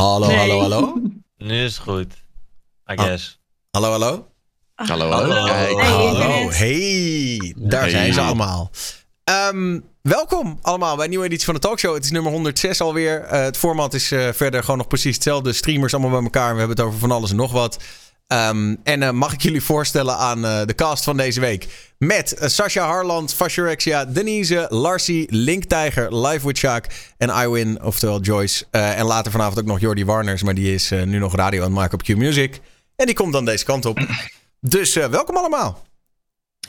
Hallo, Nee. hallo, hallo. Nu is het goed. I Ah. guess. Hallo, hallo. Hallo, Hallo. hallo. Hey, daar Hey. zijn ze allemaal. Ehm, welkom allemaal bij een nieuwe editie van de talkshow. Het is nummer 106 alweer. Eh, het format is eh, verder gewoon nog precies hetzelfde. Streamers allemaal bij elkaar. We hebben het over van alles en nog wat. Ehm, en eh, mag ik jullie voorstellen aan eh, de cast van deze week. Met eh, Sascha Harland, Fashorexia, Denise, Larcy, Link Tijger, Live with Sjaak en Iwin, oftewel Joyce. Eh, en later vanavond ook nog Jordi Warners, maar die is eh, nu nog radio aan het maken op Q Music. En die komt dan deze kant op. Dus eh, welkom allemaal.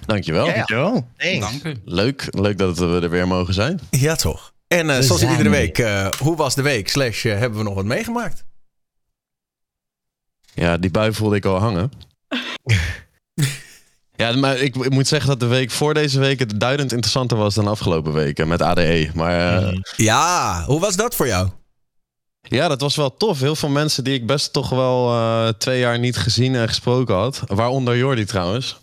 Dankjewel. Ja. Dankjewel. Dank u. Leuk, leuk dat we er weer mogen zijn. Ja, toch. En eh, zoals iedere er. week, eh, hoe was de week? Slash, hebben we nog wat meegemaakt? Ja, die bui voelde ik al hangen. ja, maar ik, ik moet zeggen dat de week voor deze week het duidend interessanter was dan de afgelopen weken met ADE. Maar eh, Mhm. Ja, hoe was dat voor jou? ja, dat was wel tof. Heel veel mensen die ik best toch wel eh, twee jaar niet gezien en gesproken had. Waaronder Jordi trouwens.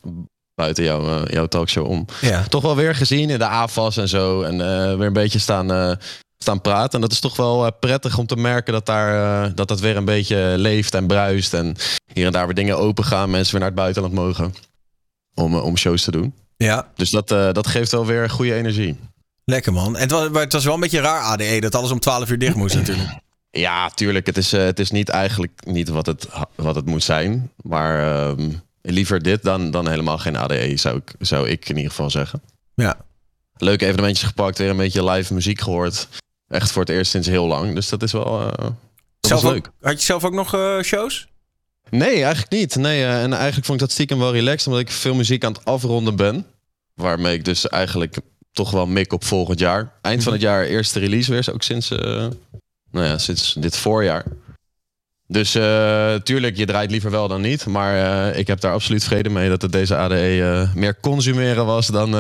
Buiten jouw, eh, jouw talkshow om. Ja. toch wel weer gezien in de AFAS en zo. En weer een beetje staan, staan praten. En dat is toch wel eh, prettig om te merken dat, daar, eh, dat dat weer een beetje leeft en bruist. En hier en daar weer dingen open gaan. Mensen weer naar het buitenland mogen. Om, eh, om shows te doen. Ja, Dus dat, dat geeft wel weer goede energie. lekker man. En het was, het was wel een beetje raar ADE, dat alles om 12 uur dicht moest natuurlijk. Ja, tuurlijk. Het is, het is niet eigenlijk niet wat het, wat het moet zijn. Maar ehm, liever dit dan, dan helemaal geen ADE, zou ik, zou ik in ieder geval zeggen. Ja. Leuke evenementjes gepakt, weer een beetje live muziek gehoord. Echt voor het eerst sinds heel lang. Dus dat is wel eh, dat Zelf was ook- leuk. had je zelf ook nog eh, shows? Nee, eigenlijk niet. Nee, eh, en eigenlijk vond ik dat stiekem wel relaxed, omdat ik veel muziek aan het afronden ben. Waarmee ik dus eigenlijk toch wel mik op volgend jaar. Eind van het jaar eerste release weer, ook sinds, nou ja, sinds dit voorjaar. Dus tuurlijk, je draait liever wel dan niet. Maar ik heb daar absoluut vrede mee dat het deze ADE meer consumeren was dan,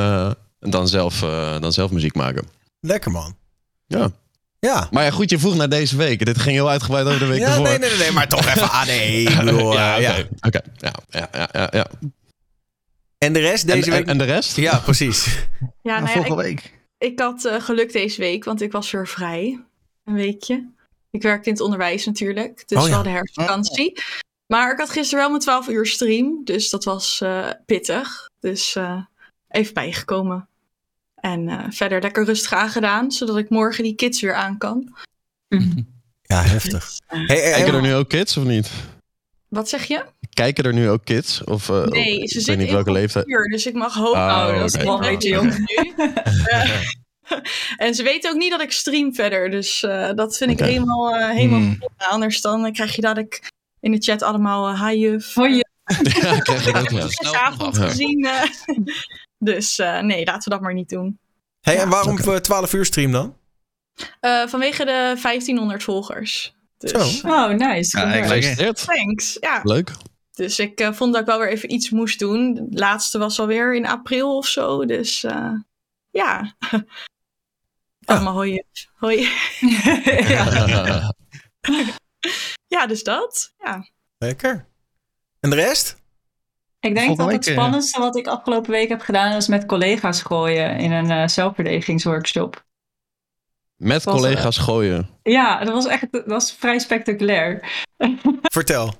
dan, zelf, dan zelf muziek maken. Lekker man. Ja. Ja. Maar ja, goed, je vroeg naar deze week. Dit ging heel uitgebreid over de week Ja, ervoor. nee, nee, nee, nee, maar toch even ADE. Ik bedoel, ja, eh, oké. ja. Oké, ja, ja, ja, ja, ja. En de rest deze en, week? en de rest? Ja, precies. Ja, Nou, ja, volgende ik, week. ik had eh, geluk deze week, want ik was weer vrij. Een weekje. Ik werk in het onderwijs natuurlijk, dus Oh, we ja. hadden herfstvakantie. Maar ik had gisteren wel mijn 12 uur stream, dus dat was eh, pittig. Dus eh, even bijgekomen. En eh, verder lekker rustig aangedaan, zodat ik morgen die kids weer aan kan. Ja, heftig. Dus, eh, Hey, Kijken er nu ook kids of niet? wat zeg je? Kijken er nu ook kids? Of, eh, Nee, ik ze zitten niet welke in leeftijd. uur, dus ik mag hopen. Oh, Oh, dat is wel een beetje jong nu. En ze weten ook niet dat ik stream verder, dus eh, dat vind ik helemaal, eh, helemaal Hmm. prima. Anders dan krijg je dadelijk in de chat allemaal uh, hi juf. Hoi, juf. ja, krijg ik Ik heb snel gisteravond gezien. Eh. dus eh, nee, laten we dat maar niet doen. hey, en waarom Oké. voor 12 uur stream dan? Eh, vanwege de 1500 volgers. Dus, Zo. Oh, nice. Ja, Gefeliciteerd. Thanks. Ja, Leuk. dus ik eh, vond dat ik wel weer even iets moest doen. De laatste was alweer in april of zo. Dus eh, ja. Allemaal hoi. Hoi. ja. Ja, dus dat. Ja. Lekker. En de rest? Ik denk Volgende dat het week, eh, spannendste wat ik afgelopen week heb gedaan is met collega's gooien in een eh, zelfverdedigingsworkshop. Met Was, collega's gooien. Ja, dat was echt dat was vrij spectaculair. Vertel.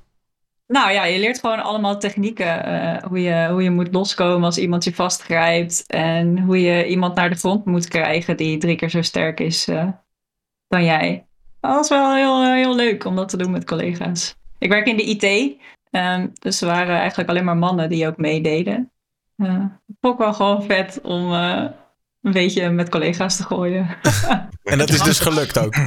Nou ja, je leert gewoon allemaal technieken. eh, hoe, je, hoe je moet loskomen als iemand je vastgrijpt. En hoe je iemand naar de grond moet krijgen die drie keer zo sterk is eh, dan jij. Dat was wel heel, eh, heel leuk om dat te doen met collega's. Ik werk in de IT. Ehm, dus er waren eigenlijk alleen maar mannen die ook meededen. Uh, vond ik wel gewoon vet om eh, een beetje met collega's te gooien. En dat is dus gelukt ook.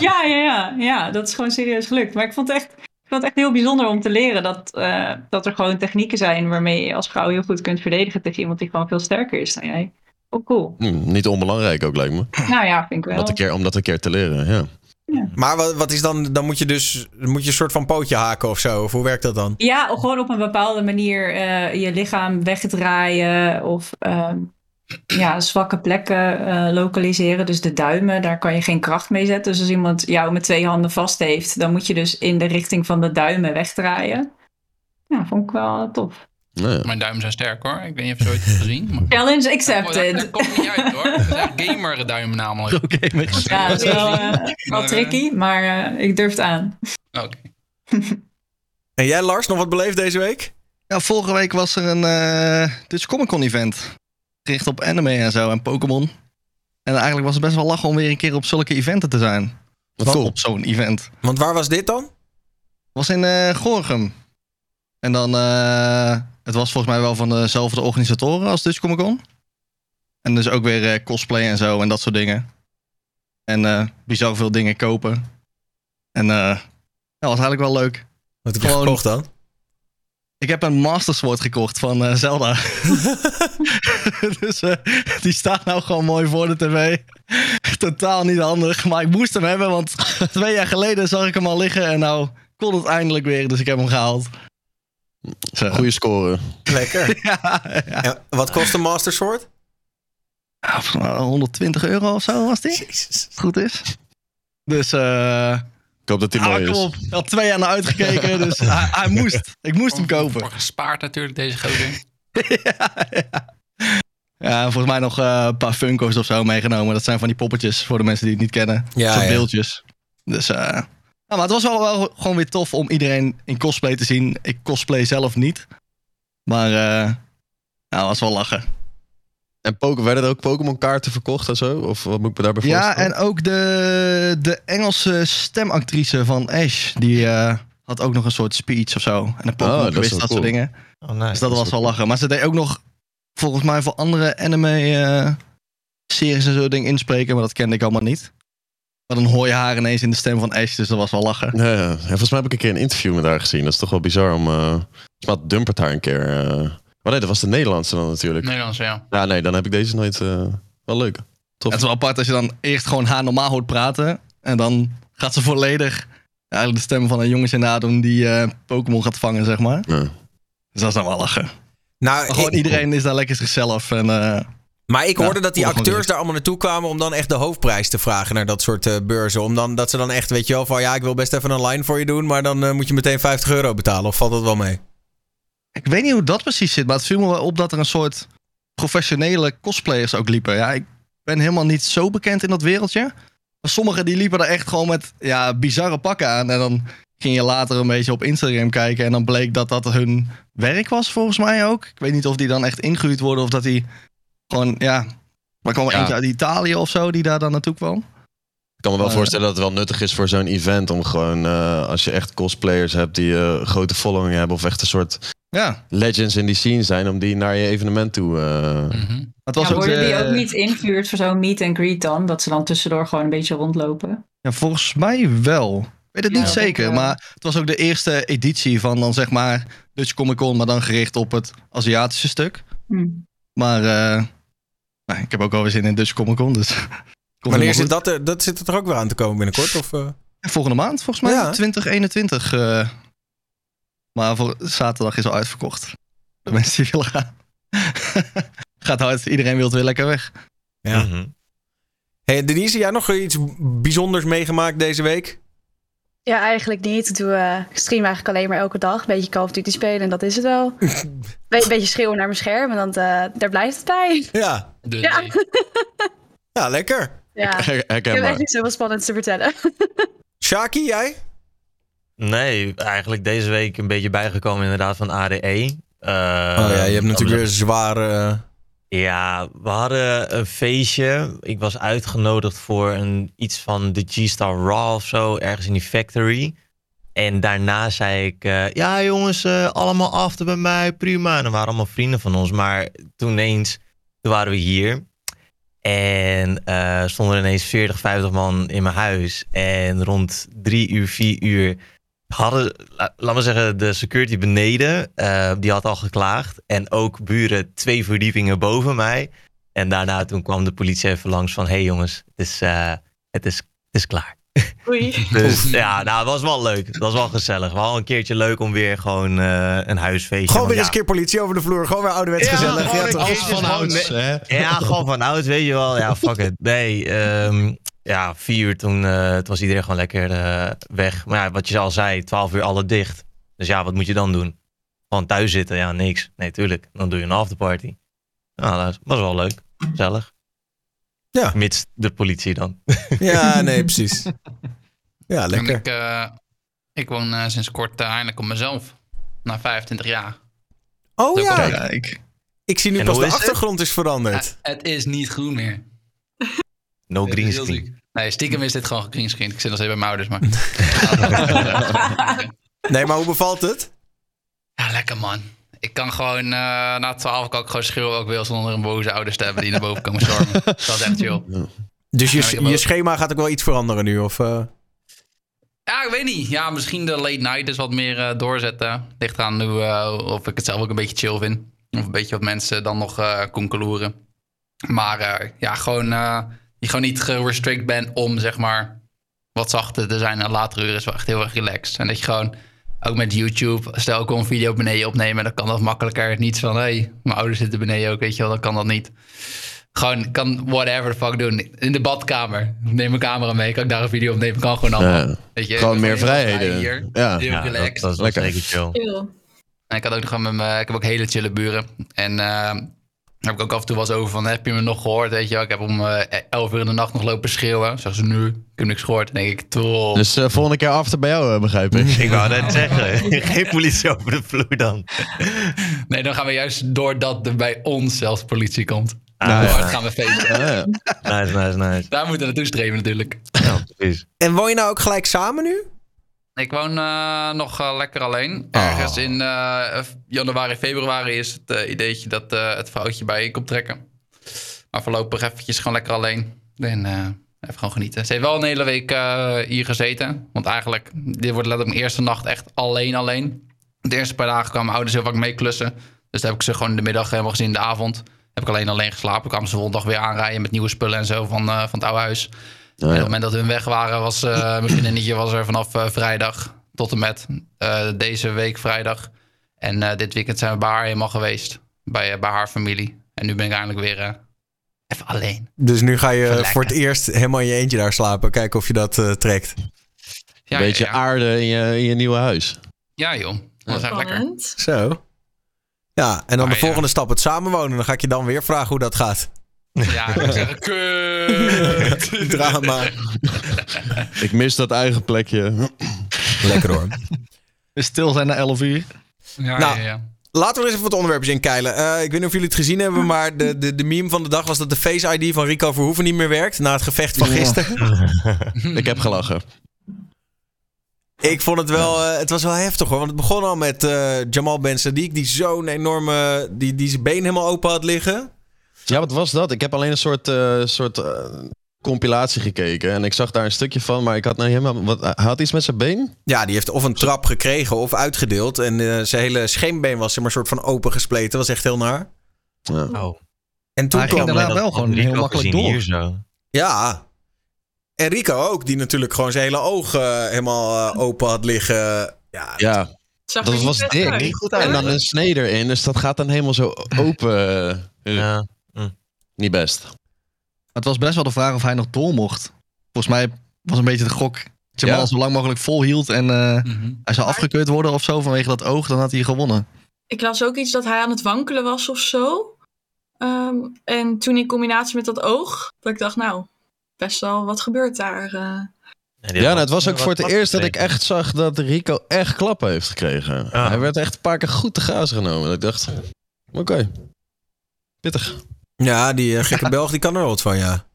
Ja, ja, ja, ja, dat is gewoon serieus gelukt. Maar ik vond het echt, ik vond het echt heel bijzonder om te leren dat, eh, dat er gewoon technieken zijn waarmee je als vrouw heel goed kunt verdedigen tegen iemand die gewoon veel sterker is dan jij. Oh, cool. Hm, niet onbelangrijk ook, lijkt me. Nou ja, vind ik Om wel. dat een keer, om dat een keer te leren, ja. Maar wat, wat is dan, dan moet je dus moet je een soort van pootje haken of zo? Of hoe werkt dat dan? Ja, gewoon op een bepaalde manier eh, je lichaam wegdraaien of ehm, ja, zwakke plekken eh, lokaliseren. Dus de duimen, daar kan je geen kracht mee zetten. Dus als iemand jou met twee handen vast heeft, dan moet je dus in de richting van de duimen wegdraaien. Ja, vond ik wel tof. Nou ja. Mijn duimen zijn sterk hoor. Ik weet niet of je het ooit hebt gezien. Maar... Challenge Dat accepted. komt niet uit hoor. Dat gamer duimen namelijk. Oké, maar- Ja, het is wel, eh, wel tricky, maar eh, ik durf het aan. Oké. En jij Lars, nog wat beleefd deze week? Ja, vorige week was er een eh Dutch Comic Con event. Gericht op anime en zo en Pokémon. En eigenlijk was het best wel lachen om weer een keer op zulke eventen te zijn. Wat op zo'n event. Want waar was dit dan? was in eh Gorinchem. En dan, eh, het was volgens mij wel van dezelfde organisatoren als Dutch Comic Con. En dus ook weer eh, cosplay en zo en dat soort dingen. En eh bizar veel dingen kopen. En eh dat was eigenlijk wel leuk. Wat heb je Gewoon- gekocht dan? Ik heb een Master Sword gekocht van eh, Zelda. dus eh, die staat nou gewoon mooi voor de tv. Totaal niet handig, maar ik moest hem hebben, want twee jaar geleden zag ik hem al liggen en nou kon het eindelijk weer, dus ik heb hem gehaald. Zo. Goede score. Lekker. Ja, ja. En wat kost een Master Sword? Ja, volgens mij 120 euro of zo was die. Jezus. Goed is. Dus eh Ik hoop dat die ah, mooi is. op. Ik had twee jaar naar uitgekeken, dus hij, hij moest. Ik moest hem kopen. Voor gespaard natuurlijk deze gozer. ja, ja. Ja, volgens mij nog eh, een paar Funko's of zo meegenomen. Dat zijn van die poppetjes voor de mensen die het niet kennen. Ja, Zo'n ja. beeldjes. Dus, eh nou, maar het was wel, wel gewoon weer tof om iedereen in cosplay te zien. Ik cosplay zelf niet. Maar, eh nou, was wel lachen. En werden er ook Pokémon kaarten verkocht en zo? Of wat moet ik me daarbij Ja, voorstellen? en ook de, de Engelse stemactrice van Ash. Die eh, had ook nog een soort speech of zo. En een Pokémon Oh, dat dat cool. soort dingen. Oh, nice. Dus dat was wel lachen. Maar ze deed ook nog, volgens mij, voor andere anime-series en zo dingen inspreken. Maar dat kende ik allemaal niet. Maar dan hoor je haar ineens in de stem van Ash. Dus dat was wel lachen. Ja, ja. Ja, volgens mij heb ik een keer een interview met haar gezien. Dat is toch wel bizar om... eh volgens mij dumpert haar een keer. eh Maar nee, dat was de Nederlandse dan natuurlijk. Nederlands, ja. Ja, nee, dan heb ik deze nooit... eh, Wel leuk. Tof. Het is wel apart als je dan eerst gewoon haar normaal hoort praten. En dan gaat ze volledig eigenlijk de stem van een jongetje nadoen die eh, Pokémon gaat vangen, zeg maar. Ja. Dus dat is dan wel lachen. Nou, Maar gewoon ik- iedereen is daar lekker zichzelf. En, eh, Maar ik Ja, hoorde dat die acteurs daar allemaal naartoe kwamen om dan echt de hoofdprijs te vragen naar dat soort eh, beurzen. Om dan, dat ze dan echt, weet je wel, van ja, ik wil best even een line voor je doen, maar dan eh, moet je meteen 50 euro betalen. Of valt dat wel mee? ik weet niet hoe dat precies zit, maar het viel me wel op dat er een soort professionele cosplayers ook liepen. Ja, ik ben helemaal niet zo bekend in dat wereldje. Maar sommigen die liepen er echt gewoon met ja, bizarre pakken aan. En dan ging je later een beetje op Instagram kijken. En dan bleek dat dat hun werk was, volgens mij ook. Ik weet niet of die dan echt ingehuurd worden of dat die gewoon, ja. Maar kwam er Ja. eentje uit Italië of zo die daar dan naartoe kwam. Ik kan me wel Eh. voorstellen dat het wel nuttig is voor zo'n event. Om gewoon, eh, als je echt cosplayers hebt die eh, een grote following hebben. Of echt een soort Ja, legends in die scene zijn. Om die naar je evenement toe... eh, het was Ja, ook worden de- die ook niet ingehuurd voor zo'n meet and greet dan? Dat ze dan tussendoor gewoon een beetje rondlopen? Ja, volgens mij wel. Ik weet het Ja, niet zeker, maar het was ook de eerste editie van dan zeg maar Dutch Comic Con, maar dan gericht op het Aziatische stuk. Hm. Maar eh, nou, ik heb ook alweer zin in Dutch Comic Con, dus... Wanneer zit dat er? Dat zit er ook weer aan te komen binnenkort? Of, eh? Volgende maand, volgens mij, Ja. 2021. eh. maar voor zaterdag is al uitverkocht. De mensen die willen gaan. Gaat hard, iedereen wil weer lekker weg. Ja. Mhm. Hey, Denise, jij nog iets bijzonders meegemaakt deze week? Ja, eigenlijk niet. Ik doe, eh, ik stream eigenlijk alleen maar elke dag. Een beetje Call of Duty spelen en dat is het wel. Be- Een beetje schreeuwen naar mijn scherm en dan, eh, daar blijft het bij. Ja, De, Ja. nee. ja lekker. Ja, ik heb echt niet zoveel spannends te vertellen. Shaki, jij? Nee, eigenlijk deze week een beetje bijgekomen inderdaad van ADE. Eh, oh ja, je hebt natuurlijk weer zware... Ja, we hadden een feestje. Ik was uitgenodigd voor een, iets van de G-Star Raw of zo, ergens in die factory. En daarna zei ik, eh, ja jongens, eh, allemaal after bij mij, prima. En dan waren allemaal vrienden van ons. Maar toen ineens, toen waren we hier. En eh, stonden er ineens 40, 50 man in mijn huis. En rond drie uur, vier uur hadden, la- laat maar zeggen, de security beneden, eh, die had al geklaagd. En ook buren twee verdiepingen boven mij. En daarna toen kwam de politie even langs van, hé hey jongens, is, eh, het, is, het is klaar. Oei. Dus ja, nou, het was wel leuk. Het was wel gezellig. Wel een keertje leuk om weer gewoon eh, een huisfeestje. Gewoon weer eens een keer politie over de vloer. Gewoon weer ouderwets Ja, gezellig. gewoon Ja, toch? van ouds, hè? Ja, gewoon van oud, weet je wel. Ja, fuck it. Nee, ehm, ja, vier uur toen, eh, toen was iedereen gewoon lekker eh, weg. Maar ja, wat je al zei, twaalf uur alle dicht. Dus ja, wat moet je dan doen? Gewoon thuis zitten, ja, niks. Nee, tuurlijk. Dan doe je een afterparty. Nou, dat was wel leuk. Gezellig. Ja. Mits de politie dan. Ja, nee, precies. Ja, lekker. ik, eh, ik woon eh, sinds kort uh, eindelijk op mezelf. Na 25 jaar. Oh Zo ja, Kijk. ik zie nu En pas de is het? achtergrond is veranderd. Ja, het is niet groen meer. No Het green screen. Nee, stiekem is dit gewoon gegreenscreen. Ik zit nog steeds bij mijn ouders, maar... Nee, maar hoe bevalt het? Ja, lekker man. Ik kan gewoon, eh, na 12 kan ik gewoon schreeuwen wat ik wil zonder een boze ouders te hebben die naar boven komen stormen. dat is echt chill. Dus Ja, je, je ook- schema gaat ook wel iets veranderen nu? Of, eh? Ja, ik weet niet. Ja, misschien de late night is wat meer eh, doorzetten. Ligt aan nu eh, of ik het zelf ook een beetje chill vind. Of een beetje wat mensen dan nog eh konkeloeren. Maar eh, ja, gewoon, eh je gewoon niet gerestrict bent om zeg maar wat zachter te zijn. En later uren is wel echt heel erg relaxed. En dat je gewoon, ook met YouTube, stel ik wil een video beneden opnemen, dan kan dat makkelijker. Niet van, hé, hey, mijn ouders zitten beneden ook, weet je wel, dan kan dat niet. Gewoon, ik kan whatever the fuck doen. In de badkamer, neem mijn camera mee, kan ik daar een video opnemen, kan gewoon allemaal. Ja. Weet je, Gewoon meer vrijheden. Hier, Ja. heel Ja, relaxed. dat is Lekker. zeker chill. En ik had ook nog gewoon met mijn, ik heb ook hele chille buren. En eh, daar heb ik ook af en toe wel eens over van, heb je me nog gehoord? Weet je wel, ik heb om eh 11 uur in de nacht nog lopen schreeuwen. Zeggen ze nu, ik heb niks gehoord. Dan denk ik, top. Dus eh, volgende keer after bij jou, eh, begrijp ik. Ik wou net zeggen, geen politie over de vloer dan. Nee, dan gaan we juist doordat er bij ons zelfs politie komt. Ah, Nou, ja. gaan we feesten. Ja. Nice, nice, nice. Daar moeten we naartoe streven natuurlijk. Ja, precies. En woon je nou ook gelijk samen nu? Ik woon eh, nog eh, lekker alleen. Ergens in eh, januari, februari is het ideetje dat het vrouwtje bij je komt trekken. Maar voorlopig eventjes gewoon lekker alleen. En even gewoon genieten. Ze heeft wel een hele week hier gezeten. Want eigenlijk, dit wordt letterlijk mijn eerste nacht echt alleen alleen. De eerste paar dagen kwamen mijn ouders heel vaak mee klussen. Dus daar heb ik ze gewoon in de middag helemaal gezien, in de avond. Heb ik alleen alleen geslapen. Kwamen ze de volgende dag weer aanrijden met nieuwe spullen en zo van, van het oude huis. En op het moment dat hun weg waren, was eh mijn vriendinnetje was er vanaf eh, vrijdag tot en met eh, deze week vrijdag. En eh, dit weekend zijn we bij haar helemaal geweest. Bij, bij haar familie. En nu ben ik eindelijk weer even alleen. Dus nu ga je voor het eerst helemaal in je eentje daar slapen. Kijken of je dat eh, trekt. Ja, Een beetje ja, ja. aarde in je, in je nieuwe huis. Ja, joh. Dat was echt lekker. Zo. Ja, en dan Maar de ja. volgende stap, het samenwonen. Dan ga ik je dan weer vragen hoe dat gaat. Ja, ik zeggen, kut. Drama. Ik mis dat eigen plekje. Lekker hoor. We stil zijn na 11 uur. Ja, Nou. ja, ja. Laten we eens even wat onderwerpjes in keilen. Eh, ik weet niet of jullie het gezien hebben, maar de, de, de meme van de dag was dat de Face ID van Rico Verhoeven niet meer werkt. Na het gevecht van Ja. gisteren. Ik heb gelachen. Ik vond het wel, eh, het was wel heftig hoor. Want het begon al met eh, Jamal Ben Sadiq, die zo'n enorme, die, die zijn been helemaal open had liggen. Ja, wat was dat? Ik heb alleen een soort, eh, soort eh, compilatie gekeken. En ik zag daar een stukje van, maar ik had nou helemaal... Wat, hij had iets met zijn been? Ja, die heeft of een trap gekregen of uitgedeeld. En eh, zijn hele scheenbeen was zeg maar een soort van open gespleten. was echt heel naar. Ja. Oh. En toen Hij ging kwam... daarna wel gewoon heel makkelijk door. Hier zo. Ja. En Rico ook, die natuurlijk gewoon zijn hele oog eh, helemaal open had liggen. Ja, dat was niet dik. En dan een snee erin, dus dat gaat dan helemaal zo open. Ja. Niet best. Het was best wel de vraag of hij nog door mocht. Volgens mij was een beetje de gok. Jamal Ja. zo lang mogelijk volhield en eh, Mhm. hij zou afgekeurd worden of zo vanwege dat oog, dan had hij gewonnen. Ik las ook iets dat hij aan het wankelen was of zo. Ehm, en toen in combinatie met dat oog, dat ik dacht, nou, best wel wat gebeurt daar. eh. Ja, nou, het was ook voor het eerst dat ik echt zag dat Rico echt klappen heeft gekregen. Ja. Hij werd echt een paar keer goed te gaas genomen. Dat ik dacht, oké, pittig. Ja die eh, gekke Belg die kan er wel wat van, ja.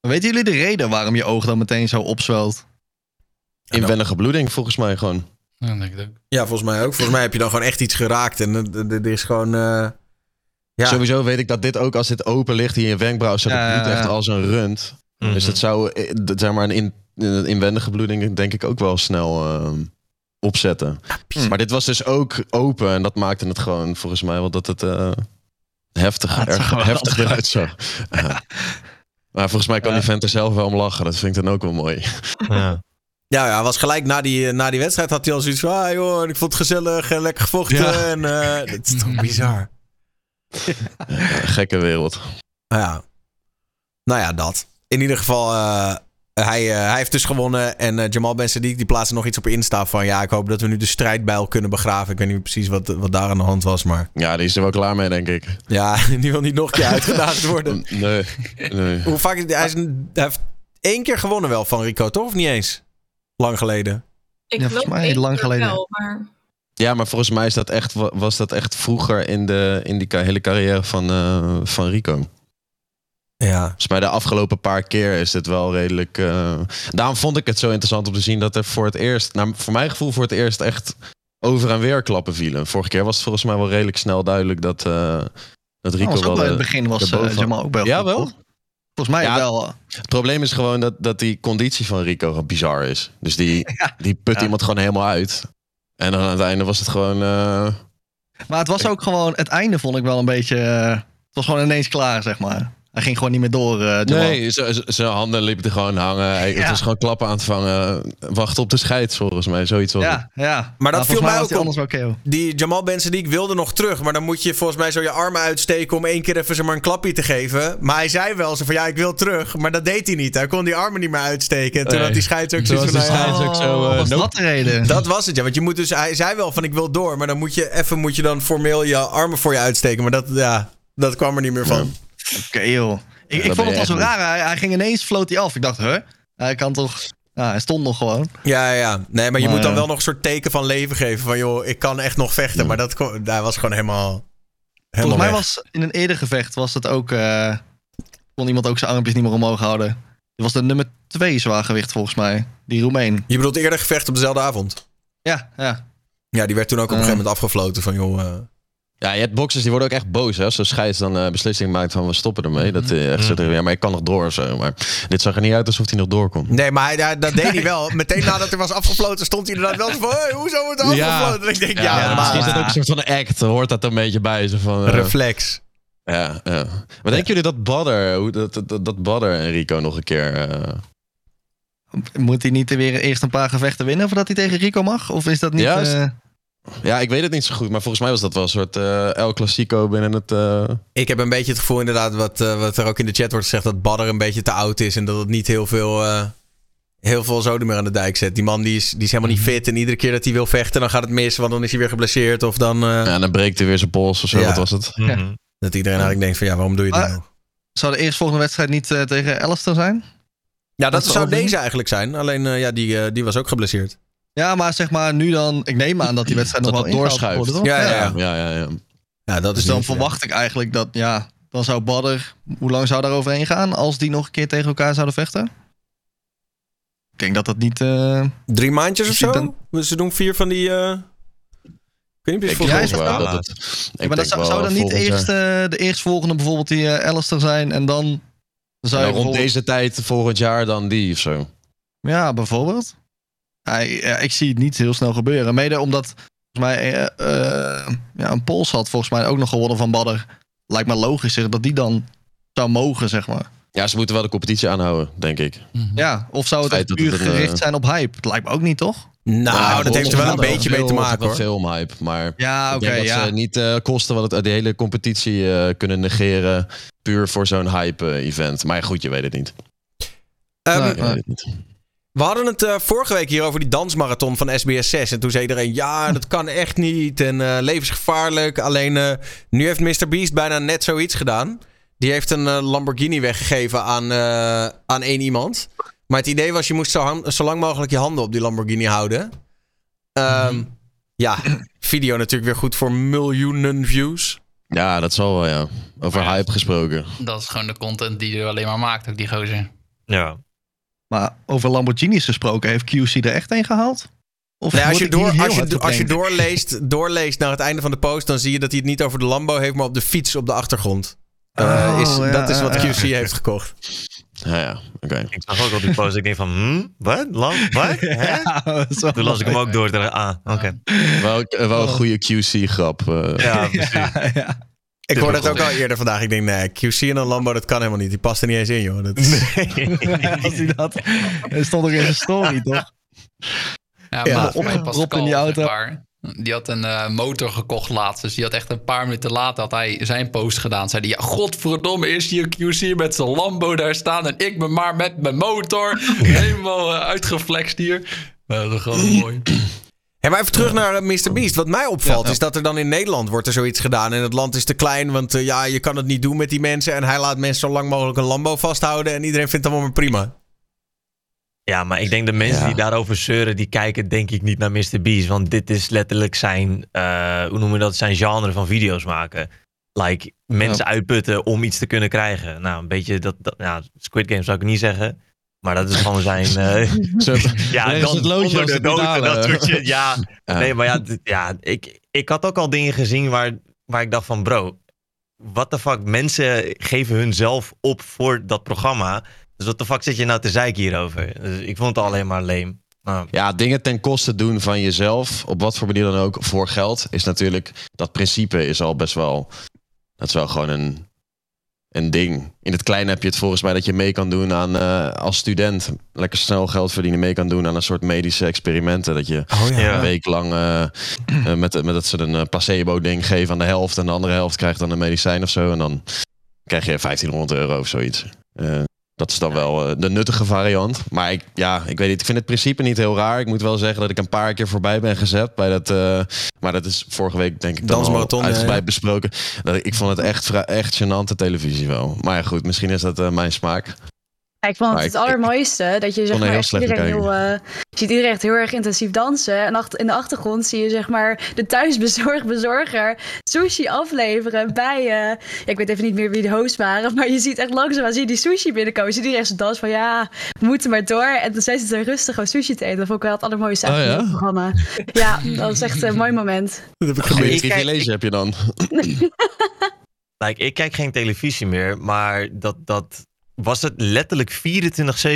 Weten jullie de reden waarom je oog dan meteen zo opzwelt? Inwendige bloeding volgens mij gewoon. Ja, dat denk ik ook. Ja, volgens mij ook. Volgens mij heb je dan gewoon echt iets geraakt. En eh, er er is gewoon... eh, ja, Sowieso weet ik dat dit ook als dit open ligt in je wenkbrauw, Ja, bloed ja, echt als een rund. Mhm. Dus het zou, zeg maar, een in, een inwendige bloeding denk ik ook wel snel ehm, opzetten. Maar dit was dus ook open en dat maakte het gewoon volgens mij wel dat het eh, heftig, Ja, erg er heftig eruit zag. Ja. Maar volgens mij kan die vent er zelf wel om lachen. Dat vind ik dan ook wel mooi. Ja. ja, ja, was gelijk na die, na die wedstrijd had hij al zoiets van... Ah joh, ik vond het gezellig en lekker gevochten. Ja. En, eh, dat is toch bizar. Gekke wereld. Nou ja. Nou ja, dat. In ieder geval... eh, hij, eh, hij heeft dus gewonnen. En eh, Jamal Ben Sadiq die plaatste nog iets op Insta van... ja, ik hoop dat we nu de strijdbijl kunnen begraven. Ik weet niet precies wat, wat daar aan de hand was, maar... Ja, die is er wel klaar mee, denk ik. Ja, die wil niet nog een keer uitgedaagd worden. Nee, nee. Hoe vaak... Hij, is hij heeft één keer gewonnen wel van Rico, toch? Of niet eens? Lang geleden. Ik Ja, volgens mij lang geleden. Wel, maar Ja, maar volgens mij is dat echt, wa- was dat echt vroeger in, de, in die hele carrière van, eh, van Rico. Ja. Volgens mij de afgelopen paar keer is het wel redelijk... eh, Daarom vond ik het zo interessant om te zien dat er voor het eerst... Nou, voor mijn gevoel voor het eerst echt over en weer klappen vielen. Vorige keer was het volgens mij wel redelijk snel duidelijk dat, eh, dat Rico was ook wel... in het begin was eh, boven- Jamal ook wel Ja, goed, wel? toch? Volgens mij Ja. wel. Het probleem is gewoon dat, dat die conditie van Rico gewoon bizar is. Dus die, Ja. die put Ja. iemand gewoon helemaal uit. En dan aan het einde was het gewoon... eh, Maar het was ook gewoon, het einde vond ik wel een beetje, eh, het was gewoon ineens klaar, zeg maar. Hij ging gewoon niet meer door, eh. Nee, zijn handen liepen er gewoon hangen. Hij, Het was gewoon klappen aan het vangen. Wachten op de scheids, volgens mij. Zoiets was het. Ja, ja. Maar dat viel volgens mij ook op. anders wel KO. Die Jamal Ben Sadiq wilde nog terug. Maar dan moet je volgens mij zo je armen uitsteken om één keer even zeg maar een klapje te geven. Maar hij zei wel zo van ja, ik wil terug. Maar dat deed hij niet. Hij kon die armen niet meer uitsteken. En toen Nee. had die scheids ook zoiets van... nou scheids ook zo, eh, was nope. dat de reden? Dat was het, ja. Want je moet dus, hij zei wel van ik wil door. Maar dan moet je even moet je dan formeel je armen voor je uitsteken. Maar dat, ja, dat kwam er niet meer van. Oké, joh. Ik, ik vond het wel zo raar. Hij, hij ging ineens, floot hij af. Ik dacht, huh? Hij kan toch... Hij stond nog gewoon. Ja, ja, ja. Nee, maar je moet dan eh, wel nog een soort teken van leven geven. Van joh, ik kan echt nog vechten. Ja. Maar dat, daar was gewoon helemaal... helemaal Volgens mij weg. was in een eerder gevecht was het ook... eh, kon iemand ook zijn armpjes niet meer omhoog houden. Die was de nummer twee zwaargewicht volgens mij. Die Roemeen. Je bedoelt eerder gevecht op dezelfde avond? Ja, ja. Ja, die werd toen ook op een gegeven moment afgefloten. Van joh... eh, Ja, je hebt boxers die worden ook echt boos. hè, Als zo'n scheids dan eh beslissing maakt van we stoppen ermee. Dat hij echt zegt, ja, maar ik kan nog door zo. Maar dit zag er niet uit alsof hij nog doorkomt. Nee, maar hij, hij- dat deed hij wel. Meteen nadat er was afgefloten, stond hij inderdaad wel zo van... Hey, hoezo wordt er Ja. afgefloten? Ik denk, ja, Ja, maar... misschien is dat ook een soort van een act. Hoort dat een beetje bij. Zo van, eh, Reflex. ja, ja. Wat denken jullie dat Badder, hoe dat, dat, dat Badder en Rico nog een keer... eh, Moet hij niet weer eerst een paar gevechten winnen voordat hij tegen Rico mag? Of is dat niet... Ja, ik weet het niet zo goed. Maar volgens mij was dat wel een soort eh El Clasico binnen het... eh, Ik heb een beetje het gevoel inderdaad, wat, eh, wat er ook in de chat wordt gezegd... dat Badder een beetje te oud is en dat het niet heel veel... eh, Heel veel zoden meer aan de dijk zet. Die man die is, die is helemaal niet fit. En iedere keer dat hij wil vechten, dan gaat het mis. Want dan is hij weer geblesseerd. Of dan eh, Ja, en dan breekt hij weer zijn pols of zo. Ja. Wat was het? Mhm. dat iedereen eigenlijk denkt van ja, waarom doe je dit Ah, nog? Zou de eerstvolgende wedstrijd niet tegen Alistair zijn? Ja, dat dat zou deze eigenlijk zijn. Alleen eh, ja, die, die was ook geblesseerd. Ja, maar zeg maar nu dan... Ik neem aan dat die wedstrijd nog wel doorschuift. wordt? Ja, ja, Ja, ja, ja. Ja, dat Dus is dan niet, verwacht ik eigenlijk dat, ja, dan zou Badder, hoe lang zou daar overheen gaan als die nog een keer tegen elkaar zouden vechten? Ik denk dat dat niet. eh, Drie maandjes of Dus zo? Ze doen vier van die... eh, Ik weet niet Ja, dat het- ik maar dat denk zou, wel zou dan niet eerst eh, de eerstvolgende bijvoorbeeld die eh Alistair zijn en dan. zou En je rond bijvoorbeeld- deze tijd volgend jaar dan die of zo. Ja, bijvoorbeeld. Ik zie het niet heel snel gebeuren. Mede omdat volgens mij eh, eh, ja, een Pols had volgens mij ook nog gewonnen van Badder. Lijkt me logischer dat die dan zou mogen, zeg maar. Ja, ze moeten wel de competitie aanhouden, denk ik. Ja, of zou het echt dat puur het een, gericht eh, zijn op hype? Dat lijkt me ook niet, toch? Nou, dat heeft er wel een beetje mee te veel- maken hoor. filmhype, maar Ja, ik oké, denk dat ja. ze niet eh, kosten wat het de hele competitie eh, kunnen negeren puur voor zo'n hype-event. maar goed, je weet het niet. Ehm, Nee. Je weet het niet. We hadden het eh, vorige week hier over die dansmarathon van SBS 6. En toen zei iedereen, ja, dat kan echt niet. En eh, levensgevaarlijk. Alleen eh, nu heeft Mr. Beast bijna net zoiets gedaan. Die heeft een Lamborghini weggegeven aan, eh, aan één iemand. Maar het idee was, je moest zo, zo lang mogelijk je handen op die Lamborghini houden. Ehm, Ja, video natuurlijk weer goed voor miljoenen views. Ja, dat zal wel, ja. Over ja. hype gesproken. Dat is gewoon de content die er alleen maar maakt, ook die gozer. Ja. Maar over Lamborghinis gesproken, heeft QC er echt een gehaald? Of Nee, als je, door, als, je, als je doorleest, doorleest naar het einde van de post, dan zie je dat hij het niet over de Lambo heeft, maar op de fiets op de achtergrond. Eh, Oh, is, ja, dat is wat ja. QC heeft gekocht. Ja, ja, oké. Ik zag ook al die post. Ik denk van, hm, wat? Lang? Wat? Ja, Toen las ik hem ook door. Ah, oké. Wel, wel een goede QC-grap. eh. Ja, precies. Ja, ja. Ik hoorde het ook al eerder vandaag. Ik denk, nee, QC en een Lambo, dat kan helemaal niet. Die past er niet eens in, joh. Dat is... Als hij dat... Er stond ook in zijn story, toch? Ja, Ja, maar past in die auto. zeg maar. Die had een eh, motor gekocht laatst. Dus die had echt een paar minuten later had hij zijn post gedaan. Zei hij, ja, godverdomme, is hier QC met zijn Lambo daar staan... en ik ben maar met mijn motor helemaal uh, uitgeflext hier. Uh, dat is gewoon mooi. Hey, maar even terug naar uh, Mr. Beast. Wat mij opvalt ja, is dat er dan in Nederland wordt er zoiets gedaan. En het land is te klein, want uh, ja, je kan het niet doen met die mensen. En hij laat mensen zo lang mogelijk een Lambo vasthouden. En iedereen vindt het allemaal maar prima. Ja, maar ik denk de mensen ja. die daarover zeuren, die kijken denk ik niet naar Mr. Beast. Want dit is letterlijk zijn, uh, hoe noemen we dat, zijn genre van video's maken. Like, mensen ja. uitputten om iets te kunnen krijgen. Nou, een beetje dat, dat ja, Squid Game zou ik niet zeggen. Maar dat is gewoon zijn. Uh, ja, nee, dan het loodje de dood dat shit. Ja, ja, nee, maar ja, ja ik, ik had ook al dingen gezien waar, waar ik dacht van, bro, what the fuck, mensen geven hunzelf op voor dat programma. Dus wat de fuck zit je nou te zeiken hierover? Dus ik vond het alleen maar leem. Nou. Ja, dingen ten koste doen van jezelf, op wat voor manier dan ook, voor geld, is natuurlijk, dat principe is al best wel, dat is wel gewoon een, een ding. In het klein heb je het volgens mij dat je mee kan doen aan, uh, als student, lekker snel geld verdienen, mee kan doen aan een soort medische experimenten. Dat je oh, ja. een week lang uh, uh, met, met dat ze een placebo-ding geven aan de helft en de andere helft krijgt dan een medicijn of zo. En dan krijg je 1500 euro of zoiets. Dat is dan wel uh, de nuttige variant. Maar ik, ja, ik weet niet. Ik vind het principe niet heel raar. Ik moet wel zeggen dat ik een paar keer voorbij ben gezet bij dat. Uh, maar dat is vorige week denk ik dan al uitgebreid ja. besproken. Dat ik, ik vond het echt, echt gênante televisie wel. Maar ja, goed, misschien is dat uh, mijn smaak. Ja, ik vond het, het allermooiste dat je zeg maar heel iedereen heel, uh, je ziet iedereen echt heel erg intensief dansen. En in de achtergrond zie je zeg maar de thuisbezorg bezorger sushi afleveren bij, uh, ja, ik weet even niet meer wie de host waren, maar je ziet echt langzaam zie je die sushi binnenkomen. Je ziet iedereen zo dans van ja, we moeten maar door. En toen zijn ze rustig gewoon sushi te eten. Dat vond ik wel het allermooiste oh, ja? het programma. Ja, dat was echt een mooi moment. Dat heb ik gemist. Wie gelezen heb je dan? like, ik kijk geen televisie meer, maar dat, dat was het letterlijk 24-7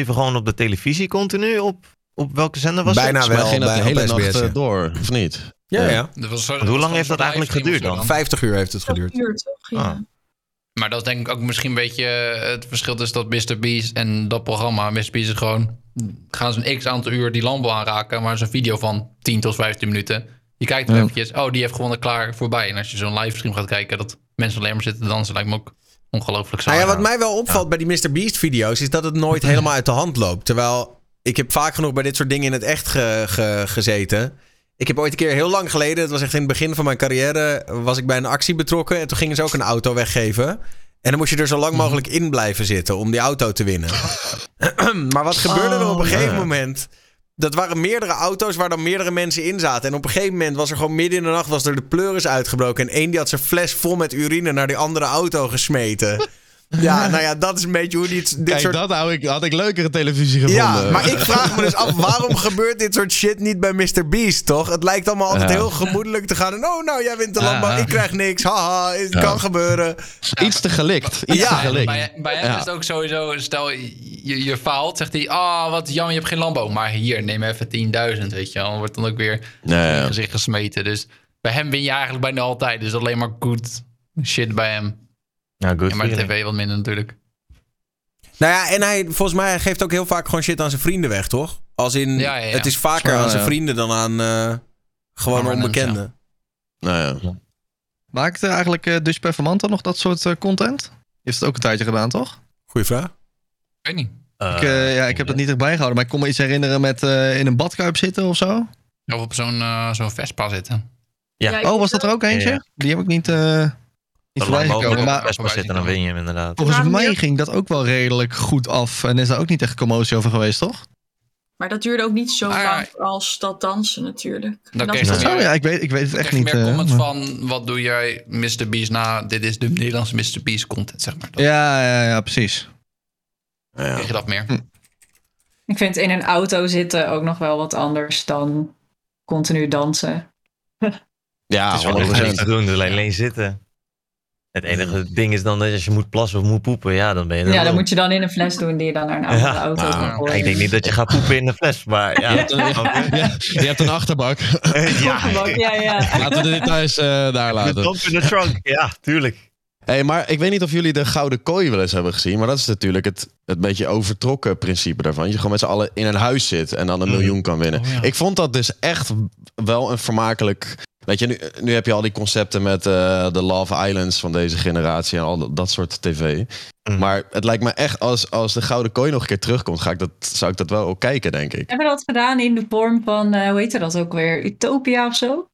gewoon op de televisie continu? Op, op welke zender was Bijna het? wel, ging dat bij de hele SBS, nacht ja. door, of niet? Ja, ja. Dat was hoe lang heeft dat eigenlijk geduurd dan? 50 uur heeft het geduurd. Uur, toch? Ja. Ah. Maar dat is denk ik ook misschien een beetje het verschil tussen dat Mr. Beast en dat programma. Mr. Beast is gewoon, gaan ze een x aantal uur die Lambo aanraken, maar zo'n video van 10 tot 15 minuten. Je kijkt er Ja. eventjes, oh, die heeft gewonnen, klaar, voorbij. En als je zo'n livestream gaat kijken, dat mensen alleen maar zitten te dansen, lijkt me ook ongelooflijk saai. Nou ja, wat mij wel opvalt bij die Mr. Beast video's is dat het nooit helemaal uit de hand loopt. Terwijl ik heb vaak genoeg bij dit soort dingen in het echt ge- ge- gezeten. Ik heb ooit een keer heel lang geleden, het was echt in het begin van mijn carrière, was ik bij een actie betrokken. En toen gingen ze ook een auto weggeven. En dan moest je er zo lang mogelijk in blijven zitten om die auto te winnen. maar wat gebeurde er op een gegeven moment? Dat waren meerdere auto's waar dan meerdere mensen in zaten. En op een gegeven moment was er gewoon midden in de nacht was er de pleuris uitgebroken. En één die had zijn fles vol met urine naar die andere auto gesmeten. Ja, nou ja, dat is een beetje hoe die, dit Kijk, soort... dat hou ik, had ik leukere televisie gevonden. Ja, maar ik vraag me dus af, waarom gebeurt dit soort shit niet bij Mr. Beast, toch? Het lijkt allemaal altijd Ja. heel gemoedelijk te gaan. En oh, nou, jij wint de Lambo, Ja. ik krijg niks. Haha, het kan gebeuren. Iets te gelikt. Iets Ja, te Bij, gelikt. bij, bij hem Ja. is het ook sowieso, stel je, je faalt, zegt hij, ah, wat jammer, je hebt geen Lambo. Maar hier, neem even 10.000, weet je wel. Dan wordt dan ook weer Nee, in gezicht gesmeten. Dus bij hem win je eigenlijk bijna altijd. Dus alleen maar good shit bij hem. Ja, good Ja, maar de tv wat minder natuurlijk. Nou ja, en hij, volgens mij, hij geeft ook heel vaak gewoon shit aan zijn vrienden weg, toch? Als in, Ja, ja, ja. het is vaker aan zijn ja. vrienden dan aan eh, gewoon Aan onbekenden. Nou ja. Maakt eigenlijk eh Dutch Performanta nog dat soort eh, content? Heeft het ook een tijdje gedaan, toch? Goeie vraag. Ik weet niet. Eh, ik, eh, ja, ik heb dat niet echt bijgehouden, maar ik kon me iets herinneren met eh, in een badkuip zitten of zo. Of op zo'n eh, zo'n Vespa zitten. Ja. Ja, Oh, was dat er ook eentje? Ja. Die heb ik niet, eh niet Zo voorbij lang gekomen. mogelijk Maar best zitten, dan win je hem inderdaad. volgens mij ging dat ook wel redelijk goed af. En is daar ook niet echt commotie over geweest, toch? Maar dat duurde ook niet zo Ah, lang als dat dansen natuurlijk. Dan is dat- meer- Oh ja, ik weet, ik weet het Echt echt niet. meer eh, comments maar- van, wat doe jij Mr. Beast na? Dit is de Nederlandse Mr. Beast content, zeg maar. Ja, ja, ja, precies. Ja. krijg je dat meer. Ik vind in een auto zitten ook nog wel wat anders dan continu dansen. Ja, Het is wel echt 100%. niks te doen, alleen, alleen zitten. Het enige ding is dan dat als je moet plassen of moet poepen, ja, dan ben je Ja, dan moet je dan in een fles doen die je dan naar een andere Ja. auto Ah, kan Ja, gooien. ik denk niet dat je gaat poepen in de fles, maar ja. Ja, je hebt een achterbak. ja, Ja, ja. Laten we de details eh, daar De laten. dump in de trunk, ja, tuurlijk. Hey, maar ik weet niet of jullie de Gouden Kooi wel eens hebben gezien. Maar dat is natuurlijk het, het beetje overtrokken principe daarvan. Je gewoon met z'n allen in een huis zit en dan een miljoen kan winnen. Oh, ja. Ik vond dat dus echt wel een vermakelijk... Weet je, nu, nu heb je al die concepten met eh, de Love Islands van deze generatie en al dat, dat soort tv. Mm. Maar het lijkt me echt, als, als de Gouden Kooi nog een keer terugkomt, ga ik dat, zou ik dat wel ook kijken, denk ik. Hebben we dat gedaan in de vorm van, eh, hoe heette dat ook weer? Utopia of zo?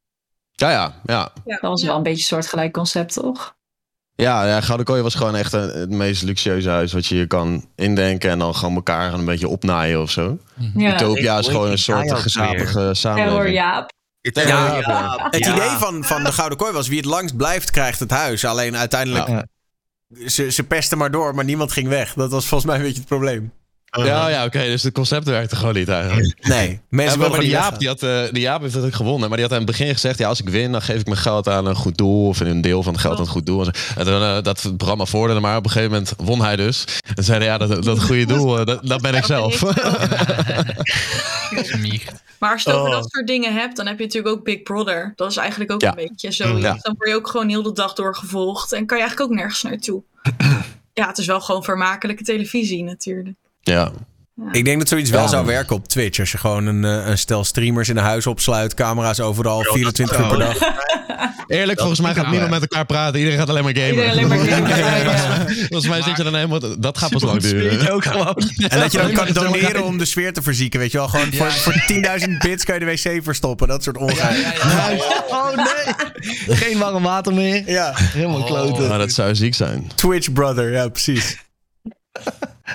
Ja, ja, ja. Dat was wel een beetje een soortgelijk concept, toch? Ja, ja Gouden Kooi was gewoon echt een, het meest luxueuze huis wat je je kan indenken. En dan gewoon elkaar een beetje opnaaien of zo. Ja. Utopia is gewoon een soort gezapige samenleving. Jaap. Ja, Ja. Het Ja. idee van, van de Gouden Kooi was wie het langst blijft, krijgt het huis. Alleen uiteindelijk, Ja. ze, ze pesten maar door, maar niemand ging weg. Dat was volgens mij een beetje het probleem. Ja, ja, oké. dus het concept werkte gewoon niet eigenlijk. Nee, Ja, mensen maar die Jaap, die, had, eh, die Jaap heeft het ook gewonnen. Maar die had aan het begin gezegd... Ja, als ik win, dan geef ik mijn geld aan een goed doel. Of een deel van het geld aan het goed doel. En zo. En toen, eh, dat programma vorderde. Maar op een gegeven moment won hij dus. En zeiden ja, dat, dat goede doel, eh, dat, dat ben ik zelf. Maar als je het over Oh. dat soort dingen hebt, dan heb je natuurlijk ook Big Brother. Dat is eigenlijk ook Ja. een beetje zoiets. Ja. Dan word je ook gewoon heel de dag door gevolgd. En kan je eigenlijk ook nergens naartoe. ja, het is wel gewoon vermakelijke televisie natuurlijk. Ja. Ik denk dat zoiets wel zou werken op Twitch. Als je gewoon een, eh, een stel streamers in een huis opsluit, camera's overal, 24 uur per dag. Eerlijk, volgens mij gaat ja. niemand met elkaar praten. Iedereen gaat alleen maar gamen. Iedereen alleen maar gamen. Ja, ja. Volgens mij zit je dan helemaal... Dat gaat pas lang duren. ook gewoon. En dat je dan kan Ja, doneren om de sfeer te verzieken. Weet je wel, gewoon voor, voor 10.000 bits kan je de wc verstoppen. Dat soort ongein. Oh nee. Geen warm water meer. Ja, Helemaal Oh. kloten. Maar dat zou ziek zijn. Twitch brother, ja precies.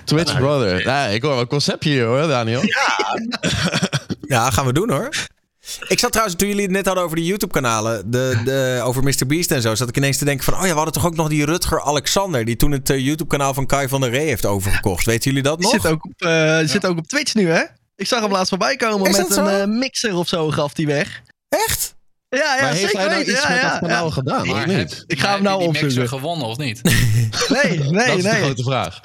Twitch brother. Ja, ik hoor wel een conceptje hier hoor, Daniel. Ja, gaan we doen hoor. Ik zat trouwens, toen jullie het net hadden over die YouTube-kanalen, de, de, over Mr. Beast en zo, zat ik ineens te denken van, oh ja, we hadden toch ook nog die Rutger Alexander, die toen het eh, YouTube-kanaal van Kai van der Rey heeft overgekocht. Weten jullie dat Die nog? zit ook, op, eh, die zit ook op Twitch nu, hè? Ik zag hem laatst voorbij komen Is met een eh, mixer of zo, gaf hij weg. Echt? Ja, ja, maar heeft zeker hij nou weten. iets Ja, met ja, dat kanaal ja. gedaan, Maar niet? heb- Ik ga maar hem nou heb je die opzoeken. gewonnen of niet? Nee, nee, dat is de nee. grote vraag.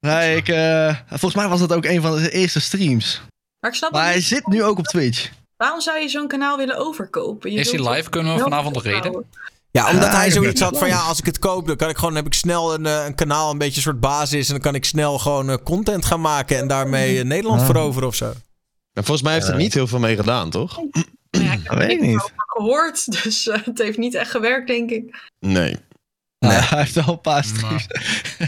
nee ik, eh, volgens mij was dat ook een van de eerste streams. Maar ik snap Maar hij niet. zit nu ook op Twitch. Waarom zou je zo'n kanaal willen overkopen? Je Is hij live? Kunnen we vanavond nog reden? Ja, omdat hij zoiets had van, ja, als ik het koop, dan kan ik gewoon, heb ik snel een, eh, een kanaal, een beetje een soort basis, en dan kan ik snel gewoon eh, content gaan maken en daarmee eh, Nederland Ah. veroveren of zo. En volgens mij heeft er niet heel veel mee gedaan, toch? Ja, ik heb weet ik er niet. over gehoord, dus het heeft niet echt gewerkt, denk ik. Nee. Nee. hij heeft wel een paar streams.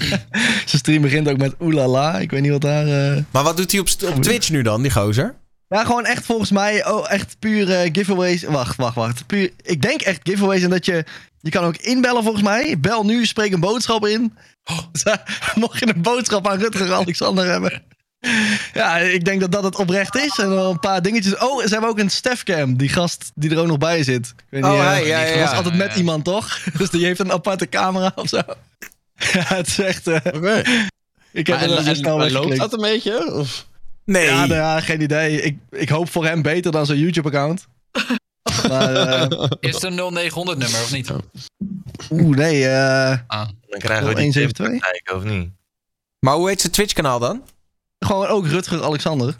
Zijn stream begint ook met oelala. Ik weet niet wat daar... eh, Maar wat doet hij op, op Twitch nu dan, die gozer? Ja, gewoon echt volgens mij, oh, echt puur eh, giveaways. Wacht, wacht, wacht. Puur, ik denk echt giveaways en dat je, je kan ook inbellen volgens mij. Bel nu, spreek een boodschap in. Mocht je een boodschap aan Rutger Alexander hebben. Ja, ik denk dat dat het oprecht is. En wel een paar dingetjes. Oh, ze hebben ook een Stefcam, die gast die er ook nog bij zit. Ik weet Oh, niet, eh, hij, ja, ja, Die was ja. altijd met Ja. iemand, toch? Dus die heeft een aparte camera of zo. Ja, het is echt... Oké. ik heb Maar er en- en- loopt dat een beetje? Of? Nee. Ja, nou ja, geen idee. Ik, ik hoop voor hem beter dan zijn YouTube-account. maar, eh, Is het een 0900 nummer of niet? oeh, nee. eh, Dan krijgen we die 172? tip te kijken, of niet? Maar hoe heet zijn Twitch-kanaal dan? gewoon ook Rutger Alexander.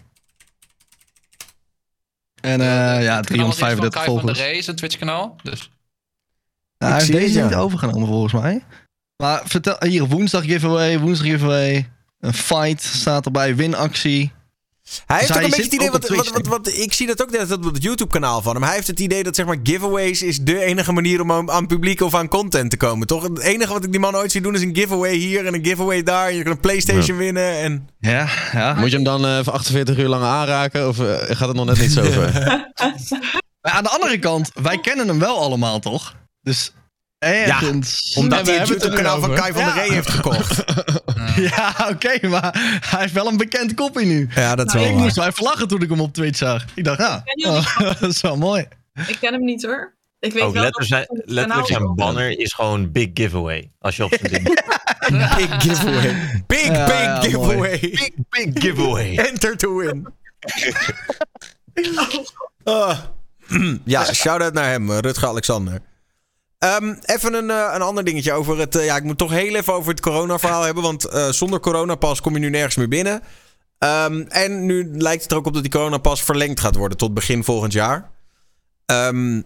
En eh, ja, Het kanaal is 335 van Kai van der volgers. Rey, zijn Twitch kanaal. Dus Ja, hij heeft het, deze ja. niet overgenomen volgens mij. Maar vertel, hier woensdag giveaway, woensdag giveaway. Een fight staat erbij, winactie. Hij heeft Dus ook een beetje het idee, wat, wat, ik zie dat ook net op het YouTube-kanaal van hem. Hij heeft het idee dat zeg maar giveaways is de enige manier om aan, aan publiek of aan content te komen, toch? Het enige wat ik die man ooit zie doen is een giveaway hier en een giveaway daar. En je kan een Playstation winnen en... Ja, ja. Moet je hem dan eh, voor 48 uur lang aanraken? Of eh, gaat het nog net niet zo ver? Maar aan de andere kant, wij kennen hem wel allemaal, toch? Dus ergens... Omdat En we hij het YouTube-kanaal van. Kai van der Ja. Rey heeft gekocht. Ja, oké, maar hij heeft wel een bekend koppie nu. Ja, dat is Nou, wel ik waar. moest wel even lachen toen ik hem op Twitch zag. Ik dacht, ja, oh, dat is wel mooi. Ik ken hem niet hoor. Ik weet Ook wel letterlijk zijn, letterlijk zijn banner is gewoon big giveaway. Als je op zijn ding... Big giveaway. Big, Ja, big ja, giveaway. big, big giveaway. Enter to win. Ah. ja, shout-out naar hem, Rutger Alexander. Ehm, even een, eh, een ander dingetje over het... eh, ja, ik moet toch heel even over het corona-verhaal hebben. Want eh, zonder coronapas kom je nu nergens meer binnen. Ehm, en nu lijkt het er ook op dat die coronapas verlengd gaat worden tot begin volgend jaar. Ehm,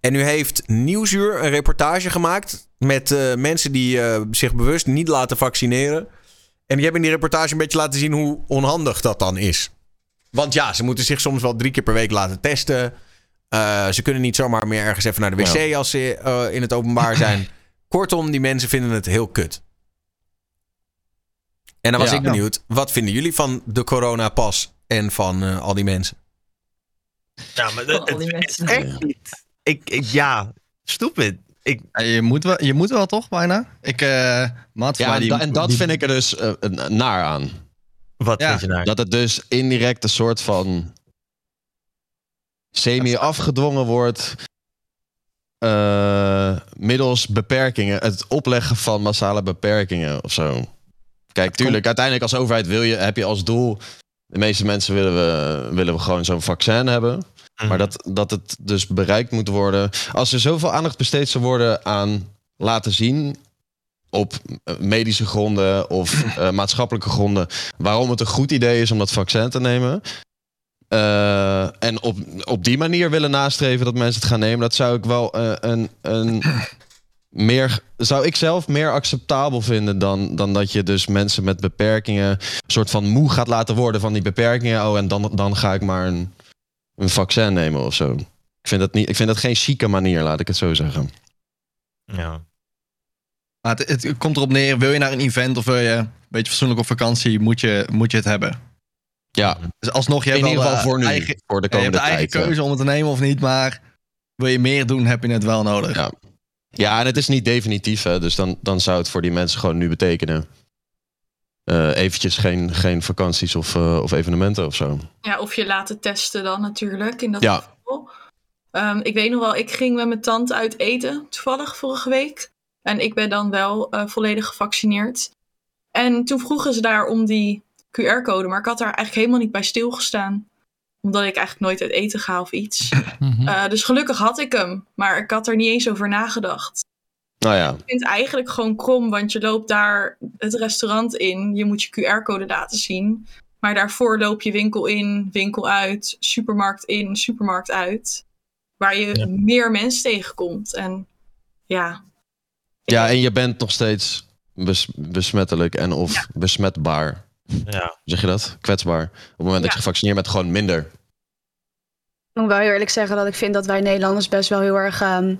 En nu heeft Nieuwsuur een reportage gemaakt met mensen die zich bewust niet laten vaccineren. En die hebben in die reportage een beetje laten zien hoe onhandig dat dan is. Want ja, ze moeten zich soms wel drie keer per week laten testen. Eh, ze kunnen niet zomaar meer ergens even naar de wc als ze eh, in het openbaar zijn. Kortom, die mensen vinden het heel kut. En dan was Ja. ik benieuwd, wat vinden jullie van de coronapas en van eh, al die mensen? Ja, maar die mensen. echt niet. Ik, ik, ja, stupid. Ik, je, moet wel, je moet wel toch bijna? Ik, eh Ja, en, die- da- en dat die- vind ik er dus een- naar aan. wat Ja, vind je nou? Dat het dus indirect een soort van semi-afgedwongen wordt. eh, middels beperkingen. Het opleggen van massale beperkingen of zo. Kijk, tuurlijk, uiteindelijk als overheid wil je, heb je als doel. De meeste mensen willen we, willen we gewoon zo'n vaccin hebben. Mhm. Maar dat, dat het dus bereikt moet worden. Als er zoveel aandacht besteed zou worden aan laten zien. op eh, medische gronden of eh, maatschappelijke gronden. waarom het een goed idee is om dat vaccin te nemen. Eh, en op, op die manier willen nastreven dat mensen het gaan nemen. dat zou ik wel eh, een. een meer, zou ik zelf meer acceptabel vinden dan, dan dat je dus mensen met beperkingen een soort van moe gaat laten worden van die beperkingen. Oh, en dan, dan ga ik maar een, een vaccin nemen of zo. Ik vind dat, niet, ik vind dat geen chique manier, laat ik het zo zeggen. Ja. Maar het, het komt erop neer, wil je naar een event of wil je een beetje fatsoenlijk op vakantie, moet je, moet je het hebben. Ja, Dus alsnog, je in hebt ieder wel geval voor nu. eigen, voor de ja, je hebt komende de eigen tijd. ja. keuze om het te nemen of niet, maar wil je meer doen, heb je het wel nodig. Ja. Ja, en het is niet definitief, hè, dus dan, dan zou het voor die mensen gewoon nu betekenen. eh, eventjes geen, geen vakanties of, eh, of evenementen of zo. Ja, of je laten testen dan natuurlijk in dat Ja. geval. Ehm, ik weet nog wel, ik ging met mijn tante uit eten, toevallig vorige week. En ik ben dan wel eh, volledig gevaccineerd. En toen vroegen ze daar om die QR-code, maar ik had daar eigenlijk helemaal niet bij stilgestaan. Omdat ik eigenlijk nooit uit eten ga of iets. Mhm. Eh, dus gelukkig had ik hem, maar ik had er niet eens over nagedacht. Nou ja, Ik vind het eigenlijk gewoon krom, want je loopt daar het restaurant in. Je moet je QR-code laten zien. Maar daarvoor loop je winkel in, winkel uit, supermarkt in, supermarkt uit. Waar je Ja. meer mensen tegenkomt. En ja. ja, en je bent nog steeds bes- besmettelijk en of besmetbaar. Ja. Hoe zeg je dat? Kwetsbaar. Op het moment dat je gevaccineerd bent, gewoon minder. Ik moet wel heel eerlijk zeggen dat ik vind dat wij Nederlanders best wel heel erg, ehm,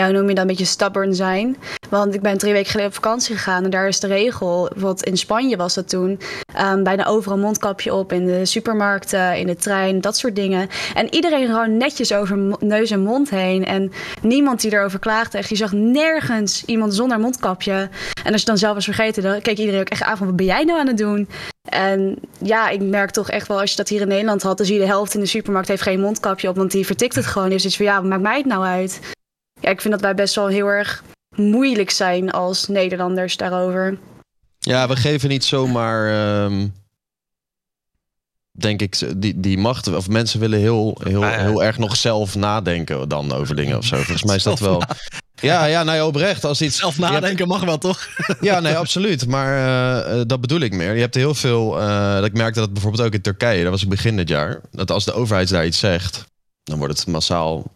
ja, noem je dat, een beetje stubborn zijn. Want ik ben drie weken geleden op vakantie gegaan en daar is de regel, wat in Spanje was dat toen, ehm, bijna overal mondkapje op in de supermarkten, in de trein, dat soort dingen. En iedereen gewoon netjes over neus en mond heen en niemand die erover klaagde. Echt, je zag nergens iemand zonder mondkapje. En als je dan zelf was vergeten, dan keek iedereen ook echt aan van, wat ben jij nou aan het doen? En ja, ik merk toch echt wel, als je dat hier in Nederland had, dan zie je de helft in de supermarkt heeft geen mondkapje op, want die vertikt het gewoon. Heeft iets van, ja, maakt mij het nou uit? Ja, ik vind dat wij best wel heel erg moeilijk zijn als Nederlanders daarover. Ja, we geven niet zomaar, ehm, denk ik, die, die macht. Of mensen willen heel, heel, Ah, ja. heel erg nog zelf nadenken dan over dingen of zo. Volgens mij is dat wel. Ja, ja, nou ja, oprecht. Als iets. Zelf hebt- nadenken mag wel, toch? Ja, nee, absoluut. Maar eh, eh, dat bedoel ik meer. Je hebt heel veel. eh, dat ik merkte dat bijvoorbeeld ook in Turkije, daar was ik begin dit jaar. Dat als de overheid daar iets zegt, dan wordt het massaal.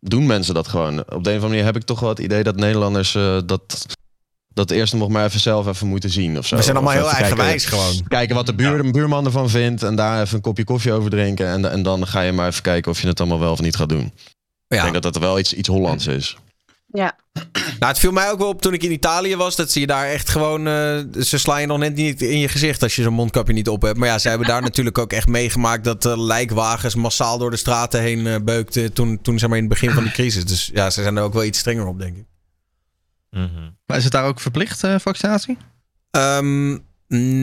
Doen mensen dat gewoon. Op de een of andere manier heb ik toch wel het idee dat Nederlanders eh, dat, dat eerst nog maar even zelf even moeten zien. Of zo. We zijn allemaal Of heel eigenwijs kijken, gewoon. kijken wat de buur, buurman ervan vindt. En daar even een kopje koffie over drinken. En, en dan ga je maar even kijken of je het allemaal wel of niet gaat doen. Ik Ja. denk dat dat wel iets, iets Hollands is. Ja, Nou, het viel mij ook wel op toen ik in Italië was. Dat zie je daar echt gewoon. eh, ze slaan je nog net niet in je gezicht als je zo'n mondkapje niet op hebt. Maar ja, zij hebben daar natuurlijk ook echt meegemaakt dat eh, lijkwagens massaal door de straten heen eh, beukten. Toen, toen zeg maar in het begin van die crisis. Dus ja, ze zijn er ook wel iets strenger op, denk ik. Mhm. Maar is het daar ook verplicht, eh, vaccinatie? Ehm,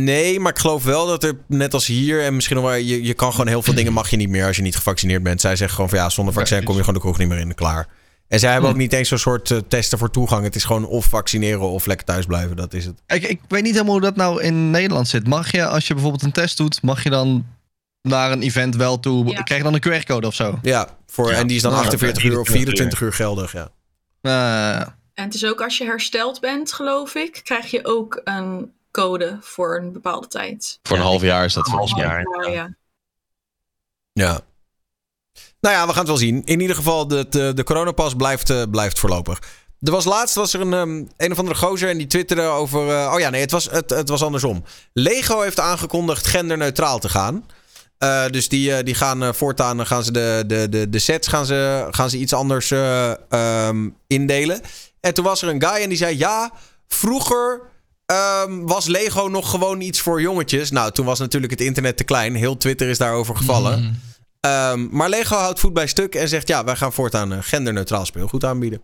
nee, maar ik geloof wel dat er, net als hier, en misschien nog wel, je, je kan gewoon heel veel dingen mag je niet meer als je niet gevaccineerd bent. Zij zeggen gewoon van ja, zonder vaccin kom je gewoon de kroeg niet meer in, klaar. En zij hebben ook niet eens zo'n soort eh, testen voor toegang. Het is gewoon of vaccineren of lekker thuis blijven, dat is het. Ik, ik weet niet helemaal hoe dat nou in Nederland zit. Mag je, als je bijvoorbeeld een test doet, mag je dan naar een event wel toe... Ja. Krijg je dan een QR-code of zo? Ja, voor, Ja, en die is dan nou, 48 uur of 24 uur geldig, ja. Eh, En het is ook als je hersteld bent, geloof ik, krijg je ook een code voor een bepaalde tijd. Voor een half jaar is dat een volgens half mij. jaar. Ja, ja. Nou ja, we gaan het wel zien. In ieder geval, de, de, de coronapas blijft, eh, blijft voorlopig. Er was laatst was er een, ehm, een of andere gozer en die twitterde over... eh, oh ja, nee, het was, het, het was andersom. Lego heeft aangekondigd genderneutraal te gaan. Eh, dus die, die gaan voortaan gaan ze de, de, de, de sets gaan ze, gaan ze iets anders eh, ehm, indelen. En toen was er een guy en die zei... Ja, vroeger ehm, was Lego nog gewoon iets voor jongetjes. Nou, toen was natuurlijk het internet te klein. Heel Twitter is daarover gevallen. Mm. Ehm, maar Lego houdt voet bij stuk en zegt... ja, wij gaan voortaan eh, genderneutraal speelgoed aanbieden.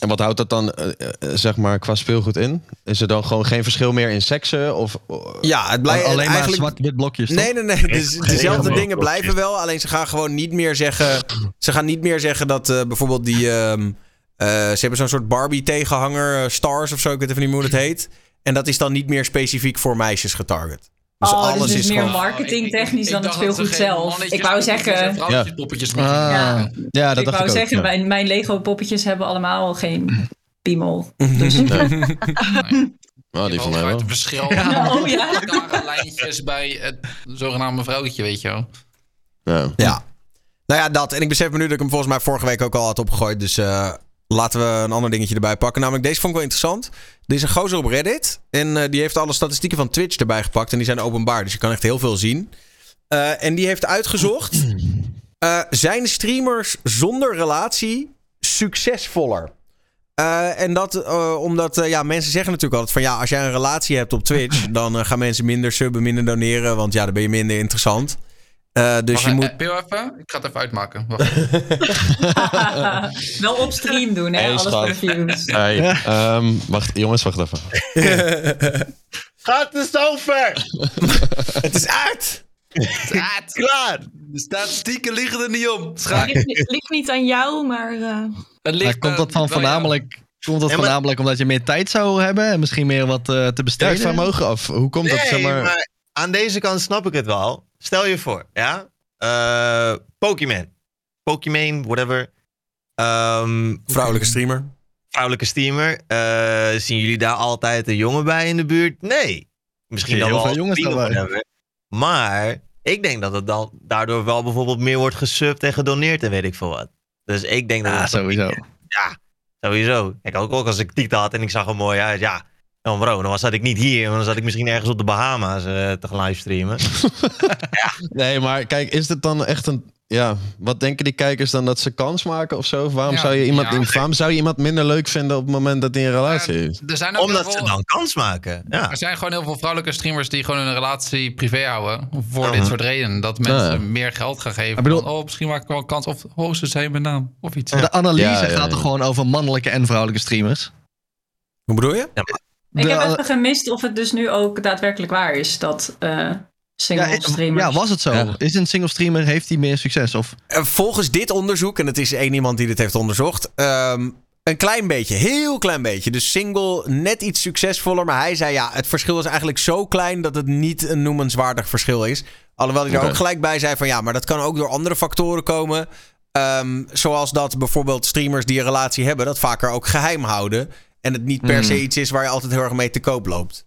En wat houdt dat dan, eh, eh, zeg maar, qua speelgoed in? Is er dan gewoon geen verschil meer in seksen? Of, Ja, het blijft Alleen maar eigenlijk... zwart-wit blokjes, toch? Nee, nee, nee. Dus dezelfde Nee, dingen blijven wel. Alleen ze gaan gewoon niet meer zeggen... Ze gaan niet meer zeggen dat eh, bijvoorbeeld die... ehm, eh, ze hebben zo'n soort Barbie-tegenhanger, Stars of zo. Ik weet even niet meer hoe het heet. En dat is dan niet meer specifiek voor meisjes getarget. Dus oh, alles dus het is is meer gewoon... marketingtechnisch dan het speelgoed zelf. Ik wou zeggen, vrouwtjes, poppetjes Ah, ja. maken. ja, dat ik dacht wou ik ook. zeggen ja. mijn, mijn Lego poppetjes hebben allemaal geen piemel. Dus Oh, die van mij wel. een verschil. Oh, ja. Lijntjes bij het zogenaamde vrouwtje, weet je wel. Ja. Ja. Nou ja, dat. En ik besef me nu dat ik hem volgens mij vorige week ook al had opgegooid. Dus eh, laten we een ander dingetje erbij pakken. Namelijk, deze vond ik wel interessant. Er is een gozer op Reddit. En eh, die heeft alle statistieken van Twitch erbij gepakt. En die zijn openbaar. Dus je kan echt heel veel zien. Eh, en die heeft uitgezocht. eh, zijn streamers zonder relatie succesvoller? En dat omdat ja, mensen zeggen natuurlijk altijd van ja, als jij een relatie hebt op Twitch, dan gaan mensen minder subben, minder doneren, want ja, dan ben je minder interessant. Eh, dus je eh, moet. eh, Pil even. Ik ga het even uitmaken. Wacht. Wel op stream doen, hè? Hey, Alles schat. Hey, ehm, wacht, jongens, wacht even. Gaat het zover? Het is uit! Klaar! De statistieken liegen er niet om. Het ligt, ligt niet aan jou, maar eh, Het ligt Maar komt dat eh, van ja. voornamelijk, komt dat Ja, maar- voornamelijk omdat je meer tijd zou hebben en misschien meer wat eh, te Ja, besteden? van mogen af. Hoe komt dat, zeg maar... maar aan deze kant snap ik het wel. Stel je voor, ja? Eh Pokémon. Pokémon, whatever. Ehm, Vrouwelijke streamer. vrouwelijke steamer. Eh, zien jullie daar altijd een jongen bij in de buurt? Nee. Misschien dan heel wel veel jongens daarbij. Maar ik denk dat het dan daardoor wel bijvoorbeeld meer wordt gesubt en gedoneerd en weet ik veel wat. Dus ik denk dat Ja, het sowieso. Ja, sowieso. Kijk, ook, ook als ik titel had en ik zag er mooi uit, ja. Dan bro, dan zat ik niet hier, dan zat ik misschien ergens op de Bahama's eh, te gaan livestreamen. Nee, maar kijk, is dit dan echt een... Ja, wat denken die kijkers dan dat ze kans maken of zo? Waarom, Ja, zou, je iemand, ja. waarom zou je iemand minder leuk vinden op het moment dat hij een relatie heeft? Er zijn, ook Omdat ze dan kans maken. Ja. er zijn gewoon heel veel vrouwelijke streamers die gewoon hun relatie privé houden. Voor Mhm. dit soort redenen. Dat mensen Ja. meer geld gaan geven. Ik bedoel- Van, oh, misschien maak ik wel een kans. Of oh, ze zijn mijn naam. Of iets. De analyse Ja, ja, gaat ja. er gewoon over mannelijke en vrouwelijke streamers. Hoe bedoel je? Ik De- heb even gemist of het dus nu ook daadwerkelijk waar is dat eh single ja, streamers... ja, was het zo? Ja. Is een single streamer, heeft hij meer succes? Of Eh, Volgens dit onderzoek, en het is één iemand die dit heeft onderzocht. ehm, een klein beetje, heel klein beetje. Dus single net iets succesvoller. Maar hij zei ja, het verschil is eigenlijk zo klein dat het niet een noemenswaardig verschil is. Alhoewel hij er ook gelijk bij zei van ja, maar dat kan ook door andere factoren komen. Ehm, zoals dat bijvoorbeeld streamers die een relatie hebben, dat vaker ook geheim houden. En het niet per Hmm. se iets is waar je altijd heel erg mee te koop loopt.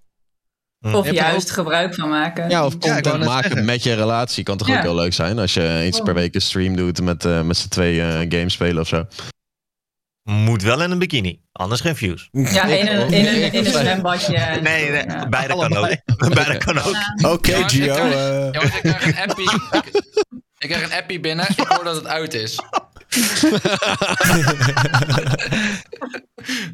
Of hebt er juist gebruik van maken. Ja, of content maken zeggen. met je relatie kan toch Ja. ook heel leuk zijn? Als je eens per week een stream doet met, eh, met z'n twee eh games spelen of zo. Moet wel in een bikini, anders geen views. Ja, in een, in een, in een zwembadje. Nee, nee Ja. beide kan ook. beide kan ook. Oké, Gio. ik krijg- eh, Jongens, ik krijg een appie. ik, ik krijg een appie binnen. Ik hoor dat het uit is.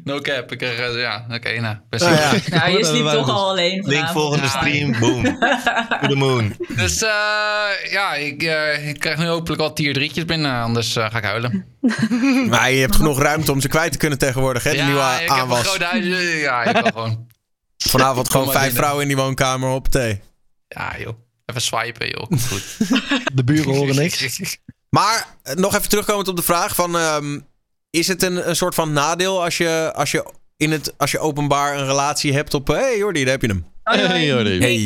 No cap. Ik krijg, eh, ja, oké, nou. best Nou wel. ja. Nou, je sliep toch al alleen Link volgende Ja. stream, boom. To the moon. Dus eh, ja, ik, eh, ik krijg nu hopelijk al tier drietjes binnen. Anders ga ik huilen. Maar je hebt genoeg ruimte om ze kwijt te kunnen tegenwoordig, hè? De nieuwe ja, ik heb een aanwas. groot huis. Ja, ik kan gewoon. Vanavond gewoon vijf binnen. vrouwen in die woonkamer op thee. Ja, joh. Even swipen, joh. Goed. de buren horen niks. Maar eh, nog even terugkomend op de vraag van... ehm, is het een, een soort van nadeel als je, als, je in het, als je openbaar een relatie hebt op... Hé hey, Jordi, daar heb je hem. Oh. Hey, Jordi. Hey.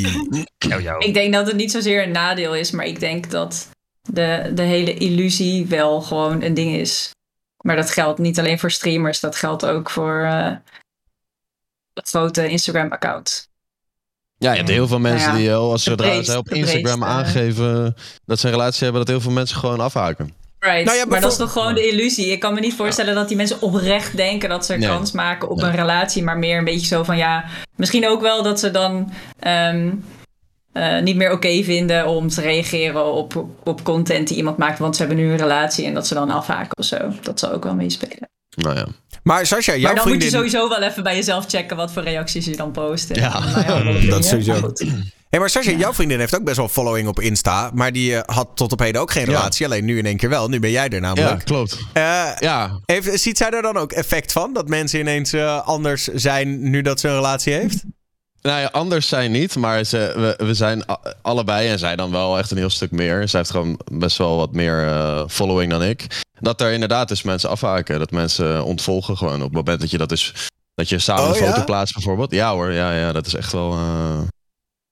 Jou, jou. Ik denk dat het niet zozeer een nadeel is, maar ik denk dat de, de hele illusie wel gewoon een ding is. Maar dat geldt niet alleen voor streamers, dat geldt ook voor eh grote Instagram-accounts. Ja, je hebt heel veel mensen ja. die, als De zodra ze op Instagram breedste. aangeven dat ze een relatie hebben, dat heel veel mensen gewoon afhaken. Right. Nou ja, maar dat is toch gewoon de illusie. Ik kan me niet voorstellen dat die mensen oprecht denken dat ze Nee. kans maken op Nee. een relatie. Maar meer een beetje zo van ja. Misschien ook wel dat ze dan ehm, eh, niet meer oké vinden om te reageren op, op content die iemand maakt. Want ze hebben nu een relatie en dat ze dan afhaken of zo. Dat zal ook wel meespelen. Nou ja. Maar Sascha, jouw maar dan vriendin... moet je sowieso wel even bij jezelf checken wat voor reacties je dan post. Ja. nou ja, Dat sowieso. Goed. Hey, maar Sascha, jouw vriendin heeft ook best wel following op Insta. Maar die eh, had tot op heden ook geen Ja. relatie. Alleen nu in één keer wel. Nu ben jij er Ja, namelijk. klopt. Eh, Ja, heeft, ziet zij daar dan ook effect van? Dat mensen ineens eh, anders zijn nu dat ze een relatie heeft? Nou ja, anders zijn niet, maar ze, we, we zijn allebei en zij dan wel echt een heel stuk meer. Zij heeft gewoon best wel wat meer eh, following dan ik. Dat er inderdaad dus mensen afhaken, dat mensen ontvolgen gewoon op het moment dat je dat dus dat je samen Oh, een foto ja? plaatst bijvoorbeeld. Ja hoor, ja, ja, dat is echt wel eh,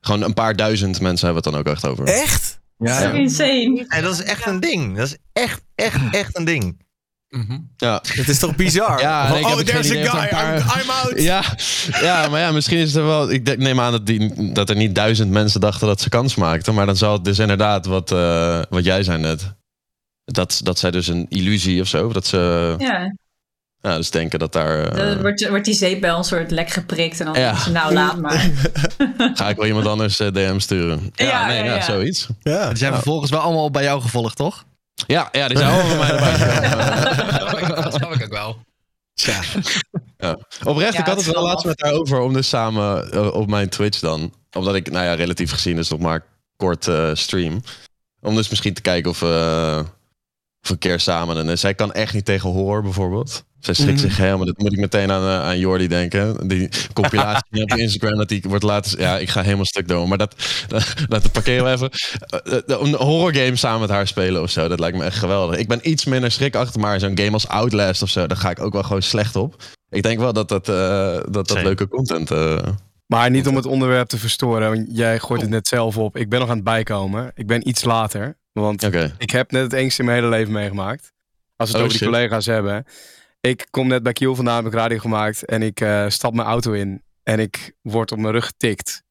gewoon een paar duizend mensen hebben het dan ook echt over. Echt? Ja, Ja. Insane. En dat is echt een ding. Dat is echt, echt, echt een ding. Mhm. Ja. Het is toch bizar? Ja, oh, there's a guy. een paar- I'm, I'm out. Ja, ja, maar ja, misschien is er wel. Ik neem aan dat, die, dat er niet duizend mensen dachten dat ze kans maakten. Maar dan zal het dus inderdaad, wat, eh, wat jij zei net. Dat, dat zij dus een illusie of zo. Dat ze Ja, ja, dus denken dat daar. eh, dan wordt, wordt die zeepbel een soort lek geprikt en dan Ja. ze, nou laat maar. ga ik wel iemand anders eh, DM sturen. Ja, Ja, nee, ja, ja, ja. zoiets. Ja. Die zijn vervolgens wel allemaal bij jou gevolgd, toch? Ja, ja die zijn allemaal van mij erbij. Dat snap ik- ook wel. Oprecht, Ja, ik had het het wel laatst met haar over om dus samen eh, op mijn Twitch dan. Omdat ik, nou ja, relatief gezien is het nog maar kort eh, stream. Om dus misschien te kijken of, eh, of een keer samen. En zij kan echt niet tegen horror bijvoorbeeld. Zij schrikt Mhm. zich helemaal. Dat moet ik meteen aan, eh, aan Jordi denken. Die compilatie op Instagram dat die wordt laten. Ja, ik ga helemaal stuk door. Maar dat, dat, dat parkeren we even. Eh, eh, Een horror game samen met haar spelen of zo. Dat lijkt me echt geweldig. Ik ben iets minder schrikachtig, maar zo'n game als Outlast of zo, daar ga ik ook wel gewoon slecht op. Ik denk wel dat dat, eh, dat, dat Zeker. leuke content. eh, Maar niet om het onderwerp te verstoren, want jij gooit het net zelf op. Ik ben nog aan het bijkomen. Ik ben iets later, want Oké. ik heb net het engste in mijn hele leven meegemaakt. Als we het Oh, over die collega's hebben. Ik kom net bij Kiel vandaan, heb ik radio gemaakt en ik eh, stap mijn auto in. En ik word op mijn rug getikt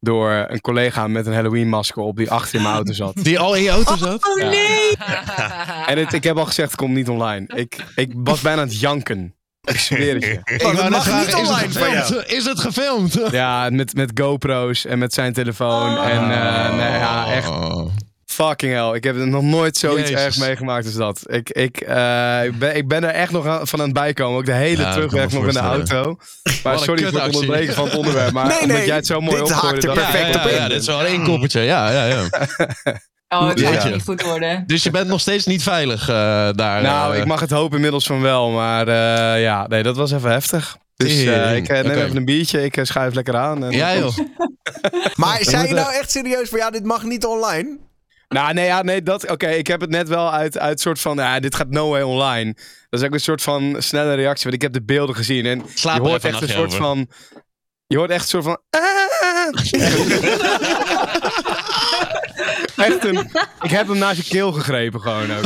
door een collega met een Halloween masker op die achter in mijn auto zat. Die al in je auto zat? Oh nee! En het, ik heb al gezegd, het komt niet online. Ik, ik was bijna aan het janken. Ik zweer het je. Ik dat wou net mag vragen, niet is het online van jou. gefilmd? Is het gefilmd? Ja, met, met GoPro's en met zijn telefoon. En eh, nee, ja, echt Oh. Fucking hell. Ik heb nog nooit zoiets Jezus. erg meegemaakt als dat. Ik, ik, eh, ik, ben, ik ben er echt nog aan- van aan het bijkomen. Ook de hele Ja, terugweg nog in de auto. Maar sorry voor het onderbreken van het onderwerp. Maar Nee, omdat jij het zo mooi dit haakt opgooide. er ik, perfect ja, op ja, in. ja, dit is wel één koppertje. Ja, ja, ja. Oh, het Ja. gaat niet goed worden. Dus je bent nog steeds niet veilig eh, daar. Nou, eh. ik mag het hopen inmiddels van wel. Maar eh, ja, nee, dat was even heftig. Dus eh, ik neem even een biertje. Ik schuif lekker aan. En Ja, joh. Maar zei je nou echt serieus van ja, dit mag niet online? Nou, nee, ja, nee dat. Oké, ik heb het net wel uit, uit soort van. Ja, dit gaat no way online. Dat is ook een soort van snelle reactie. Want ik heb de beelden gezien. En Slaap je hoort echt een soort over. van. Je hoort echt een soort van. echt een. Ik heb hem naast je keel gegrepen gewoon ook.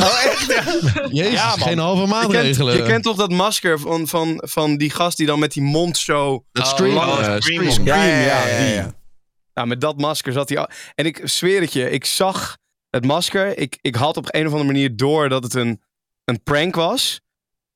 Jezus, Ja, man. geen halve je, kent, maatregelen. je kent toch dat masker van, van, van die gast die dan met die mond zo. dat Oh, stream. oh, Scream. stream. Ja, ja, ja, ja. Nou, met dat masker zat hij al. En ik zweer het je, ik zag het masker. Ik, ik had op een of andere manier door dat het een, een prank was.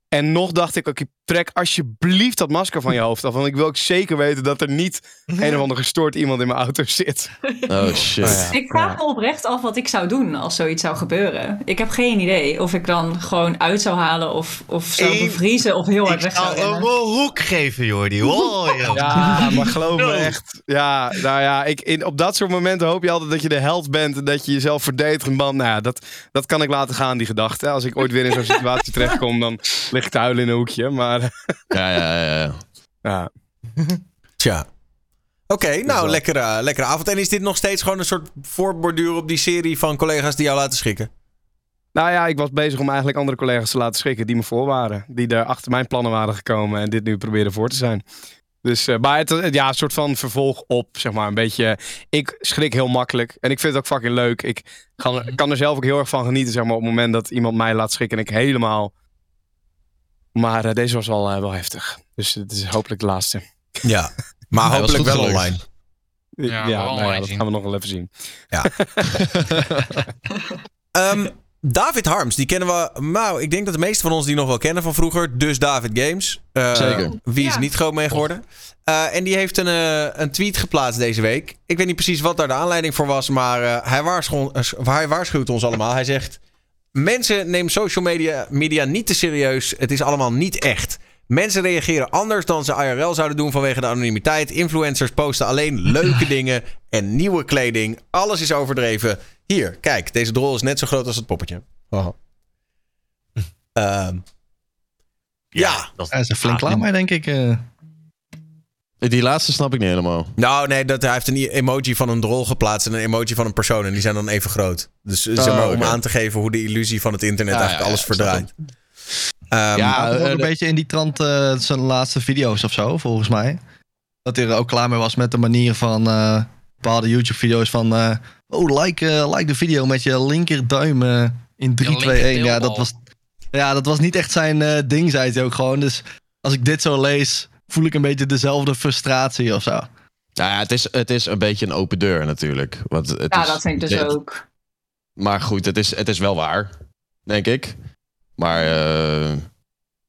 En nog dacht ik, oké, trek alsjeblieft dat masker van je hoofd af. Want ik wil ook zeker weten dat er niet een of ander gestoord iemand in mijn auto zit. Oh shit. Nou ja. Ik vraag me oprecht af wat ik zou doen als zoiets zou gebeuren. Ik heb geen idee of ik dan gewoon uit zou halen of, of zou Ik- bevriezen of heel hard Ik weg zou zou een rennen. hoek geven, Jordi. Oh, joh. Ja, maar geloof me echt. Ja, nou ja, ik, in, op dat soort momenten hoop je altijd dat je de held bent. En dat je jezelf verdedigt. Man, nou ja, dat, dat kan ik laten gaan, die gedachte. Als ik ooit weer in zo'n situatie terechtkom, dan lig ik te huilen in een hoekje. Maar Ja, ja, ja. ja. ja, Tja. Oké, nou, lekkere, lekkere avond. En is dit nog steeds gewoon een soort voorborduur op die serie van collega's die jou laten schrikken? Nou ja, ik was bezig om eigenlijk andere collega's te laten schrikken die me voor waren. Die daar achter mijn plannen waren gekomen en dit nu proberen voor te zijn. Dus, eh, maar het, het- ja, een soort van vervolg op, zeg maar. Een beetje, ik schrik heel makkelijk en ik vind het ook fucking leuk. Ik kan, kan er zelf ook heel erg van genieten, zeg maar, op het moment dat iemand mij laat schrikken en ik helemaal... Maar eh, deze was wel, eh, wel heftig. Dus het is hopelijk de laatste. Ja. Maar hopelijk wel gelukt. online. Ja, Ja, wel nou online ja, dat zien. gaan we nog wel even zien. Ehm, David Harms, die kennen we. Nou, ik denk dat de meeste van ons die nog wel kennen van vroeger. Dus David Games. Eh, Zeker. Wie is Ja. er niet groot mee geworden? Eh, en die heeft een, een tweet geplaatst deze week. Ik weet niet precies wat daar de aanleiding voor was. Maar hij, waarschuwt, eh, hij waarschuwt ons allemaal. Hij zegt: Mensen, neem social media, media niet te serieus. Het is allemaal niet echt. Mensen reageren anders dan ze IRL zouden doen vanwege de anonimiteit. Influencers posten alleen leuke dingen en nieuwe kleding. Alles is overdreven. Hier, kijk, deze drol is net zo groot als het poppetje. Ehm, ja. dat Hij is er flink klaar mee, denk ik. eh. Die laatste snap ik niet helemaal. Nou, nee, dat, hij heeft een emoji van een drol geplaatst en een emoji van een persoon. En die zijn dan even groot. Dus eh, zeg Oh, maar, om aan te geven hoe de illusie van het internet Ja, eigenlijk ja, alles verdraait. Ehm, Ja, ook eh, een de- beetje in die trant eh, zijn laatste video's of zo, volgens mij. Dat hij er ook klaar mee was met de manier van eh, bepaalde YouTube-video's van... eh, oh, like, like de video met je linkerduim in 3, 2, 1. Ja, dat was, ja, dat was niet echt zijn eh, ding, zei hij ook gewoon. Dus als ik dit zo lees, voel ik een beetje dezelfde frustratie of zo. Nou ja, het is, het is een beetje een open deur natuurlijk. Want het Ja, is, dat vind ik dus dit- ook. Maar goed, het is, het is wel waar, denk ik. Maar, eh,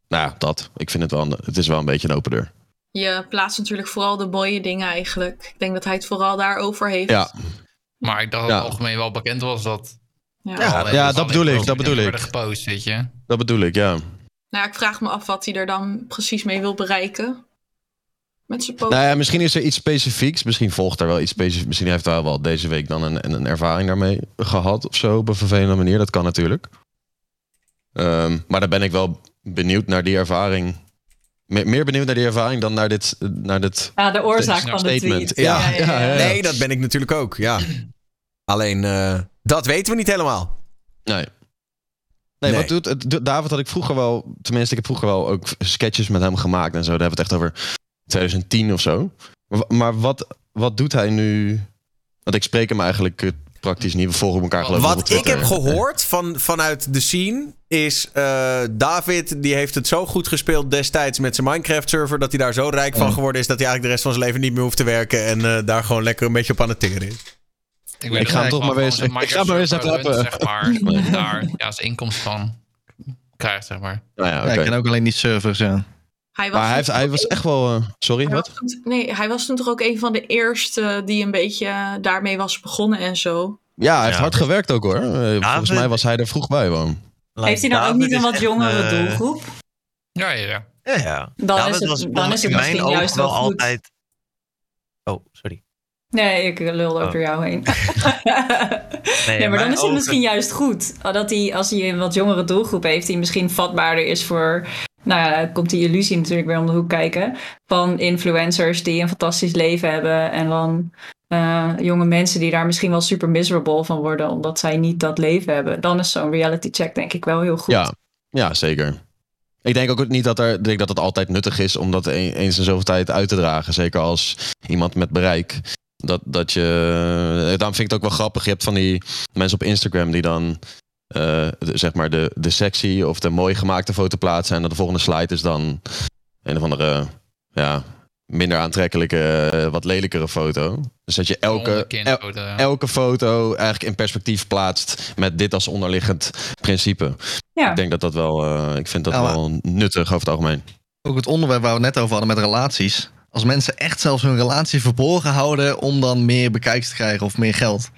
nou ja, dat. Ik vind het wel, een- het is wel een beetje een open deur. Je plaatst natuurlijk vooral de mooie dingen eigenlijk. Ik denk dat hij het vooral daarover heeft. Ja, Maar ik dacht dat Ja. het algemeen wel bekend was dat... Ja. Ja, dat bedoel ik, dat bedoel ik. gepost, weet je. dat bedoel ik, ja. Nou ja, ik vraag me af wat hij er dan precies mee wil bereiken. Met zijn. Nou ja, misschien is er iets specifieks. Misschien volgt er wel iets specifieks. Misschien heeft hij wel deze week dan een, een ervaring daarmee gehad of zo. Op een vervelende manier. Dat kan natuurlijk. Ehm, maar dan ben ik wel benieuwd naar die ervaring. Me- meer benieuwd naar die ervaring dan naar dit, naar dit Ja, de oorzaak Statement. van de tweet. Ja, ja, ja, ja. Nee, dat ben ik natuurlijk ook, ja. Alleen, eh, dat weten we niet helemaal. Nee. Nee, Nee. wat doet het? doet- David had ik vroeger wel, tenminste, ik heb vroeger wel ook sketches met hem gemaakt en zo. Daar hebben we het echt over 2010 of zo. Maar, maar wat, wat doet hij nu? Want ik spreek hem eigenlijk eh, praktisch niet. We volgen elkaar geloof ik Wat ik heb gehoord van, vanuit de scene is... eh, David, die heeft het zo goed gespeeld destijds met zijn Minecraft-server... dat hij daar zo rijk van geworden is... dat hij eigenlijk de rest van zijn leven niet meer hoeft te werken... en eh, daar gewoon lekker een beetje op aan het teren is. Ik, Ik ga hem toch maar weer eens- ik ga maar eens appen. Zeg maar, daar ja, zijn inkomsten van krijgt, zeg maar. Nou ja, ik ken ook alleen die servers, ja. Hij was Maar hij, heeft, hij was echt wel... eh, sorry, hij wat? was toen- nee, hij was toen toch ook een van de eerste die een beetje daarmee was begonnen en zo. Ja, hij heeft Ja. hard gewerkt ook hoor. Eh, volgens mij was hij er vroeg bij gewoon. Heeft hij dan ook David niet een wat jongere eh, doelgroep? Ja, ja, ja. Ja, ja. Dan David is het- was dan is het in mijn misschien juist wel goed. altijd... Oh, sorry. Nee, ik lulde Oh. over jou heen. Nee, maar dan is het ogen- misschien juist goed. Dat hij, als hij een wat jongere doelgroep heeft, die misschien vatbaarder is voor. Nou ja, komt die illusie natuurlijk weer om de hoek kijken. Van influencers die een fantastisch leven hebben. En dan eh, jonge mensen die daar misschien wel super miserable van worden. Omdat zij niet dat leven hebben. Dan is zo'n reality check denk ik wel heel goed. Ja, ja, zeker. Ik denk ook niet dat, er, denk dat het altijd nuttig is om dat een- eens in zoveel tijd uit te dragen. Zeker als iemand met bereik. Dat, dat je, daarom vind ik het ook wel grappig. Je hebt van die mensen op Instagram die dan eh, de- zeg maar de, de sexy of de mooi gemaakte foto plaatsen. En dan de volgende slide is dan een of andere ja, minder aantrekkelijke, eh, wat lelijkere foto. Dus dat je elke, el- elke foto eigenlijk in perspectief plaatst met dit als onderliggend principe. Ja. Ik denk dat dat wel, eh, ik vind dat Ja, wel nuttig over het algemeen. Ook het onderwerp waar we het net over hadden met relaties. Als mensen echt zelfs hun relatie verborgen houden om dan meer bekijks te krijgen of meer geld.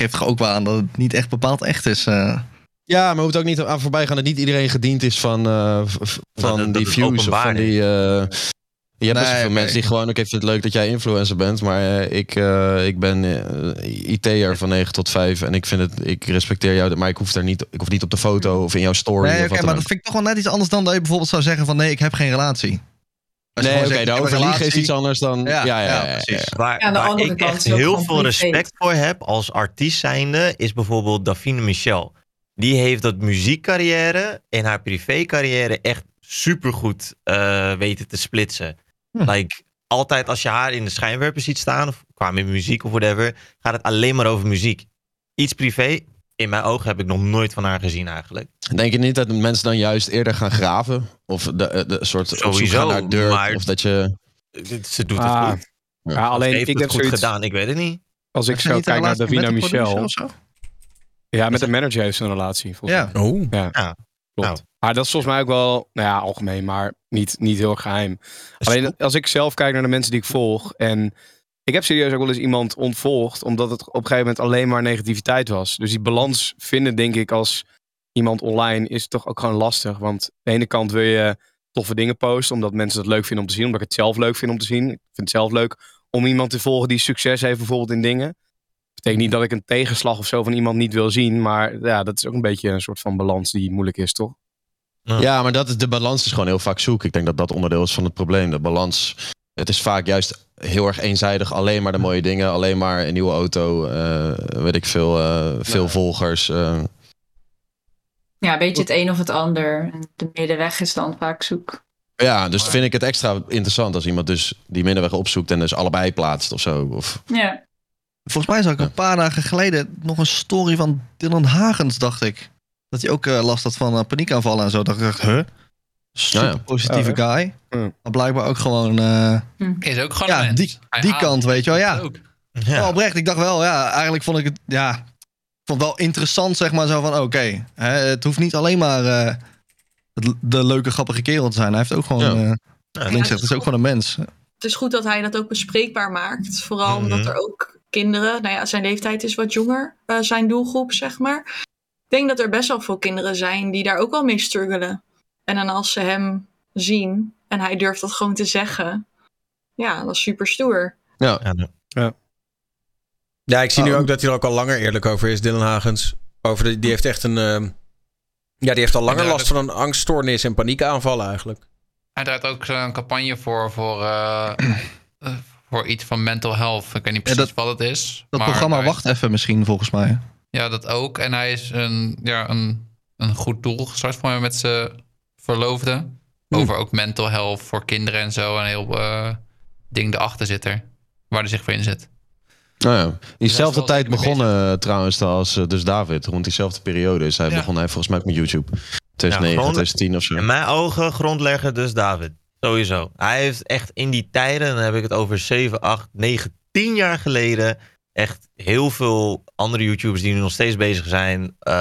Geeft toch ook wel aan dat het niet echt bepaald echt is. eh. Ja, maar hoeft ook niet aan voorbij gaan dat niet iedereen gediend is van, eh, van dat die views of van die. eh, je hebt best wel veel mensen die gewoon ook even het leuk dat jij influencer bent, maar eh, ik, eh, ik ben IT'er van 9 tot 5 en ik vind het, ik respecteer jou, maar ik hoef daar niet, ik hoef niet op de foto of in jouw story. Nee, of oké, wat dan maar dat vind ik toch wel net iets anders dan dat je bijvoorbeeld zou zeggen van nee, ik heb geen relatie. Nee, oké, overliegen is iets anders dan. Ja, ja, ja, ja, precies. Waar, Ja, aan de waar andere ik kant echt heel veel respect voor heb als artiest zijnde, is bijvoorbeeld Davine Michel. Die heeft dat muziekcarrière en haar privécarrière echt supergoed eh weten te splitsen. Hm. Like, altijd als je haar in de schijnwerpers ziet staan, of qua met muziek of whatever, gaat het alleen maar over muziek. Iets privé, in mijn ogen heb ik nog nooit van haar gezien eigenlijk. Denk je niet dat mensen dan juist eerder gaan graven? Of de, de soort Sowieso, gaan naar deur? maar- Of dat je. Ze doet Ah, het goed. Ja, alleen Heeft ik het heb goed zoiets, gedaan, ik weet het niet. als ik zo niet een kijk naar Davina een Michel. Ja, met de manager heeft ze een relatie. Volgens Ja. mij. Oh. Ja, Ja. klopt. Nou. Maar dat is volgens mij ook wel, nou ja, algemeen, maar niet, niet heel geheim. Alleen als ik zelf kijk naar de mensen die ik volg en ik heb serieus ook wel eens iemand ontvolgd omdat het op een gegeven moment alleen maar negativiteit was. Dus die balans vinden denk ik als iemand online is toch ook gewoon lastig. Want aan de ene kant wil je toffe dingen posten omdat mensen dat leuk vinden om te zien, omdat ik het zelf leuk vind om te zien. Ik vind het zelf leuk om iemand te volgen die succes heeft bijvoorbeeld in dingen. betekent niet dat ik een tegenslag of zo van iemand niet wil zien, maar ja, dat is ook een beetje een soort van balans die moeilijk is, toch? Ja, maar dat de balans is gewoon heel vaak zoek. Ik denk dat dat onderdeel is van het probleem. De balans. Het is vaak juist heel erg eenzijdig. Alleen maar de mooie dingen. Alleen maar een nieuwe auto. eh, weet ik veel. eh, veel volgers. eh. Ja, een beetje het een of het ander. En de middenweg is dan vaak zoek. ja, dus vind ik het extra interessant als iemand dus die middenweg opzoekt en dus allebei plaatst of zo. Of, Ja. Volgens mij zag ik een paar dagen geleden nog een story van Dylan Hagens, dacht ik. Dat hij ook eh, last had van paniekaanvallen en zo. Dacht ik, huh? Super Ja, ja. positieve Oh, guy. Ja. Maar blijkbaar ook gewoon... eh, Is ook gewoon Ja, een mens. die- die kant, weet je wel, ja. ook. Ja. Oprecht, ik dacht wel, ja, eigenlijk vond ik het, ja, ik vond het wel interessant, zeg maar, zo van, oké, hè, het hoeft niet alleen maar eh, de leuke, grappige kerel te zijn. Hij heeft ook gewoon, Ja. eh Ja, wat Link zegt, het is ook gewoon een mens. Het is goed dat hij dat ook bespreekbaar maakt. Vooral Mhm. omdat er ook kinderen, nou ja, zijn leeftijd is wat jonger, eh, zijn doelgroep, zeg maar. Ik denk dat er best wel veel kinderen zijn die daar ook wel mee struggelen. En dan als ze hem zien en hij durft dat gewoon te zeggen, ja, dat is super stoer. ja. Ja, Ja, ik zie nu Oh. ook dat hij er ook al langer eerlijk over is, Dylan Hagens. Over de, die heeft echt een... ehm, ja, die heeft al langer last van een angststoornis en paniekaanvallen eigenlijk. Hij draait ook zo'n campagne voor, voor, eh, eh, voor iets van mental health. Ik weet niet precies dat- wat het is. Dat maar programma Wacht Even misschien, volgens mij. Ja, dat ook. En hij is een, ja, een, een goed doel gestart voor mij met zijn verloofde. Hm. Over ook mental health voor kinderen en zo. Een heel eh, ding erachter zit er. Waar hij zich voor inzet. Nou ja, diezelfde tijd begonnen eh, trouwens als eh, dus David. Rond diezelfde periode is hij Ja. begon hij volgens mij ook met YouTube. 2009, gewoon- 2010 of zo. In mijn ogen grondlegger dus David. Sowieso. Hij heeft echt in die tijden, dan heb ik het over 7, 8, 9, 10 jaar geleden, echt heel veel andere YouTubers die nu nog steeds bezig zijn. eh,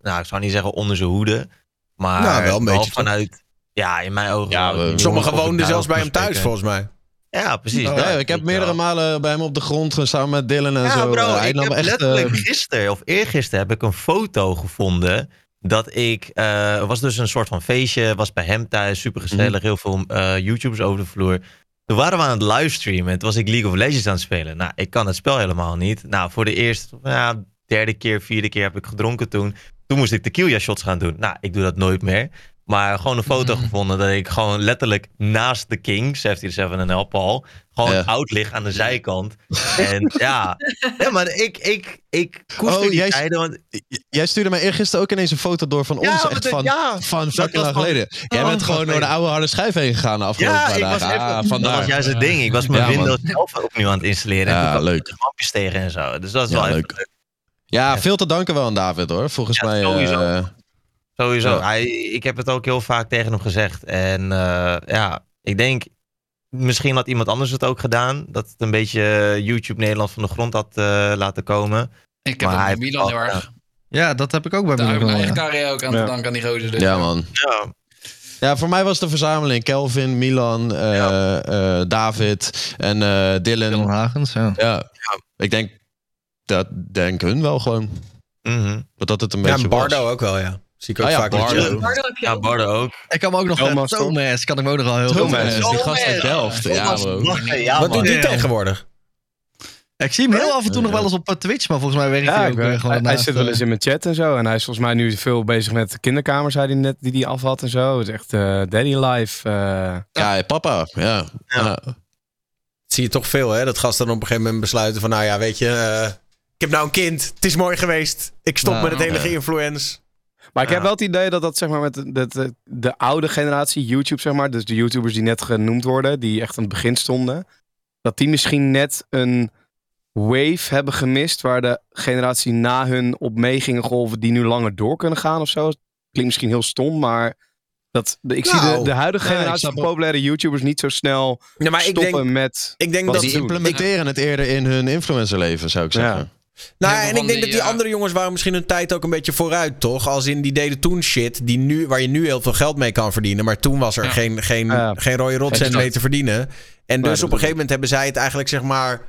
nou, ik zou niet zeggen onder zijn hoede. Maar Nou, wel een beetje, toch? vanuit. Ja, in mijn ogen. Ja, we- Sommigen woonden zelfs bij hem thuis, spreken. volgens mij. Ja, precies. Ja, dat ik heb meerdere wel. malen bij hem op de grond samen met Dylan en Ja, zo. bro, hij ik nam heb echt, letterlijk eh, gisteren of eergisteren heb ik een foto gevonden dat ik, eh, er was dus een soort van feestje, was bij hem thuis, super gezellig, Mhm. heel veel eh, YouTubers over de vloer. Toen waren we aan het livestreamen en toen was ik League of Legends aan het spelen. Nou, ik kan het spel helemaal niet. Nou, voor de eerste, ja, derde keer, vierde keer heb ik gedronken toen. Toen moest ik tequila shots gaan doen. Nou, ik doe dat nooit meer. Maar gewoon een foto Mhm. gevonden dat ik gewoon letterlijk naast de King, 77 NL Paul, gewoon Ja. oud lig aan de zijkant. En ja, ja maar ik, ik, ik koester Oh, die jij- tijden. Want, Jij stuurde mij eergisteren ook ineens een foto door van Ja, ons. Echt van, ja, van fucking was lang van- geleden. Jij Oh, bent gewoon door de oude harde schijf heen gegaan de afgelopen ja, paar ik was dagen. even, Ah, dat vandaar. was juist het ding. Ik was mijn Ja, man. Windows zelf opnieuw aan het installeren. en Ja, leuk. lampjes tegen en zo. Dus dat is wel leuk. Ja, veel te danken wel aan David hoor. Volgens Ja, mij. sowieso. eh, Sowieso. Ja. Hij, ik heb het ook heel vaak tegen hem gezegd. En eh, ja, ik denk, misschien had iemand anders het ook gedaan. Dat het een beetje eh, YouTube Nederland van de grond had eh, laten komen. Ik heb Maar hij bij Milan heel erg. Ja, dat heb ik ook bij Daar heb ik Milan. mijn ja. eigen carrière ook aan Ja. te danken aan die gozer. Dus, ja, man. Ja, Ja, voor mij was de verzameling Kelvin, Milan, eh, eh, David en eh, Dylan. Dylan Hagens, ja. Ja. ik denk dat denk hun wel gewoon. mhm. Dat dat het een Ja, beetje en Bardo was. ook wel, ja. Zie ik ook Ah ja, vaak. Bardo. Bardo heb je ja. Bardo ook. Ik kan me ook nog... Thomas, Thomas, Thomas kan ik me ook nog wel heel goed Thomas, herinneren. die gast uit Delft. Ja, ja, Wat doet die Ja. tegenwoordig? Ik zie hem heel af en toe nog wel eens op eh, Twitch, maar volgens mij werkt Ja, hij ook weet- eh, gewoon hij, hij naast, zit wel eh, eens in mijn chat en zo. En hij is volgens mij nu veel bezig met de kinderkamer, zei hij net, die hij af had en zo. Het is echt eh, daddy life. eh. Ja, papa. Ja. ja. Dat zie je toch veel, hè? Dat gasten dan op een gegeven moment besluiten van... Nou ja, weet je, eh, ik heb nou een kind. Het is mooi geweest. Ik stop Ja. met het hele Ja. geïnfluence. Maar ik Ja. heb wel het idee dat dat zeg maar met de, de, de, de oude generatie YouTube, zeg maar, dus de YouTubers die net genoemd worden, die echt aan het begin stonden, dat die misschien net een wave hebben gemist waar de generatie na hun op mee gingen golven die nu langer door kunnen gaan of zo. Klinkt misschien heel stom, maar dat, de- ik zie Nou, de, de huidige ja, ik generatie van populaire YouTubers niet zo snel Ja, maar ik stoppen denk, met... ik denk Wat dat... Doen. implementeren het eerder in hun influencerleven, zou ik zeggen. Nou, en ik denk dat die, eh, andere jongens waren misschien hun tijd ook een beetje vooruit, toch? Als in die deden toen shit die nu, waar je nu heel veel geld mee kan verdienen. Maar toen was er Ja. geen, geen, geen rode rotcent Exact. mee te verdienen. En dus op een gegeven moment hebben zij het eigenlijk, zeg maar...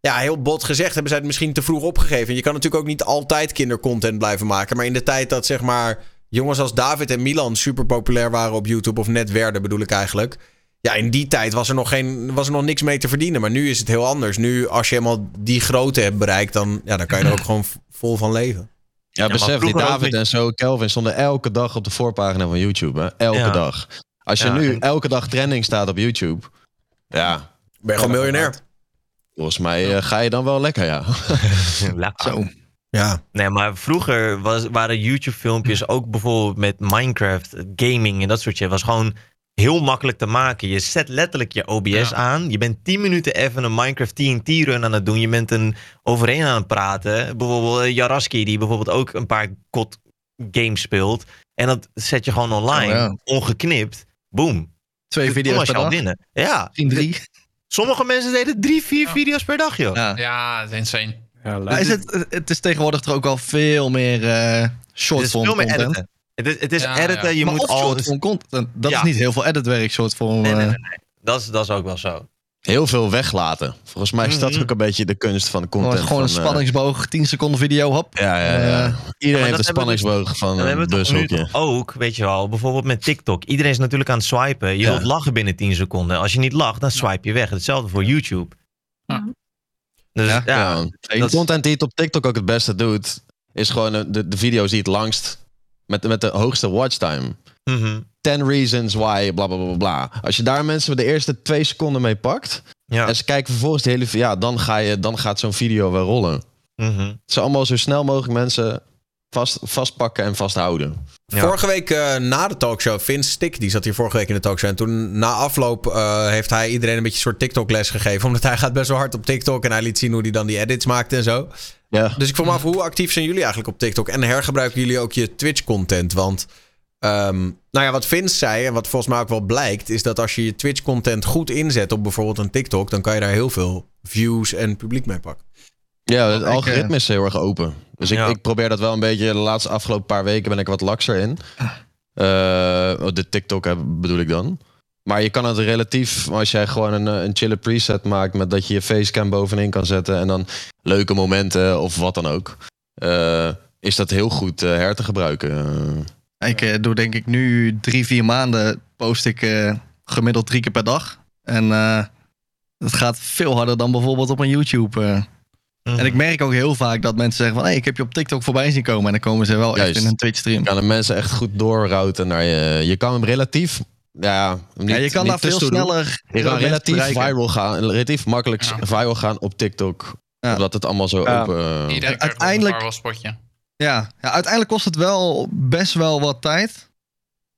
Ja, heel bot gezegd hebben zij het misschien te vroeg opgegeven. Je kan natuurlijk ook niet altijd kindercontent blijven maken. Maar in de tijd dat, zeg maar, jongens als David en Milan super populair waren op YouTube... of net werden, bedoel ik eigenlijk... Ja, in die tijd was er, nog geen, was er nog niks mee te verdienen. Maar nu is het heel anders. Nu, als je helemaal die grootte hebt bereikt, dan, ja, dan kan je er ook gewoon vol van leven. Ja, besef, die David en zo, Kelvin stonden elke dag op de voorpagina van YouTube. Hè? Elke Ja. dag. Als je Ja, nu en- elke dag trending staat op YouTube, ja, Ben je gewoon miljonair. volgens mij eh, ga je dan wel lekker, ja. Lekker. Zo. Ja. Nee, maar vroeger was, waren YouTube-filmpjes ook bijvoorbeeld met Minecraft, gaming en dat soort shit. Was gewoon heel makkelijk te maken. Je zet letterlijk je OBS Ja. aan. Je bent 10 minuten even een Minecraft TNT-run aan het doen. Je bent een overheen aan het praten. Bijvoorbeeld eh, Jaraski, die bijvoorbeeld ook een paar COD games speelt. En dat zet je gewoon online, Oh, ja. ongeknipt. Boom. Twee video's per al dag. binnen. Ja. Misschien drie. Sommige mensen deden drie, vier Ja. video's per dag, joh. Ja. Ja, het is insane. Ja, leuk. Maar is het, het is tegenwoordig toch ook al veel meer eh Het short veel meer content. editen. Het is, het is Ja, editen, ja. je maar moet al... short content. Dat Ja. is niet heel veel editwerk, short form. Nee, nee, eh. nee, nee. Dat is, dat is ook wel zo. Heel veel weglaten. Volgens mij is dat Mhm. ook een beetje de kunst van content. Gewoon, gewoon een van, eh, spanningsboog, 10 seconden video, hop. ja, ja, ja. Eh, Iedereen heeft een we spanningsboog van een toch ook, weet je wel, bijvoorbeeld met TikTok. Iedereen is natuurlijk aan het swipen. Je Ja. wilt lachen binnen 10 seconden. Als je niet lacht, dan swipe je weg. Hetzelfde voor YouTube. Ja. Dus Ja. ja, content die het op TikTok ook het beste doet, is gewoon de, de video's die het langst, met, met de hoogste watchtime. mhm. 10 reasons why, bla bla bla bla. Als je daar mensen de eerste twee seconden mee pakt, ja. en ze kijken vervolgens de hele ja, dan, ga je, dan gaat zo'n video wel rollen. mhm. Het is allemaal zo snel mogelijk mensen vast, vastpakken en vasthouden. Ja. Vorige week eh, na de talkshow, Vince Stick, die zat hier vorige week in de talkshow. En toen na afloop eh, heeft hij iedereen een beetje een soort TikTok-les gegeven. Omdat hij gaat best wel hard op TikTok. En hij liet zien hoe hij dan die edits maakte en zo. Ja. Dus ik vroeg me af, hoe actief zijn jullie eigenlijk op TikTok? En hergebruiken jullie ook je Twitch-content? Want, ehm, nou ja, wat Vince zei en wat volgens mij ook wel blijkt... is dat als je je Twitch-content goed inzet op bijvoorbeeld een TikTok... dan kan je daar heel veel views en publiek mee pakken. Ja, het algoritme is heel erg open. Dus ik, Ja. ik probeer dat wel een beetje. De laatste afgelopen paar weken ben ik wat lakser in. Eh, de TikTok bedoel ik dan. Maar je kan het relatief, als jij gewoon een, eh, een chille preset maakt met dat je je facecam bovenin kan zetten en dan leuke momenten of wat dan ook, eh, is dat heel goed eh, her te gebruiken. Ik eh, doe denk ik nu drie, vier maanden post ik eh, gemiddeld drie keer per dag. En eh dat gaat veel harder dan bijvoorbeeld op een YouTube. eh. Mhm. En ik merk ook heel vaak dat mensen zeggen van... Hey, ik heb je op TikTok voorbij zien komen. En dan komen ze wel Juist. echt in een Twitch stream. je kan de mensen echt goed doorrouten naar je. Je kan hem relatief. Ja, niet, ja, je kan daar veel sneller relatief viral gaan, relatief makkelijk Ja. viral gaan op TikTok. Ja. Omdat het allemaal zo Ja. open... uiteindelijk- een spotje. Ja. ja, uiteindelijk kost het wel best wel wat tijd.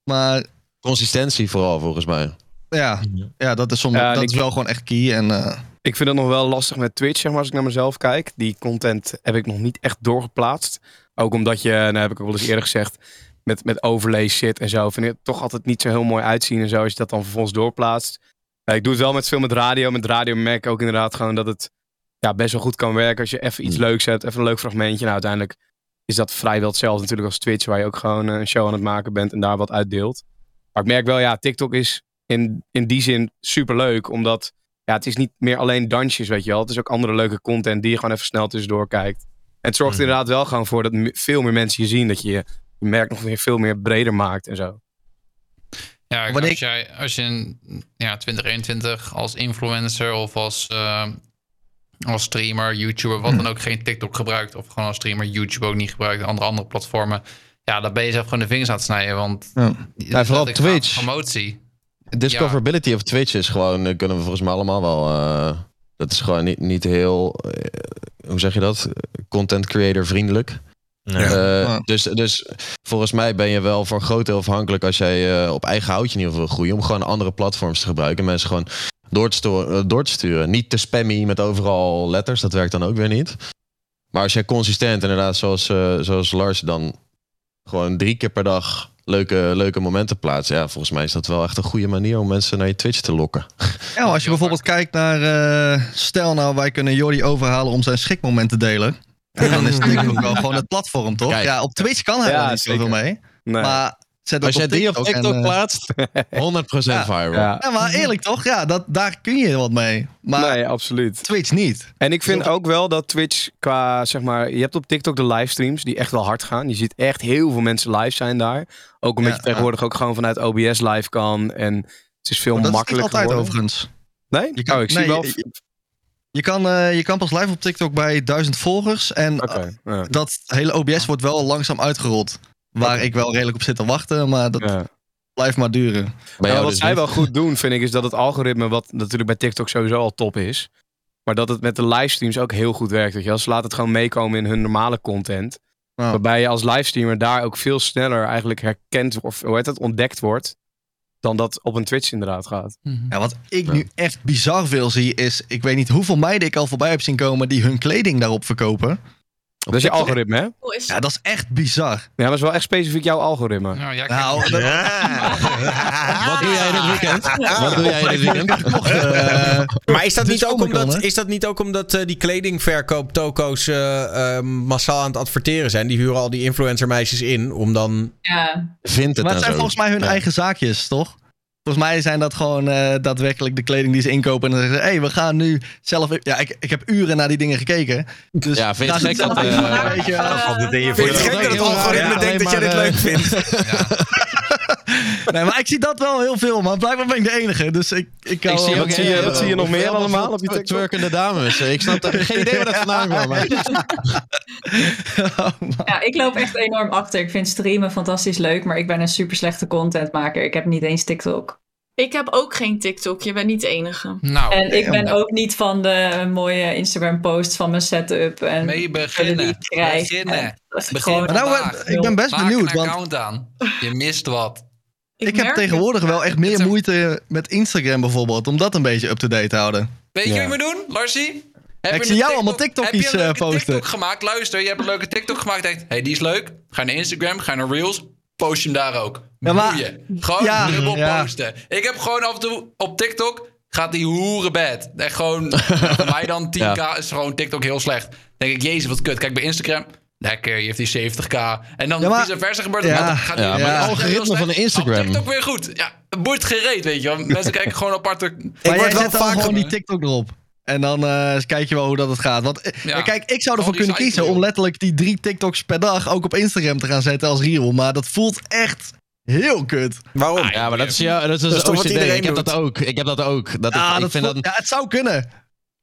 Maar Consistentie vooral, volgens mij. ja, ja dat is, soms, dat ik- is wel gewoon echt key. En, eh, Ik vind het nog wel lastig met Twitch, zeg maar, als ik naar mezelf kijk. Die content heb ik nog niet echt doorgeplaatst. Ook omdat je, nou heb ik ook wel eens eerder gezegd, met, met overlay shit en zo, vind ik het toch altijd niet zo heel mooi uitzien en zo, als je dat dan vervolgens doorplaatst. Ik doe het wel met veel met radio. Met radio merk ik ook inderdaad gewoon dat het ja, best wel goed kan werken als je even iets Hmm. leuks hebt, even een leuk fragmentje. Nou, uiteindelijk is dat vrijwel hetzelfde natuurlijk als Twitch, waar je ook gewoon eh, een show aan het maken bent en daar wat uitdeelt. Maar ik merk wel, ja, TikTok is in, in die zin super leuk, omdat ja, het is niet meer alleen dansjes, weet je wel. Het is ook andere leuke content die je gewoon even snel tussendoor kijkt. En het zorgt er Mhm. inderdaad wel gewoon voor dat veel meer mensen je zien. Dat je je merk nog weer veel meer breder maakt en zo. Ja, als, jij, als je in ja, 2021 als influencer of als, eh, als streamer, YouTuber, wat dan ook, geen TikTok gebruikt. Of gewoon als streamer YouTube ook niet gebruikt. Andere andere platformen. Ja, dan ben je zelf gewoon de vingers aan het snijden. Want Ja. ja, vooral Twitch. Promotie. Discoverability of Twitch is gewoon, eh, kunnen we volgens mij allemaal wel. eh, dat is gewoon niet, niet heel, hoe zeg je dat? Content creator vriendelijk. Eh, Ja. dus, dus volgens mij ben je wel voor een groot deel afhankelijk als jij eh, op eigen houtje in ieder geval wil groeien. Om gewoon andere platforms te gebruiken. Mensen gewoon door te, eh, door te sturen. Niet te spammy met overal letters. Dat werkt dan ook weer niet. Maar als jij consistent, inderdaad, zoals, eh, zoals Lars, dan gewoon drie keer per dag leuke, leuke momenten plaatst. Ja, volgens mij is dat wel echt een goede manier om mensen naar je Twitch te lokken. Ja, als je bijvoorbeeld kijkt naar... eh, stel nou, wij kunnen Jordi overhalen om zijn schrikmoment te delen. En dan is TikTok wel gewoon het platform, toch? Kijk. ja, op Twitch kan hij Ja, wel niet zoveel mee. Nee. Maar zet Als dat jij die op TikTok en, eh, plaatst, 100% viral. ja. Ja, maar eerlijk toch? Ja, dat, daar kun je wat mee. Maar nee, absoluut. Twitch niet. En ik vind ook wel dat Twitch qua, zeg maar, je hebt op TikTok de livestreams die echt wel hard gaan. Je ziet echt heel veel mensen live zijn daar. Ook omdat Ja, je tegenwoordig ook gewoon vanuit OBS live kan. En het is veel Maar dat is niet makkelijker altijd geworden. overigens. Nee? Je kan- oh, ik zie nee, wel... je- kan, eh, je kan pas live op TikTok bij 1000 volgers. En eh, ja. dat hele OBS wordt wel langzaam uitgerold. Waar ik wel redelijk op zit te wachten. Maar dat ja. blijft maar duren. Ja, jou wat dus zij niet. wel goed doen, vind ik, is dat het algoritme, wat natuurlijk bij TikTok sowieso al top is, maar dat het met de livestreams ook heel goed werkt. Weet je? wel. Ze laten het gewoon meekomen in hun normale content. Waarbij je als livestreamer daar ook veel sneller eigenlijk herkend of hoe heet het, ontdekt wordt. Dan dat op een Twitch inderdaad gaat. Ja, wat ik nu echt bizar veel zie is... Ik weet niet hoeveel meiden ik al voorbij heb zien komen... die hun kleding daarop verkopen. Dat is je algoritme, hè? Ja, dat is echt bizar. Ja, maar dat is wel echt specifiek jouw algoritme. Nou, ja, Nou, dat, Wat doe jij dit weekend? Wat doe jij dit weekend? eh, Maar is dat, Dus niet ook omdat, is dat niet ook omdat eh, die kledingverkoop toko's eh, eh, massaal aan het adverteren zijn? Die huren al die influencermeisjes in om dan... Ja. Vindt het maar het zijn zo. volgens mij hun Ja. eigen zaakjes, toch? Volgens mij zijn dat gewoon eh, daadwerkelijk de kleding die ze inkopen. En dan zeggen ze, hé, hey, we gaan nu zelf... Ja, ik, ik heb uren naar die dingen gekeken. Dus Ja, vind je het gek dat, in, eh, weet je wel. Valt het in je Vind je het voor gek dat het algoritme denkt dat jij dit maar, leuk eh, vindt? Nee, maar ik zie dat wel heel veel, maar blijkbaar ben ik de enige. Dus ik, ik, Ik zie wel- ook wat zie je- wat zie je nog meer allemaal op je TikTok? Twerkende dames. Ik snap er geen idee waar dat vandaan kwam. maar- ja, ik loop echt enorm achter. Ik vind streamen fantastisch leuk, maar ik ben een super slechte contentmaker. Ik heb niet eens TikTok. Ik heb ook geen TikTok. Je bent niet de enige. Nou, En ik ben ook niet van de mooie Instagram posts van mijn setup. En mee beginnen. Beginnen. En dat is Begin gewoon- Maar nou, vandaag. ik ben best Maak benieuwd, een want account aan. Je mist wat. Ik heb tegenwoordig wel echt meer moeite met Instagram bijvoorbeeld. Om dat een beetje up-to-date te houden. Weet je Ja. wat je moet doen, Larsie? Heb Ik je zie jou allemaal Heb TikTokjes, je een leuke eh, posten. TikTok gemaakt? Luister, je hebt een leuke TikTok gemaakt. Denkt, hey, die is leuk. Ga naar Instagram, ga naar Reels. Post je hem daar ook. Ja, maar- Boeien. Gewoon Ja, dubbel ja. posten. Ik heb gewoon af en toe op TikTok... Gaat die hoeren bed. Echt gewoon... voor mij dan 10k is gewoon TikTok heel slecht. Dan denk ik, jezus, wat kut. Kijk bij Instagram... Lekker, je heeft die 70k. En dan Ja, maar- vice versa gebeurt Ja. het. Gaat Ja, maar het algoritme van de Instagram. TikTok weer goed. Ja, het boeit gereed, weet je wel. Mensen kijken gewoon aparte... Maar word jij wel zet dan vaker- gewoon die TikTok erop. En dan eh, kijk je wel hoe dat het gaat. Want eh, Ja. ja, kijk, ik zou ervoor kunnen kiezen om letterlijk die drie TikToks per dag ook op Instagram te gaan zetten als reel. Maar dat voelt echt heel kut. Waarom? Ja, maar dat is, ja, dat is, is toch wat OCD. iedereen Ik heb doet? dat ook. Ik heb dat ook. Dat Ja, ik, dat ik vind voelt- dat... ja, het zou kunnen.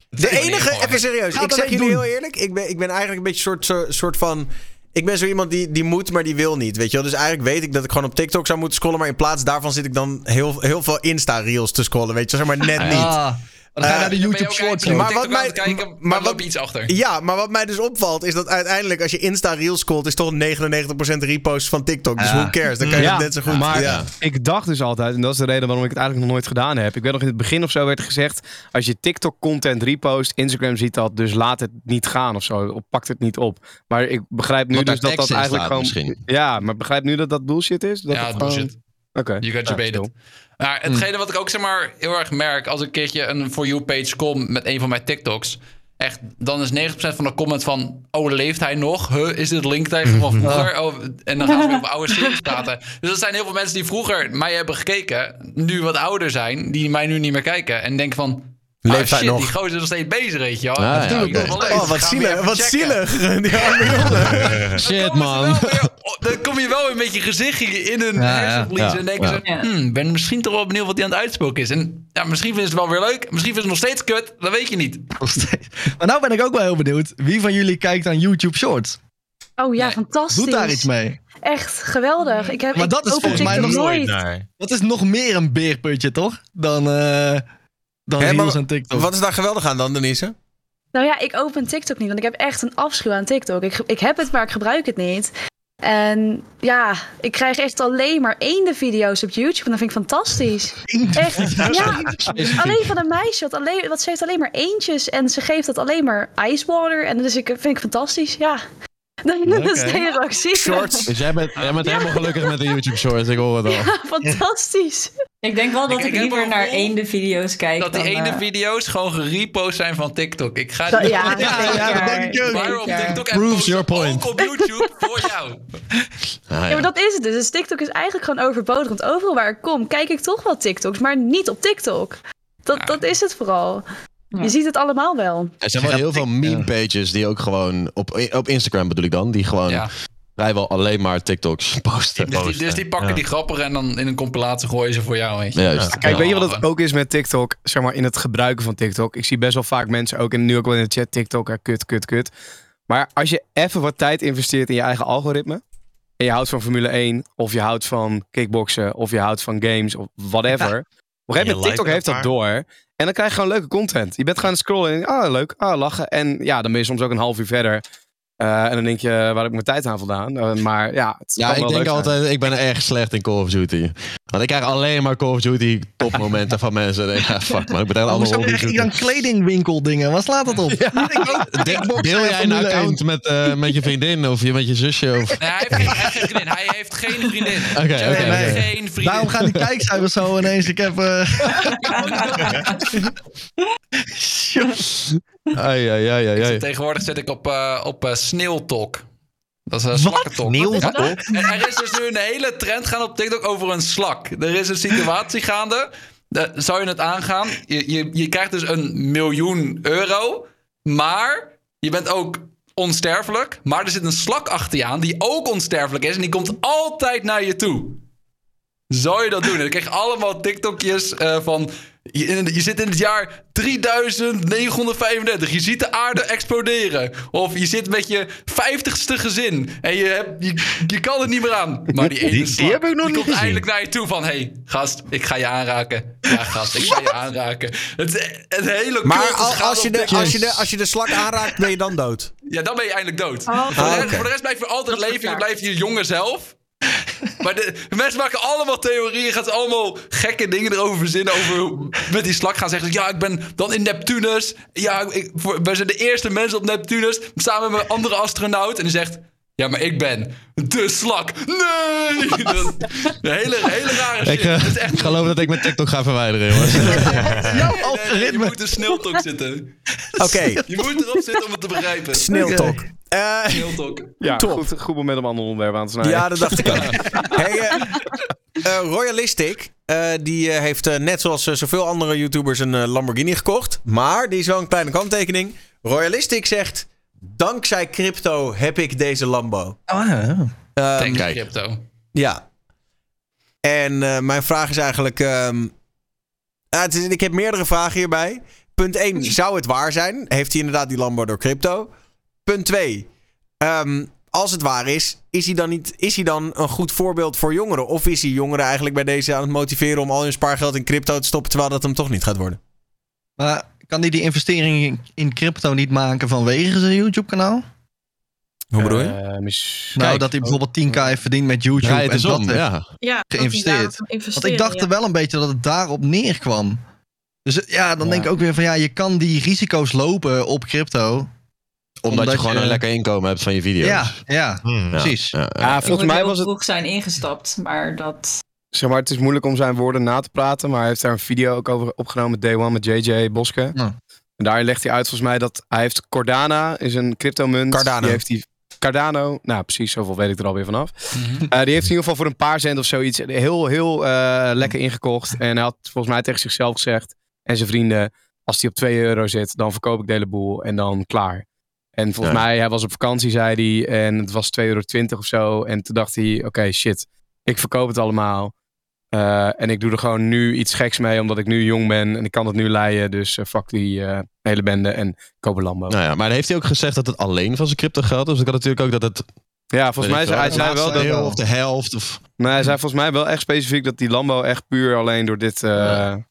De enige, even serieus. Ga ik zeg jullie doen. heel eerlijk. Ik ben, ik ben eigenlijk een beetje soort, soort, soort van. Ik ben zo iemand die, die moet, maar die wil niet. Weet je wel? Dus eigenlijk weet ik dat ik gewoon op TikTok zou moeten scrollen. Maar in plaats daarvan zit ik dan heel, heel veel Insta-reels te scrollen. Weet je? Zeg maar net niet. Ah, dan ga je Eh, naar de YouTube Shorts. Maar maar wat mij- kijken, maar maar wat- loop je iets achter. Ja, maar wat mij dus opvalt is dat uiteindelijk als je Insta-reels scrolt, is toch 99% repost van TikTok. Dus who cares? Dan kan je het net zo goed. maar ja. ik dacht dus altijd, en dat is de reden waarom ik het eigenlijk nog nooit gedaan heb. Ik weet nog in het begin of zo werd gezegd, als je TikTok-content repost, Instagram ziet dat, dus laat het niet gaan of zo. Of pakt het niet op. Maar ik begrijp nu dus dat dat eigenlijk staat gewoon... misschien. Ja, maar begrijp nu dat dat bullshit is? Dat Ja, het bullshit. Gewoon- Oké. You got your baited. Maar Hm. hetgene wat ik ook zeg maar heel erg merk als ik een keertje een For You page kom met een van mijn TikToks. Echt, dan is 90% van de comment van, oh, leeft hij nog? Huh, is dit linktijd van vroeger? Oh, en dan gaan ze weer over oude series praten. Dus er zijn heel veel mensen die vroeger mij hebben gekeken, nu wat ouder zijn, die mij nu niet meer kijken. En denken van, Leeft hij shit, nog? die gozer is nog steeds bezig, weet je wel. Ah, Dat ja, nog wel leuk. Oh, wat zielig. Wat zielig. Die arme jongen. Shit, man. wel weer- oh, Dan kom je wel een beetje gezichtje in hun Ja, ja, hersenvlies. ja, en denken ze, Ja. hmm, ben misschien toch wel benieuwd wat hij aan het uitspoken is. En ja, misschien vinden ze het wel weer leuk. Misschien vinden ze het nog steeds kut. Dat weet je niet. Nog steeds. Maar nou ben ik ook wel heel benieuwd. Wie van jullie kijkt aan YouTube Shorts? Oh ja, Nee. fantastisch. Doet daar iets mee? Echt geweldig. Ik heb Maar ik dat is volgens mij nog nooit. naar. Dat is nog meer een beerputje, toch? Dan, eh dan Hè, maar Reels en TikTok. Wat is daar geweldig aan dan, Denise? Nou ja, ik open TikTok niet, want ik heb echt een afschuw aan TikTok. Ik, ik heb het, maar ik gebruik het niet. En ja, ik krijg echt alleen maar eendenvideo's op YouTube. En dat vind ik fantastisch. Echt, ja. Alleen van een meisje, wat, alleen, wat ze heeft alleen maar eentjes. En ze geeft dat alleen maar icewater. En dus ik, vind ik fantastisch, ja. Dat is de hele reactie. Shorts. Dus jij bent, jij bent helemaal gelukkig met de YouTube Shorts. Ik hoor het al. Ja, fantastisch. Ik denk wel dat Ik- ik, ik heb liever naar eende video's kijk. Dat die dan, ene eh, video's gewoon gerepost zijn van TikTok. Ik ga Dat- ja, Ja, ja, dat denk ik ook. TikTok en Proves your point. ook op YouTube voor jou. Ah, Ja, maar dat is het dus. Dus TikTok is eigenlijk gewoon overbodig. Want overal waar ik kom, kijk ik toch wel TikToks, maar niet op TikTok. Dat, dat is het vooral. Ja. Je ziet het allemaal wel. Er zijn wel heel veel meme pages die ook gewoon op, op Instagram bedoel ik dan, die gewoon Ja. vrijwel alleen maar TikToks posten. Dus die, dus die pakken Ja. die grappige en dan in een compilatie gooien ze voor jou. Weet je. Juist. Kijk, weet je wat Ja. het ook is met TikTok? Zeg maar in het gebruiken van TikTok. Ik zie best wel vaak mensen ook, en nu ook wel in de chat, TikTok, hè, kut, kut, kut. Maar als je even wat tijd investeert in je eigen algoritme. En je houdt van Formule 1, of je houdt van kickboksen, of je houdt van games, of whatever. Op een gegeven moment, TikTok heeft dat door. En dan krijg je gewoon leuke content. Je bent gaan scrollen en ah, leuk, ah, lachen. En ja, dan ben je soms ook een half uur verder. Eh, en dan denk je, waar heb ik mijn tijd aan voldaan? Eh, maar ja, het Ja, ik denk leuk zijn. altijd, ik ben erg slecht in Call of Duty. Want ik krijg alleen maar Call of Duty topmomenten van mensen. Denk, ja, fuck man, ik ben Oh, allemaal hoezo Call of krijg je Duty. dan kledingwinkel dingen? Waar slaat dat op? De- Deel jij een account met, eh, met je vriendin of je, met je zusje? Of... Nee, hij heeft, geen, hij heeft geen vriendin. Hij heeft geen vriendin. Oké, Hij oké, heeft oké. geen vriendin. Daarom gaan die kijkcijfers zo ineens. Ik heb... Ai, ai, ai, ai, ai. Tegenwoordig zit ik op, eh op Sneeuwtalk. Dat is een en er is dus nu een hele trend gaan op TikTok over een slak. Er is een situatie gaande. Zou je het aangaan? Je, je, je krijgt dus een miljoen euro. Maar je bent ook onsterfelijk. Maar er zit een slak achter je aan die ook onsterfelijk is. En die komt altijd naar je toe. Zou je dat doen? En dan krijg je allemaal TikTokjes eh, van... Je, in- je zit in het jaar 3935. Je ziet de aarde exploderen. Of je zit met je 50ste gezin. En je, hebt, je, je kan het niet meer aan. Maar die ene Die- die heb ik nog die niet komt gezien. eindelijk naar je toe van... hey, gast, ik ga je aanraken. Ja, gast, ik ga je aanraken. Het, het hele Maar als je, de, als, je de, als je de slak aanraakt, ben je dan dood. Ja, dan ben je eindelijk dood. Oh, voor, de, rest- oké. voor de rest blijf je altijd leven. Je blijft je jonge zelf. Maar mensen maken allemaal theorieën. Gaan ze allemaal gekke dingen erover verzinnen. Over met die slak gaan zeggen. Ja, ik ben dan in Neptunus. Ja, ik, wij zijn de eerste mensen op Neptunus. Samen met een andere astronaut. En die zegt. Ja, maar ik ben de slak. Nee! Dat, een hele, hele rare shit. Ik, eh, Dat is echt ik geloof dat ik mijn TikTok ga verwijderen, jongens. Nee, nee, je moet een sneltok zitten. Oké, Je moet erop zitten om het te begrijpen. sneeuwtok. Eh, Sneltok. Ja, Top. goed, goed moment om ander onderwerp aan te snijden. ja, dat dacht ik ook. Hey, eh, Royalistic, eh, die eh, heeft net zoals zoveel andere YouTubers een Lamborghini gekocht. Maar die is wel een kleine kanttekening. Royalistic zegt, dankzij crypto heb ik deze Lambo. Oh, ja. Ehm, Denk kijk. crypto. Ja. En eh, mijn vraag is eigenlijk... ehm, ah, het is, ik heb meerdere vragen hierbij. Punt 1, zou het waar zijn? Heeft hij inderdaad die Lambo door crypto? Punt 2, als het waar is, is hij, dan niet, is hij dan een goed voorbeeld voor jongeren? Of is hij jongeren eigenlijk bij deze aan het motiveren om al hun spaargeld in crypto te stoppen, terwijl dat hem toch niet gaat worden? Maar kan die die investering in- in crypto niet maken vanwege zijn YouTube-kanaal? Hoe bedoel je? Eh, mis- Nou, Kijk, dat hij bijvoorbeeld 10k heeft verdiend met YouTube. En dat om, heeft ja. Ja, geïnvesteerd. Want ik dacht er wel een beetje dat het daarop neerkwam. Dus het- ja, dan Ja. denk ik ook weer van ja, je kan die risico's lopen op crypto. Omdat, Omdat je gewoon je- een lekker inkomen hebt van je video's. Ja, ja, Hmm. Precies. ja, ja. Ja, Ik volgens moet mij was het... vroeg zijn ingestapt, maar dat... Zeg maar, het is moeilijk om zijn woorden na te praten, maar hij heeft daar een video ook over opgenomen, Day One met JJ Boske. Ja. En daar legt hij uit volgens mij dat hij heeft Cardano, is een cryptomunt. Cardano. Die heeft hij Cardano, nou precies, zoveel weet ik er alweer vanaf. Mhm. Eh, die heeft in ieder geval voor een paar cent of zoiets heel, heel eh, lekker ingekocht. En hij had volgens mij tegen zichzelf gezegd en zijn vrienden, als hij op 2 euro zit, dan verkoop ik de hele boel en dan klaar. En volgens Ja. mij, hij was op vakantie, zei hij, en het was 2,20 euro of zo. En toen dacht hij, oké, shit, ik verkoop het allemaal. Eh, en ik doe er gewoon nu iets geks mee, omdat ik nu jong ben en ik kan het nu leiden. Dus eh, fuck die eh, hele bende en koop een Lambo. Nou ja, maar heeft hij ook gezegd dat het alleen van zijn crypto geld is? Dus ik had natuurlijk ook dat het... Ja, volgens mij zei hij zei wel deel of de helft. Of... Nee, hij zei volgens mij wel echt specifiek dat die Lambo echt puur alleen door dit, Ja.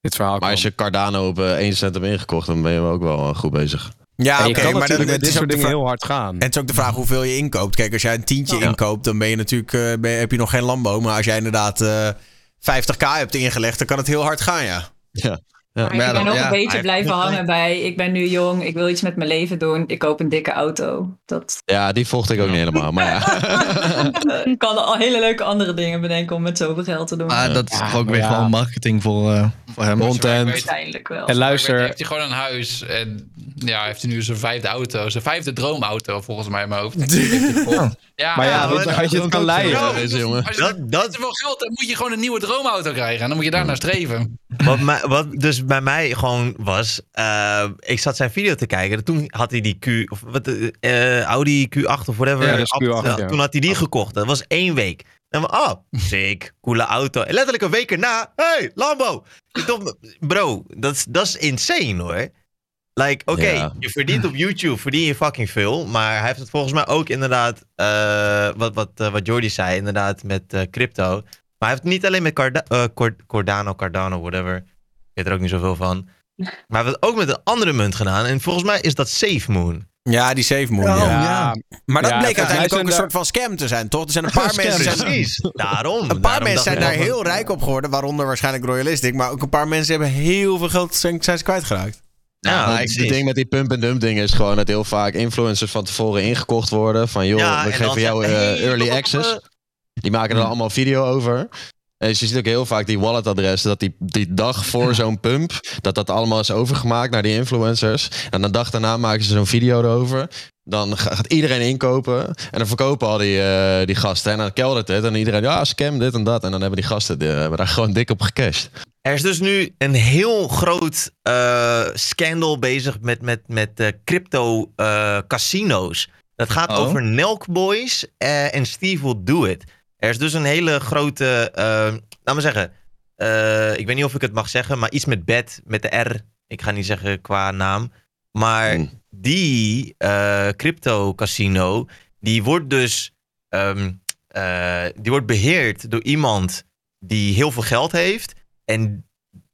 dit verhaal Maar kwam. als je Cardano op eh, 1 cent hebt ingekocht, dan ben je ook wel goed bezig. Ja, En oké, kan maar dan, met dit is ook soort de dingen heel hard gaan. En het is ook de vraag hoeveel je inkoopt. Kijk, als jij een tientje Ja. inkoopt, dan ben je natuurlijk, eh, ben je- heb je nog geen Lambo. Maar als jij inderdaad eh 50k hebt ingelegd, dan kan het heel hard gaan, ja. Ja. Maar Maar ja, ik ben dan- nog ja, een beetje blijven hangen bij, ik ben nu jong, ik wil iets met mijn leven doen, ik koop een dikke auto. Dat Ja, die volgde ik ook niet helemaal. Maar ja. ik kan al hele leuke andere dingen bedenken om met zoveel geld te doen. Maar dat is Ja, toch ook weer ja. gewoon marketing voor, eh, voor hem. Content. Uiteindelijk wel. En luister, heeft hij gewoon een huis en ja, heeft hij nu zijn vijfde auto. Zijn vijfde droomauto volgens mij in mijn hoofd. Ja, maar ja, ja, weet je, als je het kan leiden. Ja, jongen. Als je Dat, dat, veel geld hebt, moet je gewoon een nieuwe droomauto krijgen. En dan moet je daar naar streven. Wat, mij- wat dus bij mij gewoon was, eh, ik zat zijn video te kijken. Toen had hij die Q, of wat, eh, Audi Q8 of whatever. Ja, dat is Q8, Ja, ja. Toen had hij die gekocht. Dat was één week. En we, oh, sick, coole auto. En letterlijk een week erna, hey, Lambo. Bro, dat is- dat is insane hoor. Like, oké, Ja. je verdient op YouTube, verdien je fucking veel. Maar hij heeft het volgens mij ook inderdaad, eh, wat, wat, wat Jordi zei, inderdaad met crypto. Maar hij heeft het niet alleen met Carda- Cord- Cordano, Cardano, whatever. Ik weet er ook niet zoveel van. Maar hij heeft het ook met een andere munt gedaan. En volgens mij is dat Safe Moon. Ja, die Safe Moon. Oh, ja. ja. Maar dat Ja, bleek uiteindelijk ook een daar- soort van scam te zijn, toch? Er zijn een paar mensen... Zijn, Precies, daarom. een paar Daarom mensen zijn daar heel van- rijk op geworden, waaronder waarschijnlijk Royalistic. Maar ook een paar mensen hebben heel veel geld zijn, zijn ze kwijtgeraakt. Ja, precies. het ding met die pump en dump ding is gewoon dat heel vaak influencers van tevoren ingekocht worden. Van joh, Ja, we en geven jou eh, early access. Die maken er allemaal video over. Je ziet ook heel vaak die walletadressen, dat die, die dag voor zo'n pump, dat dat allemaal is overgemaakt naar die influencers. En een dag daarna maken ze zo'n video erover. Dan ga- gaat iedereen inkopen. En dan verkopen al die, eh, die gasten. En dan keldert het. En iedereen, ja, scam dit en dat. En dan hebben die gasten die, hebben daar gewoon dik op gecashed. Er is dus nu een heel groot eh, scandal bezig met, met, met eh, crypto eh, casino's. Dat gaat Oh. over Nelk Boys eh, en Steve Will Do It. Er is dus een hele grote, eh laat maar zeggen, eh, ik weet niet of ik het mag zeggen, maar iets met bet, met de R. Ik ga niet zeggen qua naam. Maar Hmm. die eh, crypto casino, die wordt dus ehm, eh, die wordt beheerd door iemand die heel veel geld heeft. En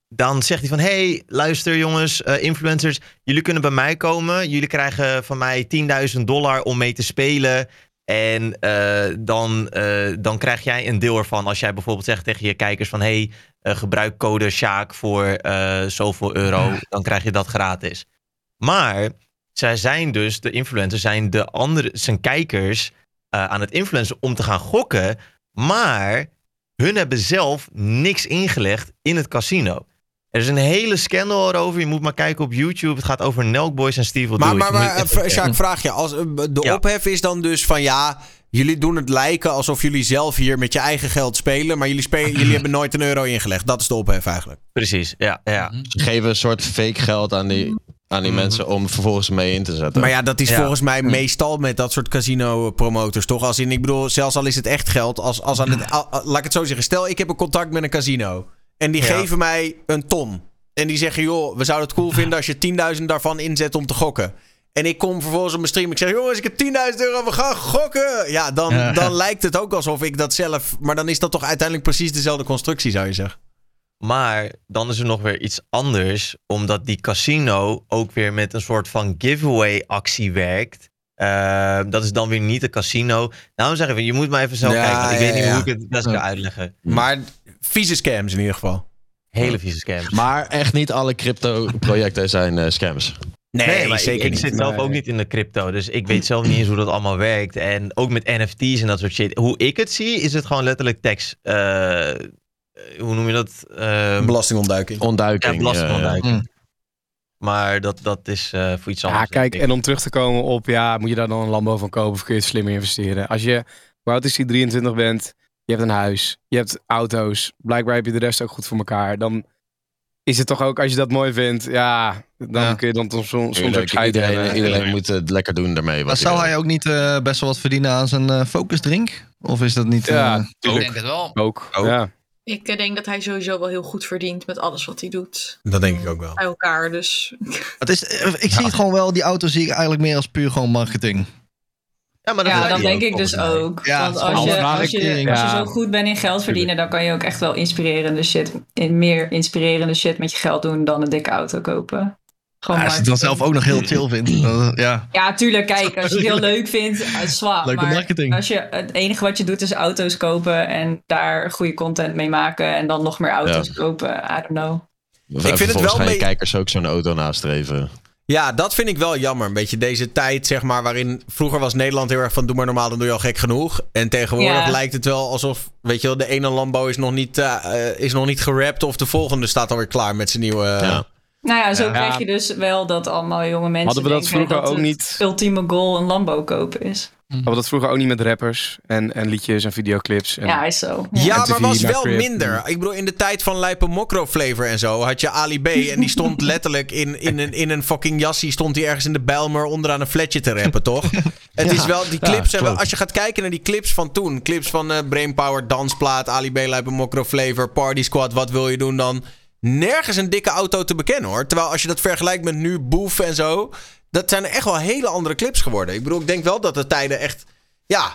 dan zegt hij van, hey, luister jongens, influencers, jullie kunnen bij mij komen. Jullie krijgen van mij 10.000 dollar om mee te spelen. En eh, dan, eh, dan krijg jij een deel ervan. Als jij bijvoorbeeld zegt tegen je kijkers van, hey, eh, gebruik code Sjaak voor zoveel euro. Dan krijg je dat gratis. Maar zij zijn dus, de influencers zijn de andere, zijn kijkers aan het influencen om te gaan gokken. Maar hun hebben zelf niks ingelegd in het casino. Er is een hele scandal erover. Je moet maar kijken op YouTube. Het gaat over Nelk Boys en Steve Maar, maar, maar eh, Sjaak, vraag je. Als, eh, de Ja. ophef is dan dus van ja, jullie doen het lijken alsof jullie zelf hier met je eigen geld spelen. Maar jullie, spelen, jullie hebben nooit een euro ingelegd. Dat is de ophef eigenlijk. Precies, ja. ja. Ze geven een soort fake geld aan die, aan die Mhm. mensen om vervolgens mee in te zetten. Maar ja, dat is Ja. volgens mij meestal met dat soort casino-promotors, toch? Als in, ik bedoel, zelfs al is het echt geld, als, als aan het, al- al- laat ik het zo zeggen. Stel, ik heb een contact met een casino en die Ja. geven mij een ton. En die zeggen, joh, we zouden het cool vinden als je 10.000 daarvan inzet om te gokken. En ik kom vervolgens op mijn stream. Ik zeg, jongens, ik heb 10.000 euro, we gaan gokken. Ja, dan, Ja. dan lijkt het ook alsof ik dat zelf... Maar dan is dat toch uiteindelijk precies dezelfde constructie, zou je zeggen. Maar dan is er nog weer iets anders. Omdat die casino ook weer met een soort van giveaway actie werkt. Eh, dat is dan weer niet een casino. Nou, zeg even, je moet maar even zelf Ja, kijken. Want ik ja, weet niet ja. hoe ik het best kan uitleggen. Maar vieze scams in ieder geval. Hele vieze scams. Maar echt niet alle crypto-projecten zijn eh, scams. Nee, maar zeker ik, ik niet. zit zelf ook niet in de crypto. Dus ik weet zelf niet eens hoe dat allemaal werkt. En ook met NFT's en dat soort shit. Hoe ik het zie, is het gewoon letterlijk tekst. eh, hoe noem je dat? Ehm, Belastingontduiking. Ontduiking. ja, belastingontduiking. Mm. Maar dat, dat is eh, voor iets Ja, anders. kijk, denk ik. en om terug te komen op, ja, moet je daar dan een Lambo van kopen of kun je het slimmer investeren? Als je, hoe oud is die, 23 bent, je hebt een huis, je hebt auto's, blijkbaar heb je de rest ook goed voor elkaar, dan is het toch ook, als je dat mooi vindt, ja, dan Ja. kun je dan soms, soms ook iedereen, iedereen moet het lekker doen daarmee. Wat zou hij ook niet eh, best wel wat verdienen aan zijn eh focus drink? Of is dat niet... eh, Ja, Ik tuurlijk. denk het wel. Ook. Ook. Ja. Ik eh, denk dat hij sowieso wel heel goed verdient met alles wat hij doet. Dat denk ik ook wel. Bij elkaar, dus... het is, eh, ik zie het gewoon wel, die auto zie ik eigenlijk meer als puur gewoon marketing. Ja, maar Ja, dat denk ook, ik dus mij. ook. Ja, Want als je, als, je, marketing. als je Ja. zo goed bent in geld verdienen, dan kan je ook echt wel inspirerende shit, in meer inspirerende shit met je geld doen dan een dikke auto kopen. Gewoon Ja, als je het dan zelf ook nog heel chill vindt. dan, ja. Ja, tuurlijk, kijk, als je het heel leuk vindt, is zwaar. Leuke maar marketing. Als je, het enige wat je doet is auto's kopen en daar goede content mee maken en dan nog meer auto's Ja. kopen, I don't know. vind het wel gaan je mee- kijkers ook zo'n auto nastreven. Ja, dat vind ik wel jammer. Een beetje deze tijd, zeg maar, waarin vroeger was Nederland heel erg van doe maar normaal, dan doe je al gek genoeg. En tegenwoordig Ja. lijkt het wel alsof, weet je wel, de ene Lambo is nog niet, eh, eh, is nog niet gerapt of de volgende staat alweer klaar met zijn nieuwe... Ja. Nou ja, zo Ja. krijg je dus wel dat allemaal jonge mensen Hadden we dat denken vroeger dat ook het niet? ultieme goal een Lambo kopen is. Hadden we dat vroeger ook niet met rappers en, en liedjes en videoclips? En... Ja, is zo. Ja, MTV maar was wel minder. Ik bedoel, in de tijd van Lijpe Mokro Flavor en zo had je Ali B. En die stond letterlijk in, in, een, in een fucking jassie. Stond hij ergens in de Bijlmer onderaan een flatje te rappen, toch? Het is wel, die clips zijn wel, klopt. als je gaat kijken naar die clips van toen. Clips van eh Brainpower, Dansplaat, Ali B, Lijpe Mokro Flavor, Party Squad. Wat wil je doen dan? Nergens een dikke auto te bekennen hoor. Terwijl als je dat vergelijkt met nu Boef en zo. Dat zijn echt wel hele andere clips geworden. Ik bedoel, ik denk wel dat de tijden echt. Ja.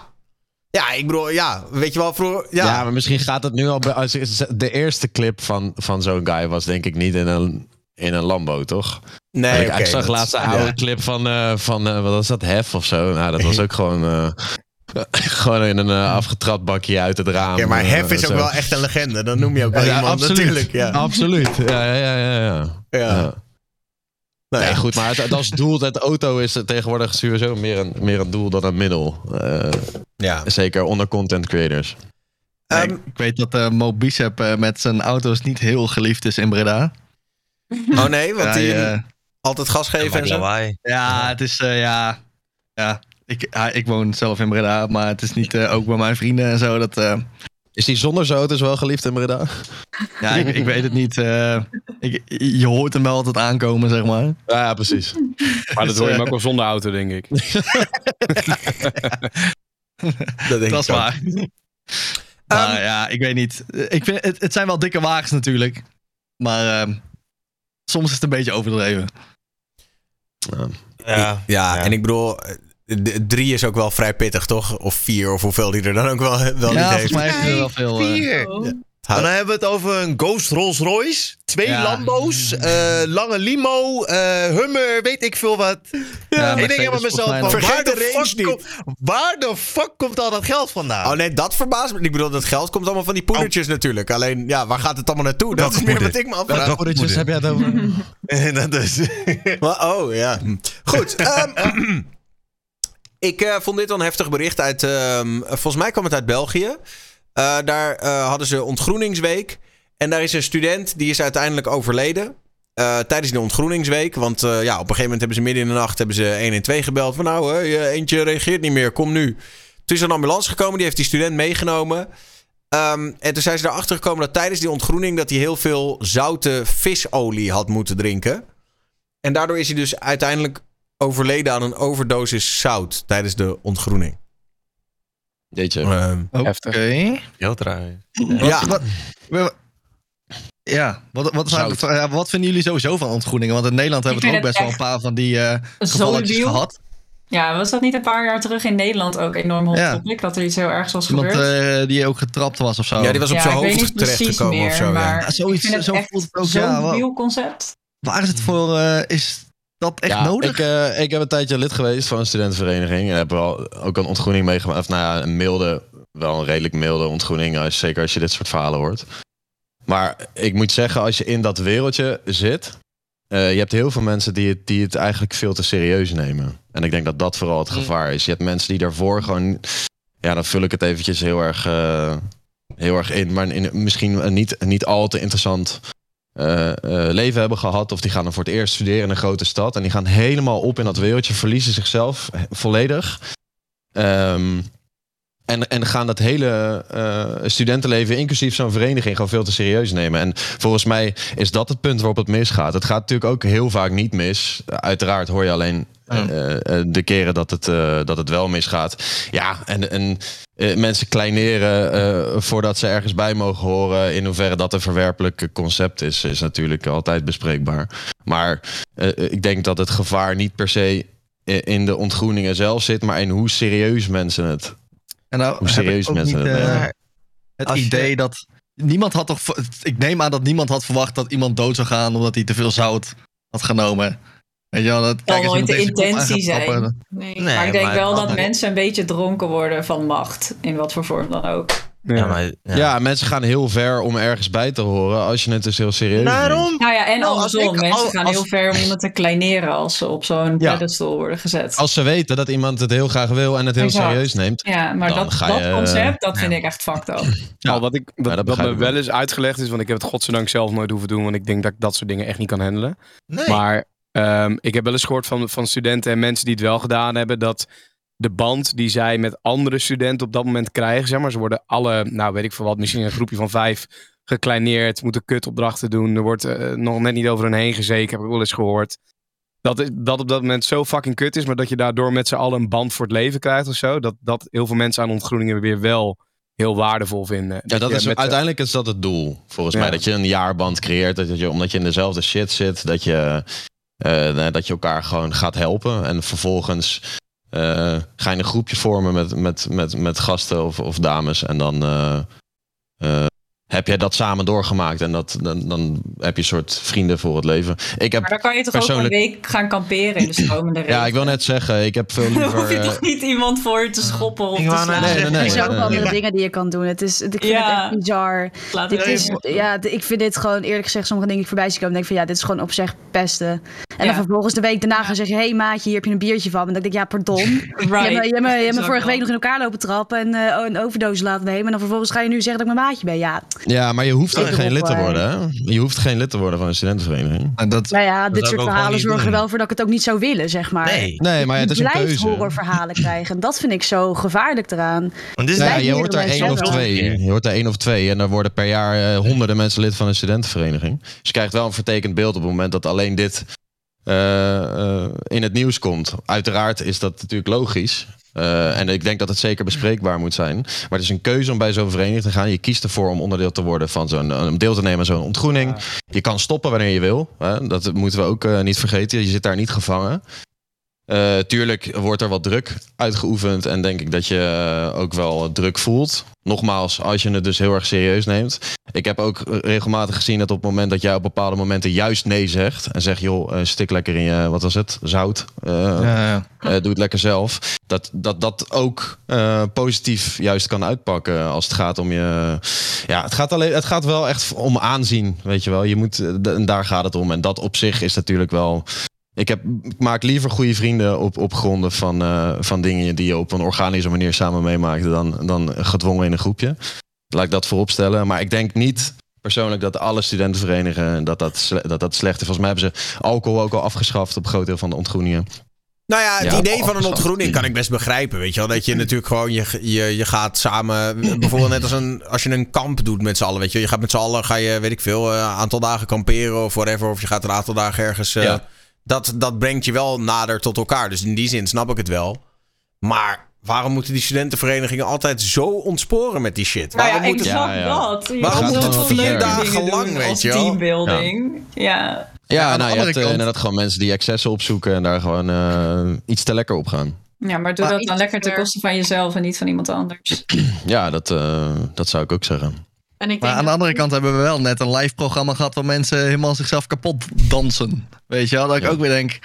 Ja, ik bedoel, ja. Weet je wel, vroeger. Ja. Ja, maar misschien gaat het nu al... Als, de eerste clip van, van zo'n guy was denk ik niet in een, in een Lambo, toch? nee. ik, zag laatst een ja. oude clip van, eh, van eh, wat was dat, Hef of zo. Nou, dat was ook gewoon... eh, gewoon in een afgetrapt bakje uit het raam. Ja, maar Hef is ook wel echt een legende. Dan noem je ook wel Ja, iemand absoluut. natuurlijk. Ja. Absoluut. Ja, ja, ja, ja. ja. Ja. Nou. Nee, goed, maar het, het als doel, het auto is tegenwoordig sowieso meer een, meer een doel dan een middel. Eh, Ja. zeker onder content creators. Ehm, ik, ik weet dat eh Mo Bicep eh, met zijn auto's niet heel geliefd is in Breda. oh nee, want Ja, die altijd gas geven en zo. lawaai. Ja, het is, eh, ja, ja. Ik, ik woon zelf in Breda, maar het is niet ook bij mijn vrienden en zo. Dat, eh, Is die zonder auto's wel geliefd in Breda? ja, ik, ik weet het niet. eh, ik, je hoort hem wel altijd aankomen, zeg maar. Ja, ja, precies. Maar dat hoor je hem ook wel zonder auto, denk ik. Dat denk Dat is waar. Maar Ehm, ja, ik weet niet. Ik vind, het, het zijn wel dikke wagens natuurlijk. Maar ehm, soms is het een beetje overdreven. Ja. Ja, en ik bedoel, drie is ook wel vrij pittig, toch? Of vier, of hoeveel die er dan ook wel, wel niet ja, volgens heeft. mij heeft hij er wel veel... eh, Vier. En dan hebben we het over een Ghost Rolls Royce, twee Ja. Lambo's, eh, lange limo, eh, Hummer, weet ik veel wat. ja, ik denk helemaal volgens mezelf mij van. Vergeet waar de de, range niet. kom- waar de fuck komt al dat geld vandaan? Oh nee, dat verbaast me. Ik bedoel, dat geld komt allemaal van die poedertjes natuurlijk. Alleen, ja, waar gaat het allemaal naartoe? Dat is meer wat ik me afvraag. Welke poedertjes heb jij het over? dat is... Maar, oh ja. Goed. ehm, ik eh, vond dit een heftig bericht uit. ehm, volgens mij kwam het uit België. Eh, daar eh, hadden ze ontgroeningsweek. En daar is een student die is uiteindelijk overleden. tijdens die ontgroeningsweek. Want ja, op een gegeven moment hebben ze midden in de nacht hebben ze 112 gebeld. Van nou, hè, je eentje reageert niet meer. Kom nu. Toen is er een ambulance gekomen. Die heeft die student meegenomen. Ehm, en toen zijn ze erachter gekomen dat tijdens die ontgroening... dat hij heel veel zoute visolie had moeten drinken. En daardoor is hij dus uiteindelijk overleden aan een overdosis zout tijdens de ontgroening. Jeetje. Ehm, Oké. Heftig. Heel traag. ja, Wat, wat- ja, wat, wat, Zout. ja, wat vinden jullie sowieso van ontgroeningen? Want in Nederland hebben we ook best wel een paar van die eh gevalletjes gehad. Ja, was dat niet een paar jaar terug in Nederland ook enorm hot Ja. topic? Dat er iets heel ergs was Iemand gebeurd? eh, die ook getrapt was of zo. ja, die was op ja, zijn hoofd terechtgekomen of zo. maar ja. Ja, zoiets, ik vind het zo echt voelt het ook, zo'n ja, concept. Waar is het voor? eh, is dat echt ja, nodig? Ik, eh, ik heb een tijdje lid geweest van een studentenvereniging. En heb wel ook een ontgroening meegemaakt. Of nou ja, een milde, wel een redelijk milde ontgroening. Als, zeker als je dit soort verhalen hoort. Maar ik moet zeggen, als je in dat wereldje zit. eh, je hebt heel veel mensen die het, die het eigenlijk veel te serieus nemen. En ik denk dat dat vooral het gevaar is. Je hebt mensen die daarvoor gewoon. Ja, dan vul ik het eventjes heel erg, eh, heel erg in. Maar in, misschien niet, niet al te interessant eh, eh, leven hebben gehad. Of die gaan dan voor het eerst studeren in een grote stad. En die gaan helemaal op in dat wereldje, verliezen zichzelf eh, volledig. Ehm, en, en gaan dat hele studentenleven, inclusief zo'n vereniging, gewoon veel te serieus nemen. En volgens mij is dat het punt waarop het misgaat. Het gaat natuurlijk ook heel vaak niet mis. Uiteraard hoor je alleen eh, eh, de keren dat het, eh, dat het wel misgaat. Ja, en, en eh, mensen kleineren eh, voordat ze ergens bij mogen horen. In hoeverre dat een verwerpelijk concept is, is natuurlijk altijd bespreekbaar. Maar eh, ik denk dat het gevaar niet per se in de ontgroeningen zelf zit, maar in hoe serieus mensen het. en nou, hoe serieus ook mensen niet, het het Als je- idee dat niemand had toch. Ik neem aan dat niemand had verwacht dat iemand dood zou gaan omdat hij te veel zout had genomen. Weet je wel, dat als nooit de intentie zijn. Nee. Nee, maar ik denk maar wel dat- dat mensen een beetje dronken worden van macht. In wat voor vorm dan ook. Ja, maar, Ja. ja. mensen gaan heel ver om ergens bij te horen als je het dus heel serieus neemt. Daarom. Nou ja, en Nou, als andersom. ik- Mensen gaan als- heel ver om iemand te kleineren als ze op zo'n Ja. pedestal worden gezet. Als ze weten dat iemand het heel graag wil en het heel Exact. serieus neemt. ja, maar dan dat, ga dat je, concept, dat vind ik echt fucked up. Ja. Al wat, ik, wat, dat wat begrijp me wel. eens uitgelegd is, want ik heb het godzijdank zelf nooit hoeven doen, want ik denk dat ik dat soort dingen echt niet kan handelen. Nee. Maar ehm, ik heb wel eens gehoord van, van studenten en mensen die het wel gedaan hebben, dat de band die zij met andere studenten op dat moment krijgen, zeg maar, ze worden alle, nou weet ik veel wat, misschien een groepje van vijf gekleineerd, moeten kutopdrachten doen, er wordt eh, nog net niet over hen heen gezeken, heb ik wel eens gehoord. Dat, dat op dat moment zo fucking kut is, maar dat je daardoor met z'n allen een band voor het leven krijgt of zo. Dat, dat heel veel mensen aan ontgroeningen weer wel heel waardevol vinden. Ja, dat is, de- uiteindelijk is dat het doel, volgens Ja. mij. Dat je een jaarband creëert, dat je, omdat je in dezelfde shit zit, dat je, eh, dat je elkaar gewoon gaat helpen. En vervolgens eh, ga je een groepje vormen met, met, met, met gasten of, of dames. En dan eh, eh, heb jij dat samen doorgemaakt. En dat, dan, dan heb je een soort vrienden voor het leven. Ik heb, Maar dan kan je toch ook een week gaan kamperen in de stromende regen. ja, ik wil net zeggen, ik heb veel Dan hoef liever... je eh, toch niet iemand voor je te schoppen of Ik te slaan. Nee, nee, nee. er zijn ook andere dingen die je kan doen. Het is, ik vind Ja. het echt bizar. Laat Dit het is, ja, ik vind dit gewoon eerlijk gezegd sommige dingen die ik voorbij zie komen. denk ik van ja, dit is gewoon op zich pesten. En Ja. dan vervolgens de week daarna gaan zeggen: hé hey, maatje, hier heb je een biertje van. En dan denk ik ja, pardon. Je hebt me, je hebt me, je hebt me vorige week nog in elkaar lopen trappen en eh, oh, een overdosis laten nemen. En dan vervolgens ga je nu zeggen dat ik mijn maatje ben. Ja, Ja, maar je hoeft ook geen lid te worden, hè? Je hoeft geen lid te worden van een studentenvereniging. En dat, nou ja, Dat dit soort verhalen zorgen er wel voor dat ik het ook niet zou willen, zeg maar. Nee. Nee, maar ja, het is je een blijft keuze. horrorverhalen krijgen. Dat vind ik zo gevaarlijk eraan. Want dit is Nou ja, je hoort er één of twee. Je hoort er één of twee. En er worden per jaar eh, honderden mensen lid van een studentenvereniging. Dus je krijgt wel een vertekend beeld op het moment dat alleen dit eh, eh, in het nieuws komt. Uiteraard is dat natuurlijk logisch. Eh, en ik denk dat het zeker bespreekbaar moet zijn. Maar het is een keuze om bij zo'n vereniging te gaan. Je kiest ervoor om onderdeel te worden van zo'n om deel te nemen aan zo'n ontgroening. Je kan stoppen wanneer je wil. Hè? Dat moeten we ook eh, niet vergeten. Je zit daar niet gevangen. Eh, tuurlijk wordt er wat druk uitgeoefend en denk ik dat je eh, ook wel druk voelt. Nogmaals, als je het dus heel erg serieus neemt. Ik heb ook regelmatig gezien dat op het moment dat jij op bepaalde momenten juist nee zegt en zegt joh, eh, stik lekker in je, wat was het, zout, ja, ja. doe het lekker zelf. Dat dat, dat ook positief juist kan uitpakken als het gaat om je. Ja, het gaat, alleen, het gaat wel echt om aanzien, weet je wel. Je moet, en daar gaat het om. En dat op zich is natuurlijk wel. Ik, heb, ik maak liever goede vrienden op, op gronden van, eh, van dingen die je op een organische manier samen meemaakt dan, dan gedwongen in een groepje. Laat ik dat voorop stellen. Maar ik denk niet persoonlijk dat alle studentenverenigingen dat dat, dat dat slecht is. Volgens mij hebben ze alcohol ook al afgeschaft op een groot deel van de ontgroeningen. Nou ja, het Ja, idee van een ontgroening kan ik best begrijpen. Weet je wel, dat je natuurlijk gewoon, je, je, je gaat samen, bijvoorbeeld net als, een, als je een kamp doet met z'n allen. Weet je, wel. je gaat met z'n allen, ga je, weet ik veel, een aantal dagen kamperen of whatever. Of je gaat een aantal dagen ergens. eh. Dat, dat brengt je wel nader tot elkaar. Dus in die zin snap ik het wel. Maar waarom moeten die studentenverenigingen altijd zo ontsporen met die shit? Nou ja, Waarom moet exact het- Ja, ja. dat. Je Waarom kan moet het vier leuke dagen dingen lang, doen weet als je wel? teambuilding. Ja. Ja, de nou, je andere hebt eh, kant- inderdaad gewoon mensen die excessen opzoeken en daar gewoon eh, iets te lekker op gaan. ja, maar doe Maar dat dan lekker ten koste van jezelf en niet van iemand anders. Ja, dat, eh, dat zou ik ook zeggen. En ik Maar denk aan de dat- andere kant hebben we wel net een live programma gehad waar mensen helemaal zichzelf kapot dansen. Weet je wel? Dat ik Ja. ook weer denk.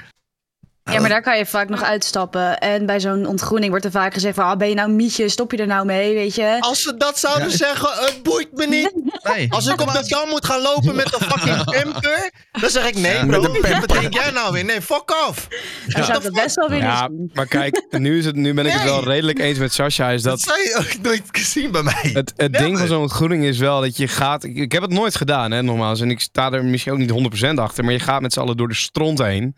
Ja, maar daar kan je vaak nog uitstappen. En bij zo'n ontgroening wordt er vaak gezegd van... ah, ben je nou een mietje, stop je er nou mee, weet je? Als ze dat zouden Ja. zeggen, het boeit me niet. Nee. Als ik op de dam moet gaan lopen met een fucking pamper, dan zeg ik nee bro, wat denk jij nou weer? Nee, fuck off. Dan zou ik dat best wel willen Ja, zien. maar kijk, nu, is het, nu ben ik het wel redelijk eens met Sascha. Is Dat dat zou je ook nooit zien bij mij. het, het Ja, ding van zo'n ontgroening is wel dat je gaat... Ik, ik heb het nooit gedaan, hè, nogmaals. En ik sta er misschien ook niet 100% achter. Maar je gaat met z'n allen door de stront heen.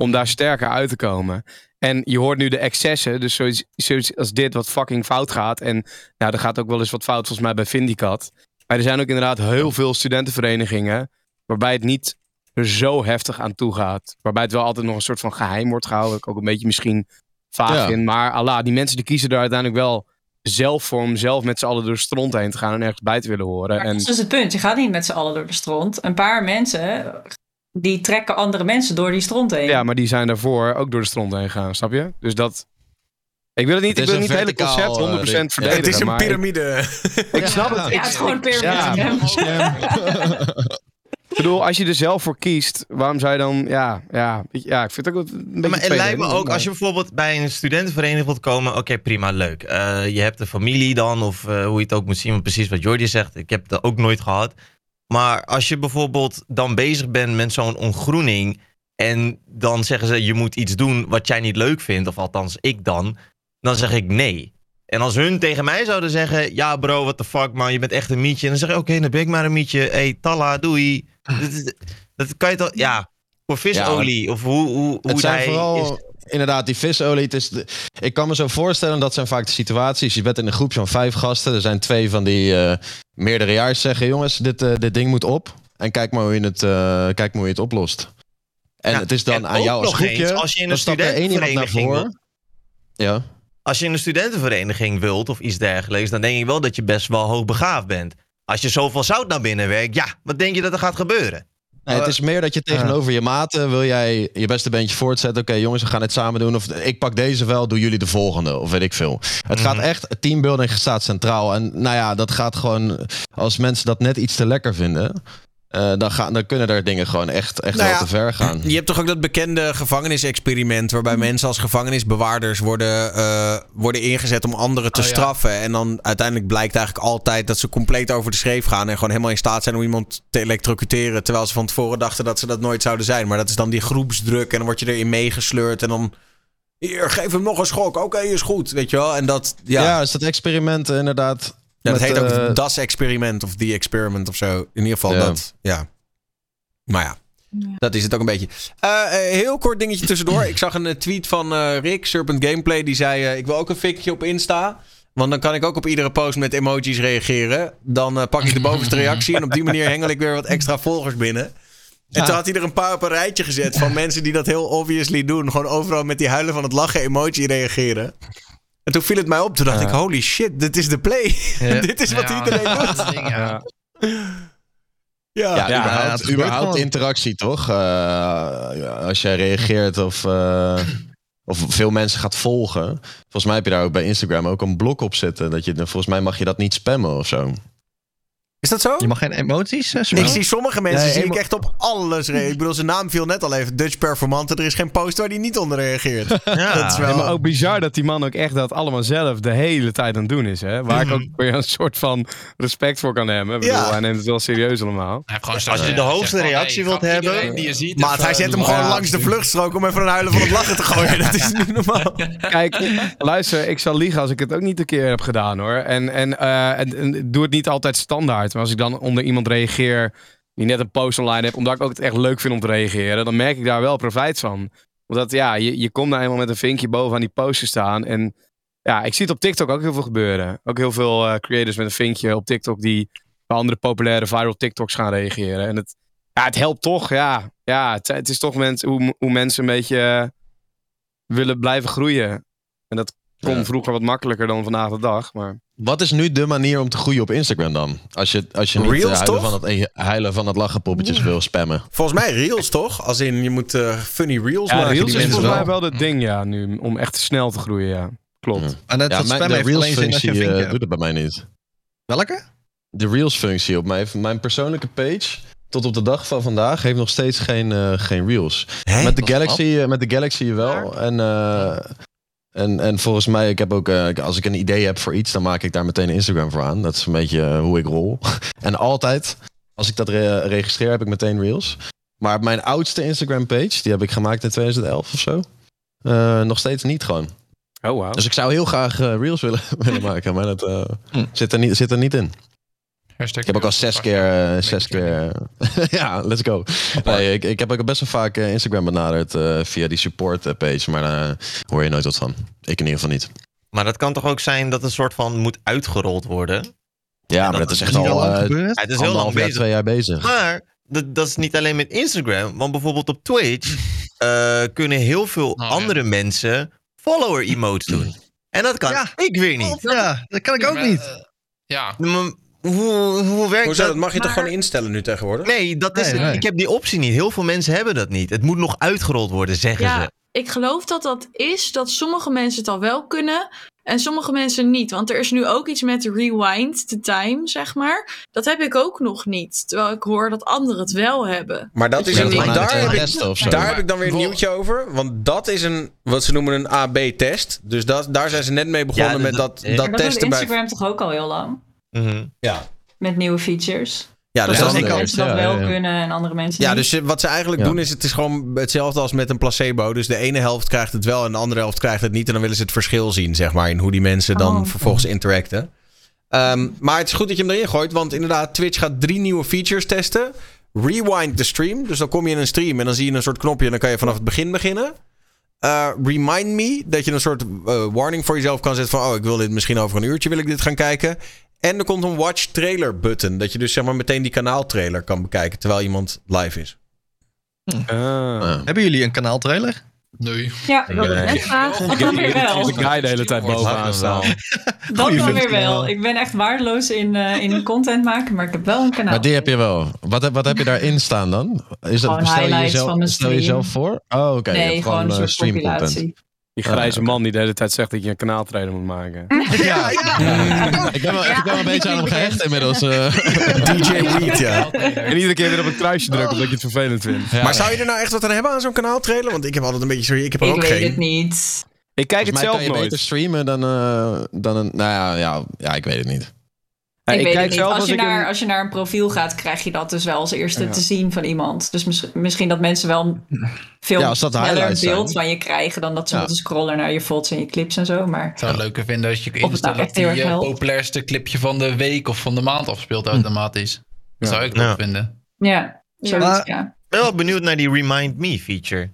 Om daar sterker uit te komen. En je hoort nu de excessen. Dus zoiets, zoiets als dit wat fucking fout gaat. En nou, er gaat ook wel eens wat fout volgens mij bij Vindicat. Maar er zijn ook inderdaad heel veel studentenverenigingen. Waarbij het niet er zo heftig aan toe gaat. Waarbij het wel altijd nog een soort van geheim wordt gehouden. Ik ook een beetje misschien vaag Ja. in. Maar Allah, die mensen die kiezen er uiteindelijk wel zelf voor om zelf met z'n allen door de stront heen te gaan en ergens bij te willen horen. Maar En dat is dus het punt. Je gaat niet met z'n allen door de stront. Een paar mensen, die trekken andere mensen door die stront heen. ja, maar die zijn daarvoor ook door de stront heen gegaan, snap je? Dus dat. Ik wil het niet, Het ik wil niet het hele concept 100% eh. Ja, verdedigen. Het is een ik- piramide. Ik, snap het. Ja, het is gewoon een pyramide. Ik bedoel, als je er zelf voor kiest, waarom zou je dan... Ja, ja, ja ik vind het ook een beetje maar het lijkt me ook, als je bijvoorbeeld bij een studentenvereniging wilt komen, oké, prima, leuk. Eh, je hebt een familie dan, of eh, hoe je het ook moet zien, want precies wat Jordi zegt, ik heb dat ook nooit gehad. Maar als je bijvoorbeeld dan bezig bent met zo'n ontgroening, en dan zeggen ze, je moet iets doen wat jij niet leuk vindt, of althans ik dan, dan zeg ik nee. En als hun tegen mij zouden zeggen, ja bro, what the fuck man, je bent echt een mietje. En dan zeg ik, oké, dan ben ik maar een mietje. hey, talla, doei. dat, dat- dat kan je toch, ja, voor visolie, of hoe, hoe, hoe Het zijn hij vooral is- inderdaad die visolie. Het is de- ik kan me zo voorstellen dat zijn vaak de situaties. Je bent in een groep van vijf gasten. Er zijn twee van die eh meerderejaars zeggen: jongens, dit, eh, dit ding moet op. En kijk maar hoe je het, eh, kijk maar hoe je het oplost. En Ja, het is dan aan jou als nog eens, groepje. als je in een er studentenvereniging voren. Ja. als je in een studentenvereniging wilt of iets dergelijks, dan denk ik wel dat je best wel hoogbegaafd bent. Als je zoveel zout naar binnen werkt, ja, wat denk je dat er gaat gebeuren? Nee, het is meer dat je tegenover je maten wil jij je beste beentje voortzetten. Oké, jongens, we gaan het samen doen. Of ik pak deze wel, doen jullie de volgende. Of weet ik veel. Het gaat echt, teambuilding staat centraal. En nou ja, dat gaat gewoon, als mensen dat net iets te lekker vinden, eh, dan, gaan, dan kunnen er dingen gewoon echt, echt Nou wel ja, te ver gaan. Je hebt toch ook dat bekende gevangenisexperiment... waarbij mensen als gevangenisbewaarders worden, eh, worden ingezet om anderen te Oh, ja. straffen. En dan uiteindelijk blijkt eigenlijk altijd dat ze compleet over de schreef gaan... en gewoon helemaal in staat zijn om iemand te elektrocuteren... terwijl ze van tevoren dachten dat ze dat nooit zouden zijn. Maar dat is dan die groepsdruk en dan word je erin meegesleurd... en dan... Hier, geef hem nog een schok. Oké, is goed. Weet je wel? En dat... Ja, Ja, is dat experiment inderdaad. Ja, dat heet ook eh, das experiment of the experiment of zo. In ieder geval Ja. dat. Ja. Maar ja. Dat is het ook een beetje. Eh, eh, heel kort dingetje tussendoor. Ik zag een tweet van eh, Rick, Serpent Gameplay. Die zei: Ik wil ook een fikje op Insta. Want dan kan ik ook op iedere post met emojis reageren. Dan pak ik de bovenste reactie. En op die manier hengel ik weer wat extra volgers binnen. En toen had hij er een paar op een rijtje gezet van mensen die dat heel obviously doen. Gewoon overal met die huilen van het lachen emoji reageren. En toen viel het mij op. Toen dacht ik, holy shit, dit is de play. dit is wat Ja, iedereen doet. ja. Ja, Ja, ja, überhaupt, interactie, toch? Eh, ja, als jij reageert of, eh, of veel mensen gaat volgen. Volgens mij heb je daar ook bij Instagram ook een blok op zitten. Dat je, volgens mij mag je dat niet spammen of zo. Is dat zo? Je mag geen emoties eh, Ik zie sommige mensen Nee, zie ik echt op alles reageren. Ik bedoel, zijn naam viel net al even. Dutch Performante. Er is geen post waar hij niet onder reageert. Ja, dat is wel... Maar ook bizar dat die man ook echt dat allemaal zelf de hele tijd aan het doen is. Hè? Waar ik ook weer een soort van respect voor kan hebben. Ik bedoel, Ja. hij neemt het wel serieus allemaal. Hij heeft gewoon Als zo'n, je de eh, hoogste zegt van, reactie hey, wilt hebben- die je ziet, even, hij zet hem gewoon ja, langs de vluchtstrook om even een huilen van het lachen te gooien. Dat is niet normaal. Kijk, luister, ik zal liegen als ik het ook niet een keer heb gedaan hoor. En, en, eh, en, en doe het niet altijd standaard. Maar als ik dan onder iemand reageer die net een post online heeft, omdat ik ook het echt leuk vind om te reageren, dan merk ik daar wel profijt van. Omdat ja, je, je komt nou eenmaal met een vinkje bovenaan die post te staan. En ja, ik zie het op TikTok ook heel veel gebeuren. Ook heel veel eh, creators met een vinkje op TikTok die bij andere populaire viral TikToks gaan reageren. En het, ja, het helpt toch, ja. Ja, het, is toch mens, hoe, hoe mensen een beetje eh, willen blijven groeien. En dat kon Ja. vroeger wat makkelijker dan vandaag de dag. Maar Wat is nu de manier om te groeien op Instagram dan? Als je, als je niet Reels, eh, huilen, toch? van het, eh, huilen van het lachenpoppetjes wil spammen. Volgens mij reels toch? Als in, je moet eh, funny reels ja, maken. Reels die is mensen volgens mij wel. het ding, ja, nu. Om echt snel te groeien, ja. Klopt. Ja. En dat, Ja, mijn, de heeft alleen zin als je Reels-functie een vinkje eh, doet het bij mij niet. Welke? De Reels-functie op mijn, mijn persoonlijke page, tot op de dag van vandaag, heeft nog steeds geen, eh, geen Reels. Hè? Met de, Galaxy, met de Galaxy wel. En, eh, en, en volgens mij, ik heb ook, eh, als ik een idee heb voor iets, dan maak ik daar meteen een Instagram voor aan. Dat is een beetje eh, hoe ik rol. en altijd, als ik dat re- registreer, heb ik meteen Reels. Maar mijn oudste Instagram page, die heb ik gemaakt in 2011 of zo. eh, nog steeds niet gewoon. Oh, wow. Dus ik zou heel graag Reels willen, willen maken, maar dat eh, Hm. zit, er niet, zit er niet in. Hashtag Ik heb ook al zes keer, eh, zes keer, ja, let's go. Nee, ik, ik heb ook best wel vaak eh, Instagram benaderd eh, via die support eh, page, maar daar hoor je nooit wat van. Ik in ieder geval niet. Maar dat kan toch ook zijn dat een soort van moet uitgerold worden? Ja, dat maar dat is is echt al eh, het is heel lang jaar, bezig. twee jaar bezig. Maar dat, dat is niet alleen met Instagram. Want bijvoorbeeld op Twitch eh, kunnen heel veel ja. andere mensen follower emotes doen. En dat kan Ja. ik weer niet. Ja, dat kan ik ook Maar, niet. eh, Ja, Maar Hoe, hoe werkt Hoezo? dat? Dat mag je toch gewoon instellen nu tegenwoordig? Nee, dat is, Nee, nee. ik heb die optie niet. Heel veel mensen hebben dat niet. Het moet nog uitgerold worden, zeggen Ja, ze. ik geloof dat dat is dat sommige mensen het al wel kunnen. En sommige mensen niet. Want er is nu ook iets met rewind the time, zeg maar. Dat heb ik ook nog niet. Terwijl ik hoor dat anderen het wel hebben. Maar dat is een, dat daar, het heb ik, testen of zo. daar heb ik dan weer een nieuwtje over. Want dat is een, wat ze noemen een AB-test. Dus dat, daar zijn ze net mee begonnen Ja, met dat- dat, ja. dat dat doet testen bij... Instagram toch ook al heel lang? Mhm. Ja, Met nieuwe features. ja dus dat dat mensen dat ja, wel ja, ja. kunnen en andere mensen Ja, niet. dus wat ze eigenlijk Ja. doen is het is gewoon hetzelfde als met een placebo. Dus de ene helft krijgt het wel en de andere helft krijgt het niet. En dan willen ze het verschil zien, zeg maar, in hoe die mensen dan Oh. vervolgens interacten. Ehm, maar het is goed dat je hem erin gooit, want inderdaad, Twitch gaat drie nieuwe features testen. Rewind the stream. Dus dan kom je in een stream en dan zie je een soort knopje en dan kan je vanaf het begin beginnen. Eh, remind me, dat je een soort eh, warning voor jezelf kan zetten van... oh, ik wil dit misschien over een uurtje wil ik dit gaan kijken. En er komt een watch trailer button. Dat je dus zeg maar meteen die kanaaltrailer kan bekijken terwijl iemand live is. Ah. Ja. Hebben jullie een kanaaltrailer? Nee. Ja, Ik wilde het net dat dan weer wel. De guy de hele tijd bovenaan staan. Dat dan weer wel. Ik ben echt waardeloos in, eh, in content maken, maar ik heb wel een kanaal. Maar die heb je wel. Wat, heb- wat heb je daarin staan dan? Is dat, Gewoon stel jezelf, stel jezelf voor? Oh, oké. nee, gewoon een eh, soort stream content. Die grijze man die de hele tijd zegt dat je een kanaaltrailer moet maken. Ja, Ik ben wel, ik ben wel een beetje aan hem gehecht inmiddels. eh. DJ Weed, ja. En iedere keer weer op het kruisje drukken omdat je het vervelend vindt. Ja. Maar zou je er nou echt wat aan hebben aan zo'n kanaaltrailer? Want ik heb altijd een beetje zo... Ik heb er Ik ook weet geen. het niet. Ik kijk het Volgens mij zelf kan je beter streamen dan, eh, dan een... Nou ja, ja, ja, ik weet het niet. Ja, ik, weet kijk het niet. zelf Als je, naar, een- als je naar een profiel gaat, krijg je dat dus wel als eerste Ja. te zien van iemand. Dus mis- misschien dat mensen wel veel Ja, sneller een beeld zijn. van je krijgen dan dat ze Ja. moeten scrollen naar je foto's en je clips en zo. Maar Ik zou het leuker vinden als je nou instelt dat erg eh, helpt. populairste clipje van de week of van de maand afspeelt automatisch. Dat zou ik Ja. leuk vinden. ja, zoiets, Maar- ja. Ik ben wel benieuwd naar die Remind Me feature.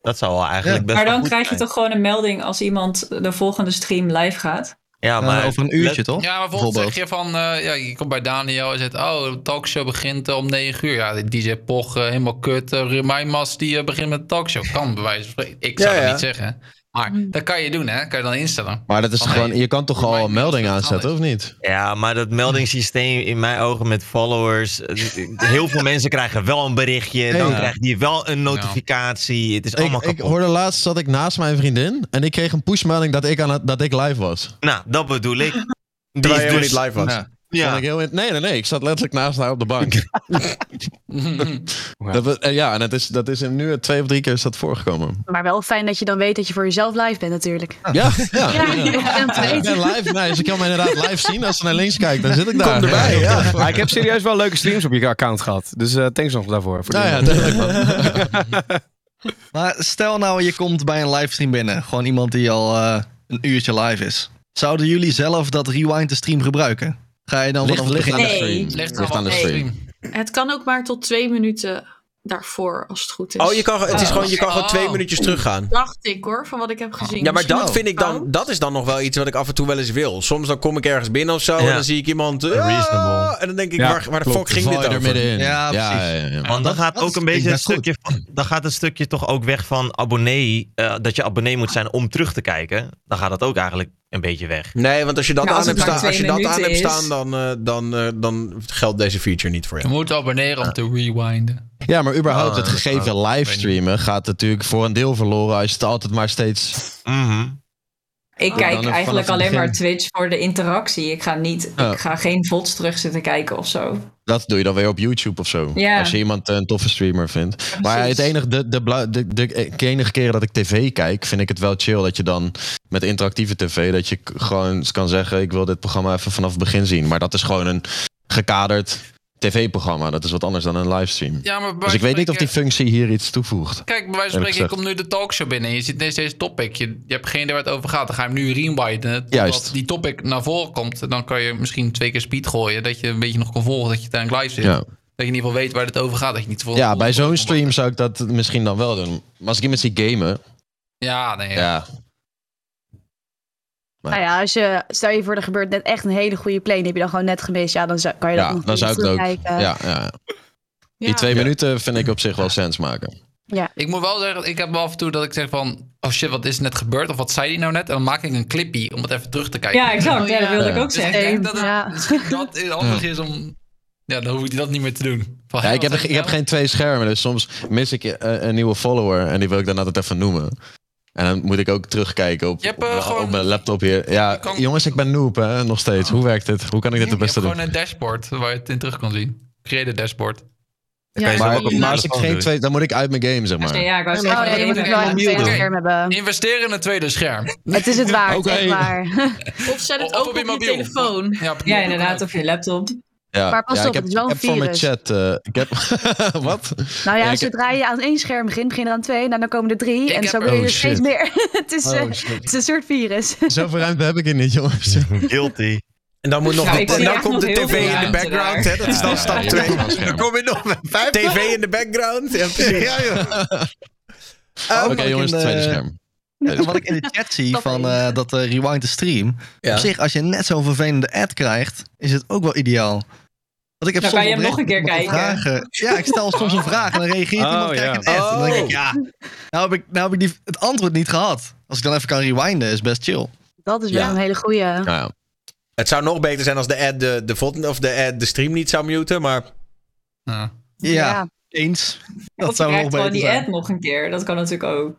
Dat zou wel eigenlijk Ja. best Maar wel dan goed krijg je toch gewoon een melding als iemand de volgende stream live gaat. Ja, Eh, maar over een uurtje, let- toch? Ja, maar bijvoorbeeld zeg je van, eh, ja, je komt bij Daniel en zegt, oh, de talkshow begint eh, om 9 uur. Ja, die DJ Poch, helemaal kut. Uh, Mas, die begint met de talkshow. Kan, bij wijze van spreken. Ik zou Ja, het ja. niet zeggen. Maar dat kan je doen, hè. Kan je dan instellen. Maar dat is Oh, gewoon... nee. Je kan toch al een me melding aanzetten, of niet? Ja, maar dat meldingssysteem in mijn ogen met followers. eh, Heel veel mensen krijgen wel een berichtje. Dan Ja. krijg je wel een notificatie. Het is allemaal Ik, ik kapot. hoorde laatst, zat ik naast mijn vriendin... en ik kreeg een pushmelding dat ik, aan het, dat ik live was. Nou, dat bedoel ik. Die Terwijl je is dus- niet live was. Ja. Ja. Vond ik heel, nee, nee, nee. Ik zat letterlijk naast haar op de bank. dat, we- eh, ja, en het is, dat is in nu twee of drie keer is dat voorgekomen. Maar wel fijn dat je dan weet dat je voor jezelf live bent natuurlijk. Ja, ja. Ja, ja. Ja, ik weten. ben live. Nee, ze kan me inderdaad live zien. Als ze naar links kijkt, dan zit ik daar. Kom erbij, ja. Maar ik heb serieus wel leuke streams op je account gehad. Dus eh thanks nog daarvoor. Voor Nou ja, tuurlijk, man. Maar stel nou, je komt bij een livestream binnen. Gewoon iemand die al eh, een uurtje live is. Zouden jullie zelf dat rewind de stream gebruiken? Ga je dan Ligt, vanaf het begin... aan de Nee. stream. Ligt Ligt aan de stream. Het kan ook maar tot twee minuten daarvoor, als het goed is. Oh, je kan, het is Oh. gewoon, je kan gewoon twee Oh. minuutjes teruggaan. Dacht ik hoor, van wat ik heb gezien. Ja, maar Misschien dat vind ik dan, dat is dan nog wel iets wat ik af en toe wel eens wil. Soms dan kom ik ergens binnen of zo en dan zie ik iemand. eh, Reasonable. en dan denk ik, Ja, waar, waar de fuck ging dit je er over? middenin. Ja, ja, precies. ja, ja. Want dan gaat dat ook een beetje best stukje van, dan gaat het stukje toch ook weg van abonnee. eh, dat je abonnee moet zijn om terug te kijken. Dan gaat dat ook eigenlijk een beetje weg. Nee, want als je dat Nou, aan hebt staan, als je dat aan hebt staan dan, eh, dan, dan geldt deze feature niet voor Je jou. moet abonneren om te rewinden. Ja, maar überhaupt Ah, het gegeven oh, livestreamen gaat natuurlijk voor een deel verloren als je het altijd maar steeds... Mhm. Ik kijk eigenlijk alleen maar. Twitch voor de interactie. Ik ga, niet, ik ga geen VODs terug zitten kijken of zo. Dat doe je dan weer op YouTube of zo. Als je iemand een toffe streamer vindt. Maar het enige, de, de, de, de, de enige keren dat ik tv kijk, vind ik het wel chill dat je dan met interactieve tv, dat je gewoon kan zeggen, ik wil dit programma even vanaf het begin zien. Maar dat is gewoon een gekaderd tv-programma. Dat is wat anders dan een livestream. Ja, maar Dus ik weet niet of die functie hier iets toevoegt. Kijk, bij wijze van spreken, je komt nu de talkshow binnen en je ziet ineens deze topic. Je, je hebt geen idee waar het over gaat. Dan ga je hem nu rewinden. Juist. die topic naar voren komt. Dan kan je misschien twee keer speed gooien. Dat je een beetje nog kan volgen. Dat je uiteindelijk live zit. Ja, Dat je in ieder geval weet waar het over gaat. Dat je niet zoveel ja bij zo'n stream zou ik dat misschien dan wel doen. Maar als ik iemand zie gamen, Ja, nee. Ja. ja. Nou ja, als je, stel je voor er gebeurt net echt een hele goede play, die heb je dan gewoon net gemist. Ja, dan zou, kan je dat Ja, nog dan zou ik het ook. terugkijken. Ja, ja. Die Ja. twee minuten vind ik op zich wel sens maken. Ik moet wel zeggen, ik heb wel af en toe dat ik zeg van... Oh shit, wat is net gebeurd? Of wat zei hij nou net? En dan maak ik een clippy om het even terug te kijken. Ja, exact. Ja, dat wilde ik Ja. ook Dus ik zeggen. denk dat het Ja. misschien dat is handig is om... Ja, dan hoef je dat niet meer te doen. Van, Ja, ik, heb, ik heb geen twee schermen, dus soms mis ik eh, een nieuwe follower en die wil ik dan altijd even noemen. En dan moet ik ook terugkijken op, Je hebt, op, eh, gewoon- op mijn laptop hier. Ja, kan- jongens, ik ben noob hè, nog steeds. Hoe werkt dit? Hoe kan ik dit het Je hebt beste doen? gewoon een dashboard waar je het in terug kan zien. Creëer een dashboard. Ja, Maar, maar als ik geen twee, dan moet ik uit mijn game, zeg maar. Ja, ik wou Oh, zeggen, ja, je moet wel een tweede scherm hebben. Investeer in een tweede scherm. Het is het waard, Oké. echt waar. Of zet het Of ook op op je telefoon. Ja, Ja, inderdaad, op je laptop. Ja, Maar pas ja, op, ik heb, het is wel ik een heb van mijn virus. chat. eh, ik heb. Wat? Nou ja, Ja, zodra je aan één scherm begint, begin je er aan twee. En dan komen er drie. Ik en heb zo wil je Oh, er steeds meer. het, is, eh, Oh, shit. het is een soort virus. Zoveel ruimte heb ik er niet, jongens. Guilty. En dan moet nog Nou, de- en dan komt de tv in de background. Hè? Dat is dan Ja, stap ja, 2. ja, ja. Dan kom je nog met TV in de background. Ja. Ja, joh. Oh, Oké, ik jongens, in de- tweede scherm. En wat ik in de chat zie van eh, dat eh, rewind de stream. Ja. Op zich, als je net zo'n vervelende ad krijgt, is het ook wel ideaal. Want ik heb soms kan je hem nog een keer kijken. Vragen. Ja, ik stel soms een vraag en dan reageert Oh, iemand ja. En dan denk ik, Oh. ja, nou heb ik, nou heb ik die, het antwoord niet gehad. Als ik dan even kan rewinden, is best chill. Dat is wel Ja. een hele goeie. Nou ja. Het zou nog beter zijn als de ad de, de, of de, ad de stream niet zou muten. Maar Ja. Ja, eens. Dat zou nog beter die zijn. ad nog een keer. Dat kan natuurlijk ook.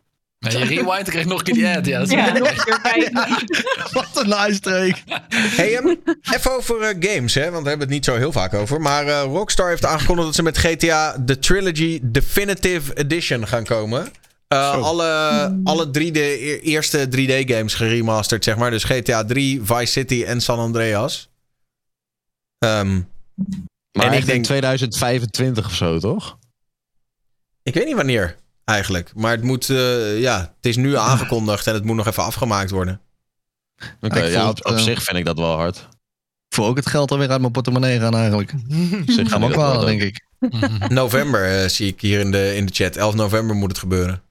Je rewind, je nog een keer die ad. Ja, dat is- Ja, nog een keer kijken. Wat een nice streak. hey, ehm, even over eh, games, hè, want we hebben het niet zo heel vaak over. Maar eh, Rockstar heeft aangekondigd dat ze met GTA The Trilogy Definitive Edition gaan komen. Eh, alle, alle drie de e- eerste 3D-games geremasterd, zeg maar. Dus GTA 3, Vice City en San Andreas. Ehm, Maar En ik denk- in 2025 of zo, toch? ik weet niet wanneer, eigenlijk. Maar het moet, eh, ja, het is nu aangekondigd en het moet nog even afgemaakt worden. Oké, ik ja, op, eh, zich vind ik dat wel hard. Ik voel ook het geld alweer uit mijn portemonnee gaan eigenlijk. Op zich Ga vind me ook wel, denk ik. November eh, zie ik hier in de, in de chat. 11 november moet het gebeuren.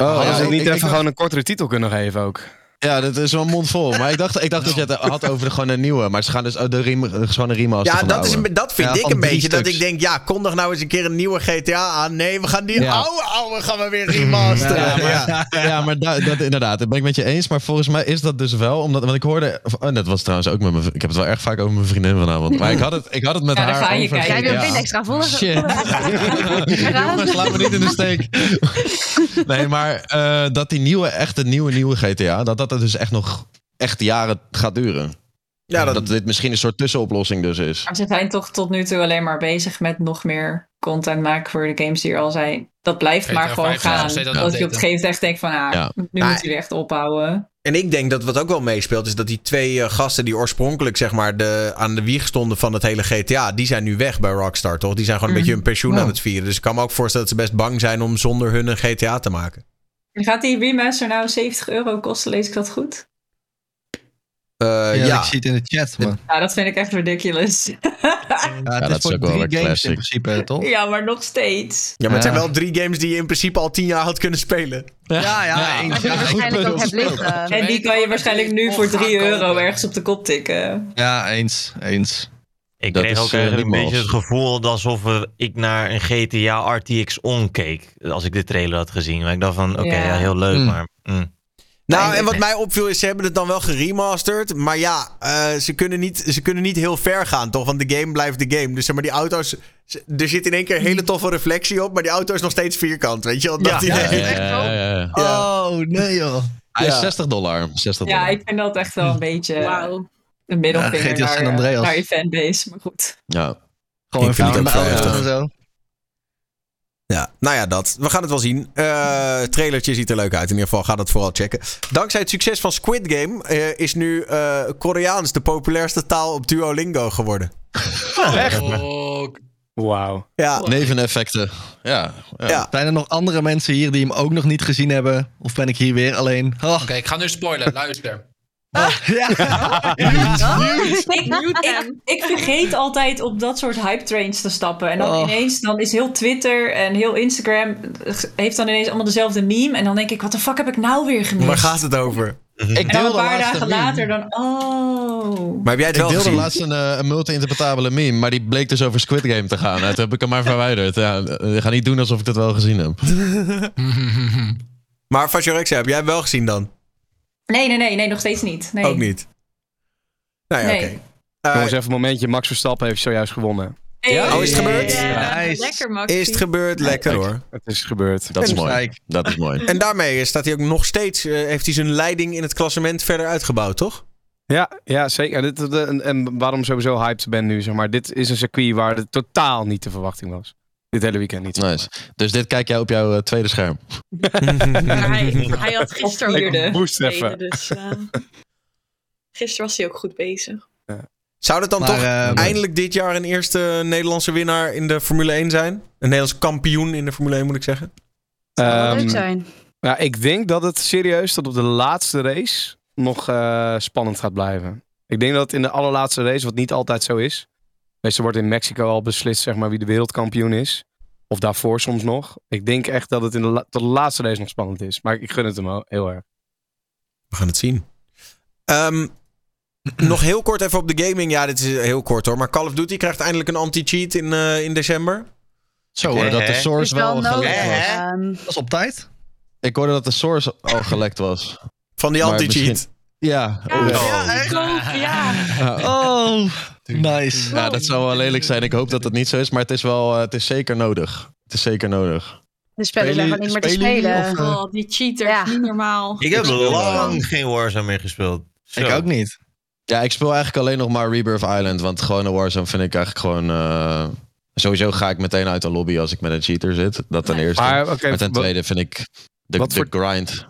Oh, ja, ze ik- niet ik even gewoon een kortere titel kunnen geven ook? Ja, dat is wel een mond vol. Maar ik dacht, ik dacht dat je het had over de, gewoon een nieuwe. Maar ze gaan dus oh, de rem, gewoon een remaster Ja, de dat, is, een- dat vind Ja, ik een beetje. Dat ik denk, ja, kondig nou eens een keer een nieuwe GTA aan. Nee, we gaan die Ja. oude, oude gaan we weer remasteren. Ja, Ja, maar, ja. maar da- dat, inderdaad, dat ben ik met je eens. Maar volgens mij is dat dus wel, omdat, want ik hoorde, oh, dat was trouwens ook met mijn, ik heb het wel erg vaak over mijn vriendin vanavond. Maar ik had het, ik had het met haar ga je over kijken. Jij extra volgen. Shit. Jongens, laat me niet in de steek. Nee, maar eh, dat die nieuwe, echte nieuwe, nieuwe GTA, dat dat er dus echt nog echt jaren gaat duren. Ja, dat, dat, dit misschien een soort tussenoplossing dus is. Maar ze zijn toch tot nu toe alleen maar bezig met nog meer content maken voor de games die er al zijn. Dat blijft GTA maar gewoon gaan Dat het je op het gegeven moment echt denkt van, ah, Ja. nu Maar- moeten jullie echt ophouden. en ik denk dat wat ook wel meespeelt, is dat die twee eh, gasten die oorspronkelijk zeg maar de, aan de wieg stonden van het hele GTA, die zijn nu weg bij Rockstar, toch? Die zijn gewoon een Mhm. beetje hun pensioen aan het vieren. Dus ik kan me ook voorstellen dat ze best bang zijn om zonder hun een GTA te maken. Gaat die remaster nou 70 euro kosten? Lees ik dat goed? Eh, Ja, ja, ik zie het in de chat. Maar, Ja, dat vind ik echt ridiculous. ja, het dat is is voor ook wel drie een games classic. in principe, toch? ja, maar nog steeds. ja, maar het zijn wel drie games die je in principe al tien jaar had kunnen spelen. Ja, ja, waarschijnlijk ook hebt liggen. En die kan je waarschijnlijk nu voor 3 euro ergens op de kop tikken. Ja, eens. Eens. Ik Dat kreeg is, ook eh, eigenlijk een beetje het gevoel alsof we- ik naar een GTA RTX On keek. Als ik de trailer had gezien. Maar ik dacht van, oké, Ja. ja. heel leuk, Mm. maar... mm. Nou, en wat mij opviel is, ze hebben het dan wel geremasterd. Maar ja, eh, ze, kunnen niet, ze kunnen niet heel ver gaan, toch? Want de game blijft de game. Dus zeg maar, die auto's... Er zit in één keer een hele toffe reflectie op, maar die auto is nog steeds vierkant, weet je wel? Dat Ja. Ja, ja, ja, ja. Ja. Oh, nee joh. Hij is Ja. 60 dollar. 60 Ja, dollar. ik vind dat echt wel een beetje Wauw. Een middelvinger Ja, naar, Andreas. naar je fanbase. Maar goed. Ja. Gewoon vind een wel en zo. Ja, nou ja, dat. We gaan het wel zien. Eh trailertje ziet er leuk uit. In ieder geval, ga dat vooral checken. Dankzij het succes van Squid Game eh, is nu eh, Koreaans de populairste taal op Duolingo geworden. Oh, Wauw. Ja, Neveneffecten. Ja. ja. ja. Zijn er nog andere mensen hier die hem ook nog niet gezien hebben? Of ben ik hier weer alleen? Oh, Oké, ik ga nu spoilen. Luister. ja. ik, ik, ik vergeet altijd op dat soort hype trains te stappen. En dan Oh. ineens dan is heel Twitter en heel Instagram heeft dan ineens allemaal dezelfde meme. En dan denk ik, wat de fuck heb ik nou weer gemist? Waar gaat het over? Ik en dan een paar dagen meme. later dan, oh. Maar heb jij het Ik wel deelde gezien? laatst een, eh, een multi-interpretabele meme, maar die bleek dus over Squid Game te gaan. Nou, toen heb ik hem maar verwijderd. Ja, ik ga niet doen alsof ik het wel gezien heb. Maar Fashiorexia, heb jij hem wel gezien dan? Nee, nee, nee, nee, nog steeds niet. Nee. Ook niet. Nou ja, Nee. oké. Eh, Jongens, even een momentje. Max Verstappen heeft zojuist gewonnen. Ja? Oh, is het gebeurd? Ja, Nice. Lekker, Maxi. Is het gebeurd? Lekker hoor. Het is gebeurd. Dat is mooi. Dat is mooi. En daarmee staat hij ook nog steeds, eh, heeft hij zijn leiding in het klassement verder uitgebouwd, toch? Ja, ja zeker. Dit, de- en, en waarom sowieso hyped ben nu, zeg maar. Dit is een circuit waar het totaal niet de verwachting was. Dit hele weekend niet. Nice. Dus dit kijk jij op jouw eh, tweede scherm. Maar hij, hij had gisteren vierde. nog Boost even. dus uh, gisteren was hij ook goed bezig. Zou het dan Maar, toch eh, eindelijk dit jaar een eerste Nederlandse winnaar in de Formule 1 zijn? Een Nederlandse kampioen in de Formule 1 moet ik zeggen. Zou wel Ehm, leuk zijn. Ja, ik denk dat het serieus tot op de laatste race nog eh, spannend gaat blijven. Ik denk dat het in de allerlaatste race, wat niet altijd zo is. Meestal wordt in Mexico al beslist zeg maar, wie de wereldkampioen is. Of daarvoor soms nog. Ik denk echt dat het in de la- tot de laatste race nog spannend is. Maar ik gun het hem ook heel erg. We gaan het zien. Ehm, nog heel kort even op de gaming. Ja, dit is heel kort hoor. Maar Call of Duty krijgt eindelijk een anti-cheat in, eh, in december. Zo hoorde dat de source wel gelekt was. Ehm, Dat is op tijd. Ik hoorde dat de source al gelekt was. Van die anti-cheat. misschien- Ja. Ja, Oh. ja. Ja. Oh, nice. Ja, dat zou wel lelijk zijn. Ik hoop dat het niet zo is, maar het is wel, eh, het is zeker nodig. Het is zeker nodig. de spellen zijn Spelen- gewoon niet meer te spelen eh, Oh, die cheaters, Ja. niet normaal. Ik heb lang geen Warzone meer gespeeld. Zo. Ik ook niet. Ja, ik speel eigenlijk alleen nog maar Rebirth Island, want gewone Warzone vind ik eigenlijk gewoon... eh, Sowieso ga ik meteen uit de lobby als ik met een cheater zit. Dat ten eerste. Maar ten tweede vind ik de, wat de voor- grind. cheats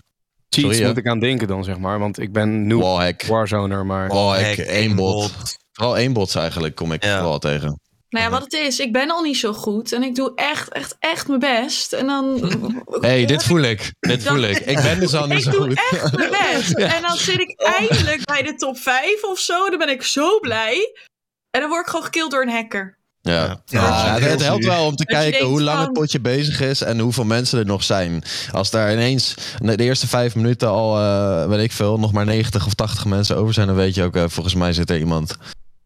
Sorry, moet ik aan denken dan, zeg maar. Want ik ben nu Wallhack. Warzoner, maar... Wallhack, Hack, aimbot. Vooral aimbots eigenlijk kom ik Ja. vooral tegen. Nou ja, wat het is, ik ben al niet zo goed en ik doe echt, echt, echt mijn best. En dan... hey, dit voel ik. Dit voel ik. Ik ben dus al niet ik zo doe goed. echt mijn best. En dan zit ik eindelijk bij de top 5 of zo. Dan ben ik zo blij. En dan word ik gewoon gekilld door een hacker. Ja, Ja, ja, het, helpt wel om te kijken denkt hoe lang van- het potje bezig is en hoeveel mensen er nog zijn. Als daar ineens de eerste vijf minuten al, eh weet ik veel, nog maar 90 of 80 mensen over zijn, dan weet je ook, eh, volgens mij zit er iemand,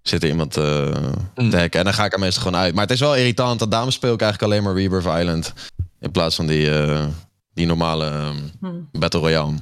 zit er iemand eh, Mm. te hacken. En dan ga ik er meestal gewoon uit. Maar het is wel irritant, want daarom speel ik eigenlijk alleen maar Rebirth Island. In plaats van die, eh, die normale ehm, Hm. Battle Royale.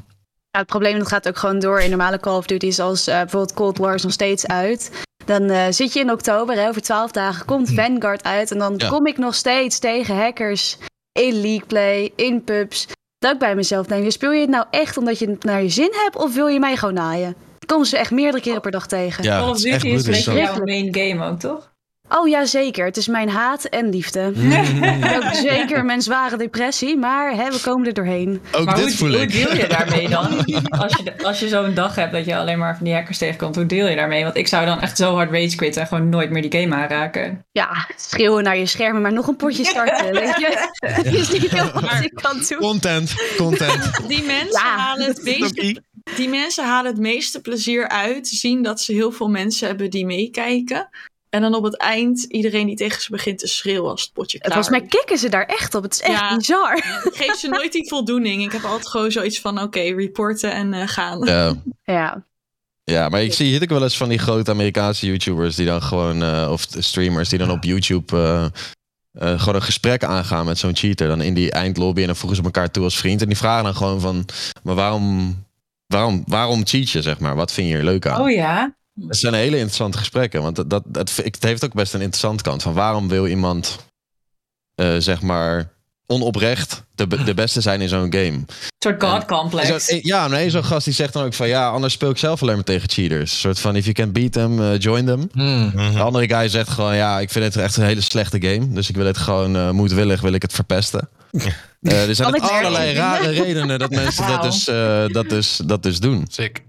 Ja, het probleem dat gaat ook gewoon door in normale Call of Duty's als eh, bijvoorbeeld Cold War is nog steeds uit. Dan eh, zit je in oktober, hè, over twaalf dagen komt Vanguard uit. En dan Ja. kom ik nog steeds tegen hackers in League Play, in pubs. Dat ik bij mezelf denk, speel je het nou echt omdat je het naar je zin hebt of wil je mij gewoon naaien? Komen ze echt meerdere keren per dag tegen. Ja, Call of Duty is jouw main game ook, toch? Oh ja, zeker. Het is mijn haat en liefde. Ook zeker mijn zware depressie, maar hè, we komen er doorheen. Ook maar dit hoe, voel hoe ik. deel je daarmee dan? Als je, als je zo'n dag hebt dat je alleen maar van die hackers tegenkomt, hoe deel je daarmee? Want ik zou dan echt zo hard rage quitten en gewoon nooit meer die game aanraken. Ja, schreeuwen naar je schermen, maar nog een potje starten. Weet je? Dat is niet heel wat ik kan doen. Content, content. Die mensen, Ja, halen het meeste, die mensen halen het meeste plezier uit. Zien dat ze heel veel mensen hebben die meekijken. En dan op het eind iedereen die tegen ze begint te schreeuwen als het potje klaar Volgens mij is. kikken ze daar echt op. Het is echt Ja. bizar. Het geeft ze nooit die voldoening. Ik heb altijd gewoon zoiets van, oké, reporten en eh, gaan. Ja. Ja. Ja, maar ik zie hier ook wel eens van die grote Amerikaanse YouTubers die dan gewoon, eh, of streamers die dan op YouTube eh, eh, gewoon een gesprek aangaan met zo'n cheater. Dan in die eindlobby en dan voegen ze elkaar toe als vriend. En die vragen dan gewoon van, maar waarom, waarom, waarom cheat je, zeg maar? Wat vind je er leuk aan? Oh ja? Het zijn hele interessante gesprekken, want dat, dat, dat, het heeft ook best een interessante kant. Van waarom wil iemand, eh, zeg maar, onoprecht de, de beste zijn in zo'n game? Een soort god En complex. zo- ja, nee, zo'n gast die zegt dan ook van ja, anders speel ik zelf alleen maar tegen cheaters. Een soort van if you can beat them, eh, join them. Hmm. De andere guy zegt gewoon ja, ik vind het echt een hele slechte game. Dus ik wil het gewoon eh, moedwillig wil ik het verpesten. Eh, er zijn allerlei rare redenen dat mensen dat dus, eh, dat, dus, dat dus doen. Sick.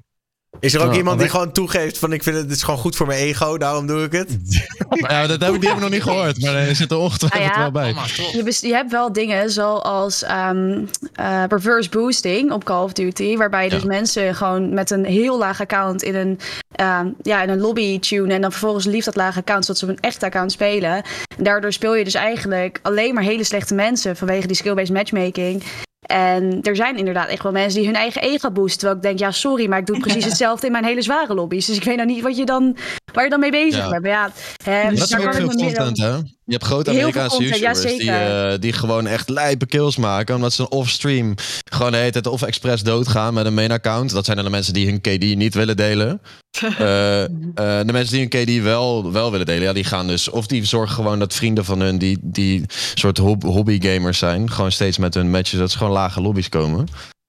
Is er ook Ja, iemand die gewoon toegeeft van ik vind het, het is gewoon goed voor mijn ego, daarom doe ik het? Ja, dat heb ik, die heb ik nog niet gehoord, maar er zit er ongetwijfeld Ah ja. wel bij. Oh. Je, je hebt wel dingen zoals ehm, eh, reverse boosting op Call of Duty. Waarbij je dus mensen gewoon met een heel laag account in een, ehm, ja, in een lobby tune. En dan vervolgens lief dat lage account zodat ze op een echt account spelen. En daardoor speel je dus eigenlijk alleen maar hele slechte mensen vanwege die skill-based matchmaking. En er zijn inderdaad echt wel mensen die hun eigen ego boosten. Terwijl ik denk, ja, sorry, maar ik doe precies hetzelfde in mijn hele zware lobby's. Dus ik weet nou niet wat je dan, waar je dan mee bezig Ja. bent. Maar ja, hè, Dat dus is ook veel dan- content, hè? Je hebt grote Amerikaanse content, ja, YouTubers die, eh, die gewoon echt lijpe kills maken. Omdat ze een off-stream gewoon de hele tijd of expres doodgaan met een main account. Dat zijn dan de mensen die hun KD niet willen delen. Eh, eh, de mensen die hun KD wel, wel willen delen, ja, die gaan dus... Of die zorgen gewoon dat vrienden van hun, die, die soort hob- hobbygamers zijn... gewoon steeds met hun matches, dat ze gewoon lage lobby's komen.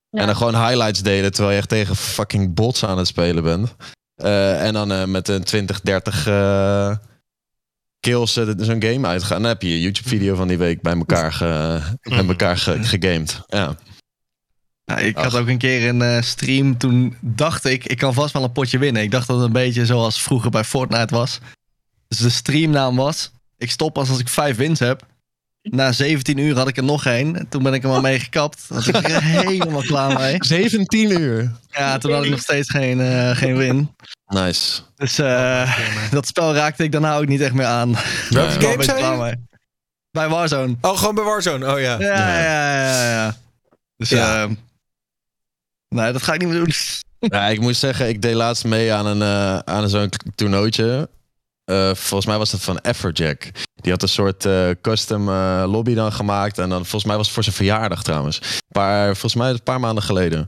Ja. En dan gewoon highlights delen terwijl je echt tegen fucking bots aan het spelen bent. En dan met een 20, 30 eh, kills eh, zo'n game uitgaan. Dan heb je je YouTube-video van die week bij elkaar, ge, bij elkaar ge- gegamed. Ja. Ja, ik had ook een keer een eh, stream, toen dacht ik, ik kan vast wel een potje winnen. Ik dacht dat het een beetje zoals vroeger bij Fortnite was. Dus de streamnaam was, ik stop pas als ik vijf wins heb. Na 17 uur had ik er nog één. En Toen ben ik er maar mee gekapt. Had ik er helemaal klaar mee. 17 uur. Ja, toen had ik nog steeds geen, eh, geen win. Nice. Dus eh, dat spel raakte ik daarna ook niet echt meer aan. Welke game mee. Bij Warzone. Oh, gewoon bij Warzone. Oh ja. Ja, ja, ja, ja. ja. Dus Ja. ja. nee, dat ga ik niet meer doen. Ja, ik moet zeggen, ik deed laatst mee aan, een, eh, aan zo'n toernooitje. Eh, volgens mij was dat van Everjack. Die had een soort eh, custom eh, lobby dan gemaakt. En dan volgens mij was het voor zijn verjaardag trouwens. Paar, volgens mij een paar maanden geleden.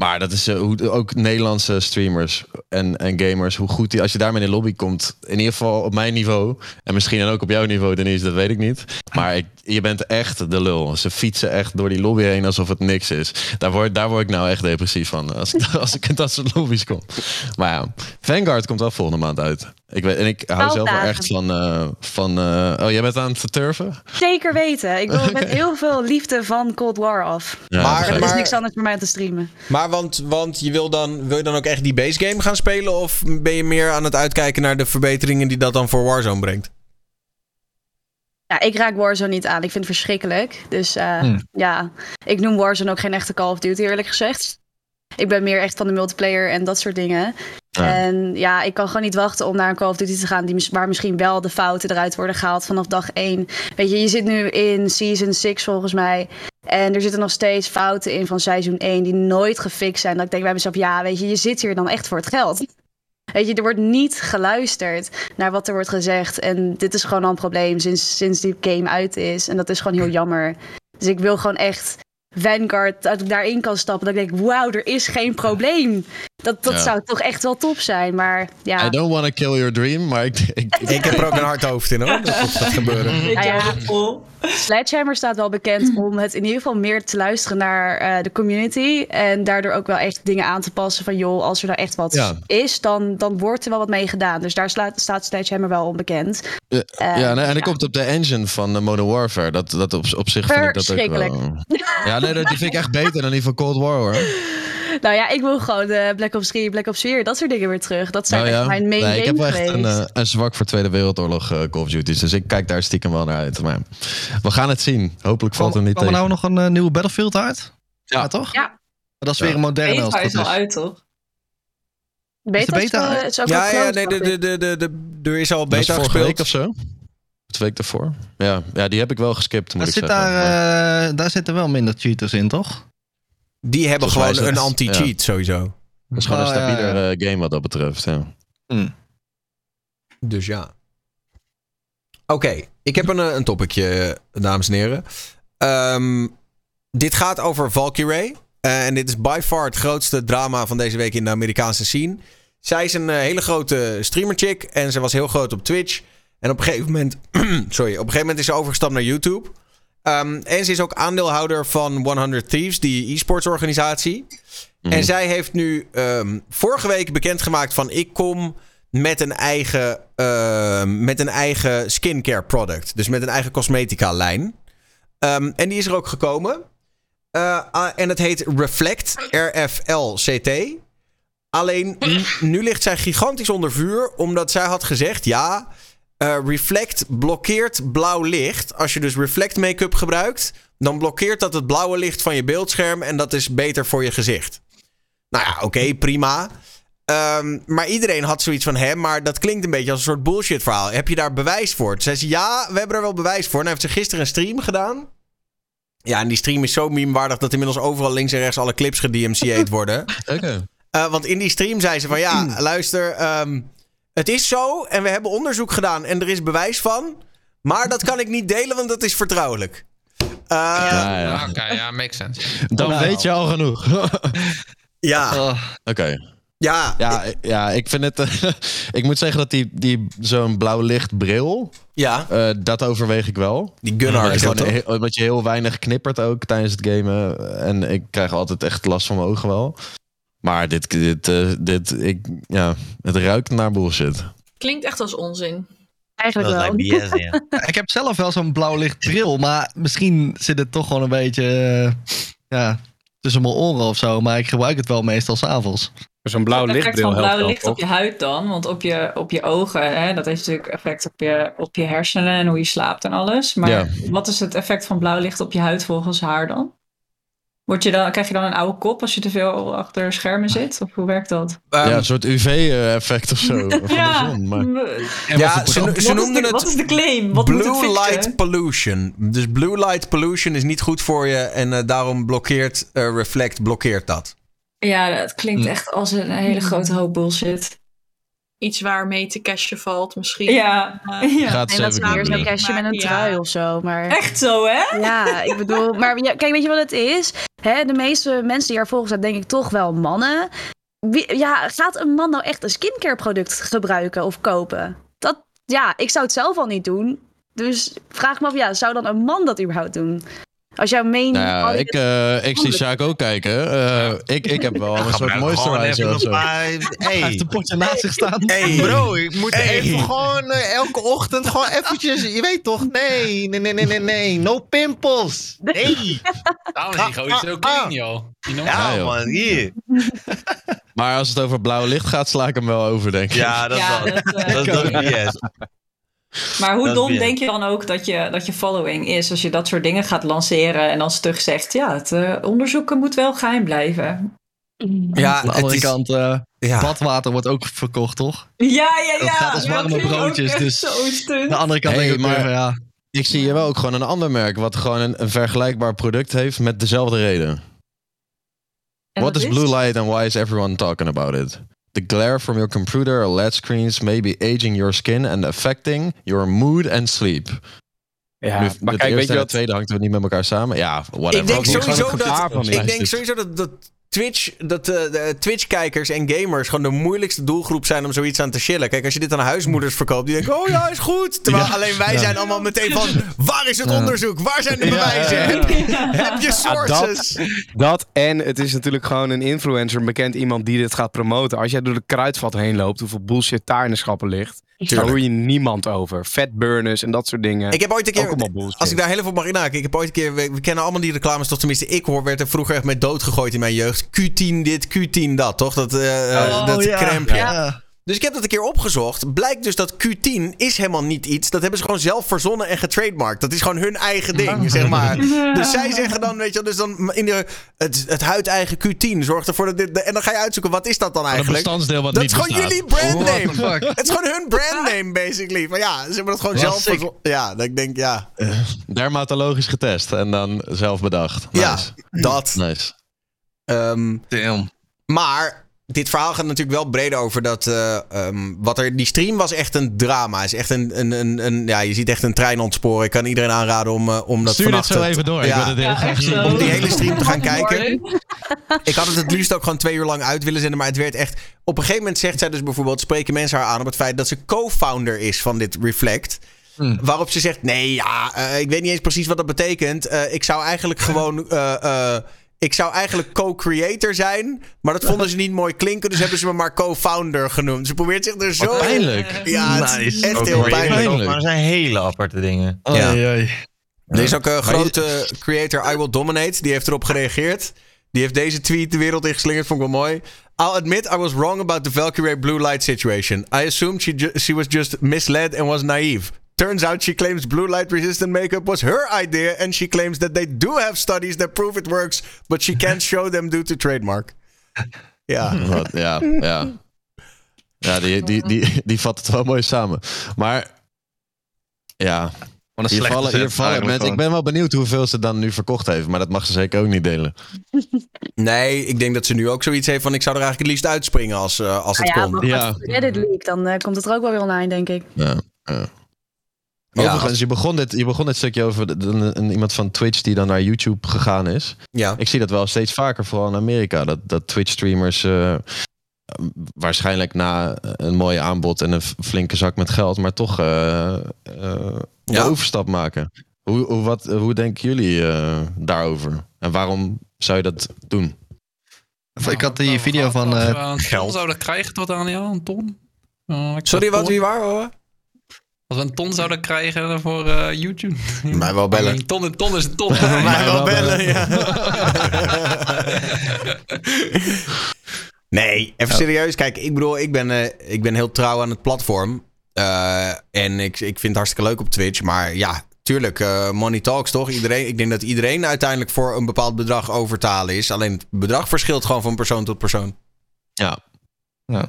Maar dat is eh, ook Nederlandse streamers en, en gamers. Hoe goed die, als je daarmee in de lobby komt. In ieder geval op mijn niveau. En misschien dan ook op jouw niveau, Denise, dat weet ik niet. Maar ik, je bent echt de lul. Ze fietsen echt door die lobby heen alsof het niks is. Daar word, daar word ik nou echt depressief van. Als, ik- als ik in dat soort lobby's kom. Maar ja, Vanguard komt wel volgende maand uit. Ik weet, en ik hou zelf wel echt van... eh, van eh, oh, jij bent aan het verturven? Zeker weten. Ik wil met heel veel liefde van Cold War af. Ja, Maar- Er is niks anders voor mij te streamen. Maar want, want je wil, dan, wil je dan ook echt die base game gaan spelen? Of ben je meer aan het uitkijken naar de verbeteringen die dat dan voor Warzone brengt? Ja, ik raak Warzone niet aan. Ik vind het verschrikkelijk. Dus eh, Hmm. ja, ik noem Warzone ook geen echte Call of Duty eerlijk gezegd. Ik ben meer echt van de multiplayer en dat soort dingen. En ja, ik kan gewoon niet wachten om naar een Call of Duty te gaan... Die, waar misschien wel de fouten eruit worden gehaald vanaf dag 1. Weet je, je zit nu in Season 6 volgens mij... En er zitten nog steeds fouten in van seizoen 1 die nooit gefixt zijn. Dat ik denk bij mezelf, ja, weet je, je zit hier dan echt voor het geld. Weet je, er wordt niet geluisterd naar wat er wordt gezegd. En dit is gewoon al een probleem sinds, sinds die game uit is. En dat is gewoon heel jammer. Dus ik wil gewoon echt Vanguard, dat ik daarin kan stappen. Dat ik denk, wauw, er is geen probleem. Dat, dat Ja. zou toch echt wel top zijn. Maar ja, I don't want to kill your dream, maar ik... ik, Ik heb er ook een hard hoofd in hoor. Dat dat gaat gebeuren. Nou ja. Sledgehammer staat wel bekend om het in ieder geval meer te luisteren naar eh, de community. En daardoor ook wel echt dingen aan te passen van joh, als er nou echt wat Ja. is, dan, dan wordt er wel wat mee gedaan. Dus daar slaat, staat Sledgehammer wel onbekend. Ja, Eh, ja, nee, en ja. dat komt op de engine van eh, Modern Warfare. Dat, dat op, op zich vind ik dat ook Verschrikkelijk. wel... Ja, nee, dat- die vind ik echt beter dan die van Cold War, hoor. Nou ja, ik wil gewoon de Black Ops 3, Black Ops 4, dat soort dingen weer terug. Dat zijn echt ja? mijn main nee, ik heb wel echt een, eh, een zwak voor Tweede Wereldoorlog eh, Call of Duty's. Dus ik kijk daar stiekem wel naar uit. Maar we gaan het zien. Hopelijk valt er niet kwam er tegen. nou nog een nieuwe Battlefield uit? Ja. toch? Ja. Maar dat is Ja. weer een moderne Beta het is al is. uit, toch? Beta is beta is, uit? is ook Ja, ja, nee, de, de, de, de, de, er is al is beta vorige gespeeld. week of zo? De week daarvoor? Ja, ja, die heb ik wel geskipt, moet ik zit zeggen. Maar- daar, eh, daar zitten wel minder cheaters in, toch? Die hebben gewoon een anti-cheat sowieso. Het is gewoon Oh, een ja, stabieler ja. eh, game wat dat betreft. Ja. Dus ja. Oké, ik heb een, eh, een topicje, dames en heren. Ehm, dit gaat over Valkyrie. Eh, en dit is by far het grootste drama van deze week in de Amerikaanse scene. Zij is een eh, hele grote streamer chick en ze was heel groot op Twitch. En op een gegeven moment, sorry, op een gegeven moment is ze overgestapt naar YouTube. Ehm, en ze is ook aandeelhouder van 100 Thieves, die e-sports organisatie. Mhm. En zij heeft nu ehm, vorige week bekendgemaakt van ik kom met een eigen, ehm, met een eigen skincare product. Dus met een eigen cosmetica lijn. En die is er ook gekomen. Eh, ah, en het heet Reflect, R-F-L-C-T. Alleen nu ligt zij gigantisch onder vuur, omdat zij had gezegd: ja, eh, Reflect blokkeert blauw licht. Als je dus Reflect make-up gebruikt, dan blokkeert dat het blauwe licht van je beeldscherm en dat is beter voor je gezicht. Nou ja, oké, prima. Ehm, maar iedereen had zoiets van hem, maar dat klinkt een beetje als een soort bullshit verhaal. Heb je daar bewijs voor? Toen zei ze, ja, we hebben er wel bewijs voor. En hij heeft ze gisteren een stream gedaan. Ja, en die stream is zo memewaardig dat inmiddels overal links en rechts alle clips gedMCA'd worden. Oké. Eh, want in die stream zei ze van ja, luister, ehm, het is zo en we hebben onderzoek gedaan en er is bewijs van. Maar dat kan ik niet delen, want dat is vertrouwelijk. Eh, Ja, Oké, ja, makes sense. Dan Nou. weet je al genoeg. ja, Oké. ja, Ja, ja, ik vind het. eh, ik moet zeggen dat die, die zo'n blauw licht bril. ja. eh, dat overweeg ik wel. Die Gunnar Omdat heel- omdat je heel weinig knippert ook tijdens het gamen. En ik krijg altijd echt last van mijn ogen wel. Maar dit, dit, eh, dit ik, ja, het ruikt naar bullshit. Klinkt echt als onzin. Eigenlijk Dat wel. ik heb zelf wel zo'n blauw licht bril, maar misschien zit het toch gewoon een beetje eh, ja, tussen mijn oren of zo. Maar ik gebruik het wel meestal s'avonds. Zo'n blauw Het effect lichtbril van helpt blauw wel, licht op je huid dan, want op je, op je ogen, hè, dat heeft natuurlijk effect op je, op je hersenen en hoe je slaapt en alles. Maar Ja. wat is het effect van blauw licht op je huid volgens haar dan? Word je dan krijg je dan een oude kop als je te veel achter schermen zit? Of hoe werkt dat? Ehm, ja, een soort UV-effect of zo. Van de zon. Maar, En Ja, ze, ze noemden de, het wat is de claim? Wat moet het blue light pollution. Dus blue light pollution is niet goed voor je en eh, daarom blokkeert eh, Reflect blokkeert dat. Ja, dat klinkt Hm. echt als een hele grote hoop bullshit. Iets waarmee te cashen valt misschien. Ja, Eh, ja. Gaat En dat is zo'n googlen. cashje met een Ja. trui of zo. Maar echt zo hè? ja, ik bedoel... Maar ja, kijk, weet je wat het is? Hè, de meeste mensen die er volgen zijn, denk ik toch wel mannen. Wie, ja, gaat een man nou echt een skincare product gebruiken of kopen? Dat, ja, ik zou het zelf al niet doen. Dus vraag me af, ja, zou dan een man dat überhaupt doen? Als jouw main... Nou ja, ik, eh, ik zie Sjaak ook kijken. Eh, ik, ik heb wel een soort moisturizer even of zo. Hij heeft een potje naast zich staan. Hey. Bro, ik moet Hey. even gewoon eh, elke ochtend gewoon eventjes, je weet toch? Nee, nee, nee, nee, nee, nee. No pimples. Nee. Daarom is die gozer zo clean, joh. Ja, joh. man, hier. Maar als het over blauw licht gaat, sla ik hem wel over, denk ik. Ja, dat is Ja, wel. dat, Dat is dat BS. Maar hoe Dat dom denk je dan ook dat je, dat je following is als je dat soort dingen gaat lanceren en dan stug zegt, ja, het eh, onderzoeken moet wel geheim blijven. Ja, Aan de het andere is, kant, eh, ja. badwater wordt ook verkocht, toch? Ja, ja, Dat ja. gaat als warme broodjes, dus-. Aan de andere kant Hey, denk ik maar- ja, Ik zie hier wel ook gewoon een ander merk wat gewoon een, een vergelijkbaar product heeft met dezelfde reden. En What dat is blue light and why is everyone talking about it? The glare from your computer or LED screens may be aging your skin and affecting your mood and sleep. Ja, nu, maar het kijk, weet je en wat? het tweede hangt er niet met elkaar samen. Ja, whatever. Ik denk Ook niet gewoon sowieso dat, ik denk sowieso dat, dat Twitch, dat de Twitch-kijkers en gamers gewoon de moeilijkste doelgroep zijn om zoiets aan te chillen. Kijk, als je dit aan huismoeders verkoopt, die denken, oh ja, is goed. Terwijl Ja. alleen wij Ja. zijn allemaal meteen van, waar is het onderzoek? Waar zijn de bewijzen? Heb, je, sources? Dat en het is natuurlijk gewoon een influencer, een bekend iemand die dit gaat promoten. Als jij door de kruidvat heen loopt, hoeveel bullshit daar in de schappen ligt, daar hoor je niemand over. Fatburners en dat soort dingen. Ik heb ooit een keer, als ik daar heel op mag inhaken, ik heb ooit een keer, we, we kennen allemaal die reclames, toch tenminste ik hoor, werd er vroeger echt mee doodgegooid in mijn jeugd. Q10 dit, Q10 dat, toch? Dat, eh eh, Oh, dat ja. crempje. Ja. Dus ik heb dat een keer opgezocht. Blijkt dus dat Q10 is helemaal niet iets. Dat hebben ze gewoon zelf verzonnen en getrademarkt. Dat is gewoon hun eigen ding, zeg maar. Dus zij zeggen dan, weet je dus dan in de, het, het huid-eigen Q10 zorgt ervoor dat dit... En dan ga je uitzoeken, wat is dat dan Een eigenlijk? bestandsdeel wat Dat niet is gewoon bestaat. jullie brandname. Het is gewoon hun brandname, basically. Maar ja, ze hebben dat gewoon zelf verzonnen. Ja, dat ik denk, ja. Dermatologisch getest en dan zelf bedacht. Nice. Ja, dat. Nice. Ehm, Damn. Maar dit verhaal gaat natuurlijk wel breder over dat. eh, ehm, wat er, die stream was echt een drama. Is echt een, een, een, een- ja, je ziet echt een trein ontsporen. Ik kan iedereen aanraden om, eh, om dat Stuur dit zo even door. Ja. Ik wil het Ja, graag om die hele stream te gaan kijken. Ik had het het liefst ook gewoon twee uur lang uit willen zenden. Maar het werd echt. Op een gegeven moment zegt zij dus bijvoorbeeld. Spreken mensen haar aan op het feit dat ze co-founder is van dit Reflect. Hmm. Waarop ze zegt: Nee, ja, eh, ik weet niet eens precies wat dat betekent. Eh, ik zou eigenlijk gewoon. Ik zou eigenlijk co-creator zijn. Maar dat vonden ze niet mooi klinken. Dus hebben ze me maar co-founder genoemd. Ze probeert zich er zo. Wat pijnlijk. Ja, het is echt Ook heel pijnlijk. Maar er zijn hele aparte dingen. Ja. Oei, oei. Er is ook een grote creator, I Will Dominate. Die heeft erop gereageerd. Die heeft deze tweet de wereld ingeslingerd. Vond ik wel mooi. I'll admit I was wrong about the Valkyrie blue light situation. I assumed she, ju- she was just misled and was naive. Turns out she claims blue light resistant makeup was her idea. And she claims that they do have studies that prove it works. But she can't show them due to trademark. Ja. Wat, ja, ja. Ja, die, die, die, die vat het wel mooi samen. Maar ja, hier vallen, hier vallen mensen. Ik ben wel benieuwd hoeveel ze dan nu verkocht heeft. Maar dat mag ze zeker ook niet delen. Nee, ik denk dat ze nu ook zoiets heeft van... ik zou er eigenlijk het liefst uitspringen als, eh, als het Nou ja, kon. maar Ja. als Reddit leak, dan eh, komt het er ook wel weer online, denk ik. Ja, ja. Overigens, je, begon dit, je begon dit stukje over de- de- een, iemand van Twitch die dan naar YouTube gegaan is. Ja. Ik zie dat wel steeds vaker, vooral in Amerika. Dat, dat Twitch-streamers eh, waarschijnlijk na een mooi aanbod en een flinke zak met geld, maar toch eh, eh, de Ja. overstap maken. Hoe, hoe, wat, hoe denken jullie eh, daarover? En waarom zou je dat doen? Ik had die video van... eh, ton geld. zouden krijgen tot aan ja, een ton. Uh, Sorry, wat, wie waar? hoor? Als we een ton zouden krijgen voor eh, YouTube. Mij wel bellen. Een ton, een ton is een ton. Mij wel bellen, ja. nee, even serieus. Kijk, ik bedoel, ik ben, eh, ik ben heel trouw aan het platform. Eh, en ik, ik vind het hartstikke leuk op Twitch. Maar ja, tuurlijk, eh, money talks toch? Iedereen, ik denk dat iedereen uiteindelijk voor een bepaald bedrag overtalen is. Alleen het bedrag verschilt gewoon van persoon tot persoon. Ja. Ja.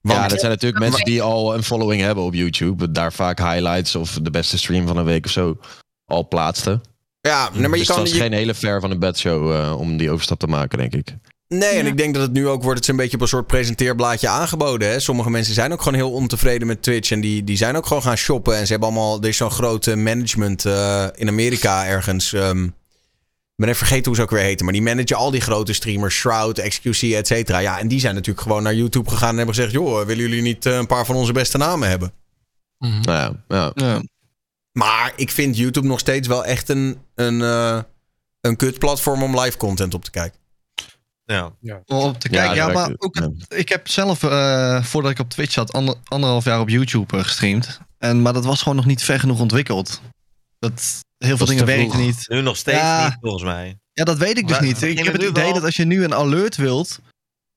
Ja, dat zijn natuurlijk mensen die al een following hebben op YouTube. Daar vaak highlights of de beste stream van een week of zo al plaatsten. Ja, nee, maar je dus kan... het was je- geen hele ver van een bedshow eh om die overstap te maken, denk ik. Nee, en ik denk dat het nu ook wordt het is een beetje op een soort presenteerblaadje aangeboden. Hè? Sommige mensen zijn ook gewoon heel ontevreden met Twitch. En die, die zijn ook gewoon gaan shoppen. En ze hebben allemaal. Er is zo'n grote management eh, in Amerika ergens. ehm, ik ben even vergeten hoe ze ook weer heten. Maar die managen al die grote streamers. Shroud, XQC, et cetera. Ja, en die zijn natuurlijk gewoon naar YouTube gegaan en hebben gezegd: joh, willen jullie niet eh, een paar van onze beste namen hebben? Nou ja, ja. ja. Maar ik vind YouTube nog steeds wel echt een, een, eh een kut platform om live content op te kijken. Ja. om op te Ja, kijken. Ja, maar ook, ja. ik heb zelf, eh, voordat ik op Twitch zat, ander, anderhalf jaar op YouTube gestreamd. En, maar dat was gewoon nog niet ver genoeg ontwikkeld. Dat, heel veel dingen vroeg. niet. Nu nog steeds Ja. niet, volgens mij. Ja, dat weet ik dus Maar niet. Ik heb het idee wel- dat als je nu een alert wilt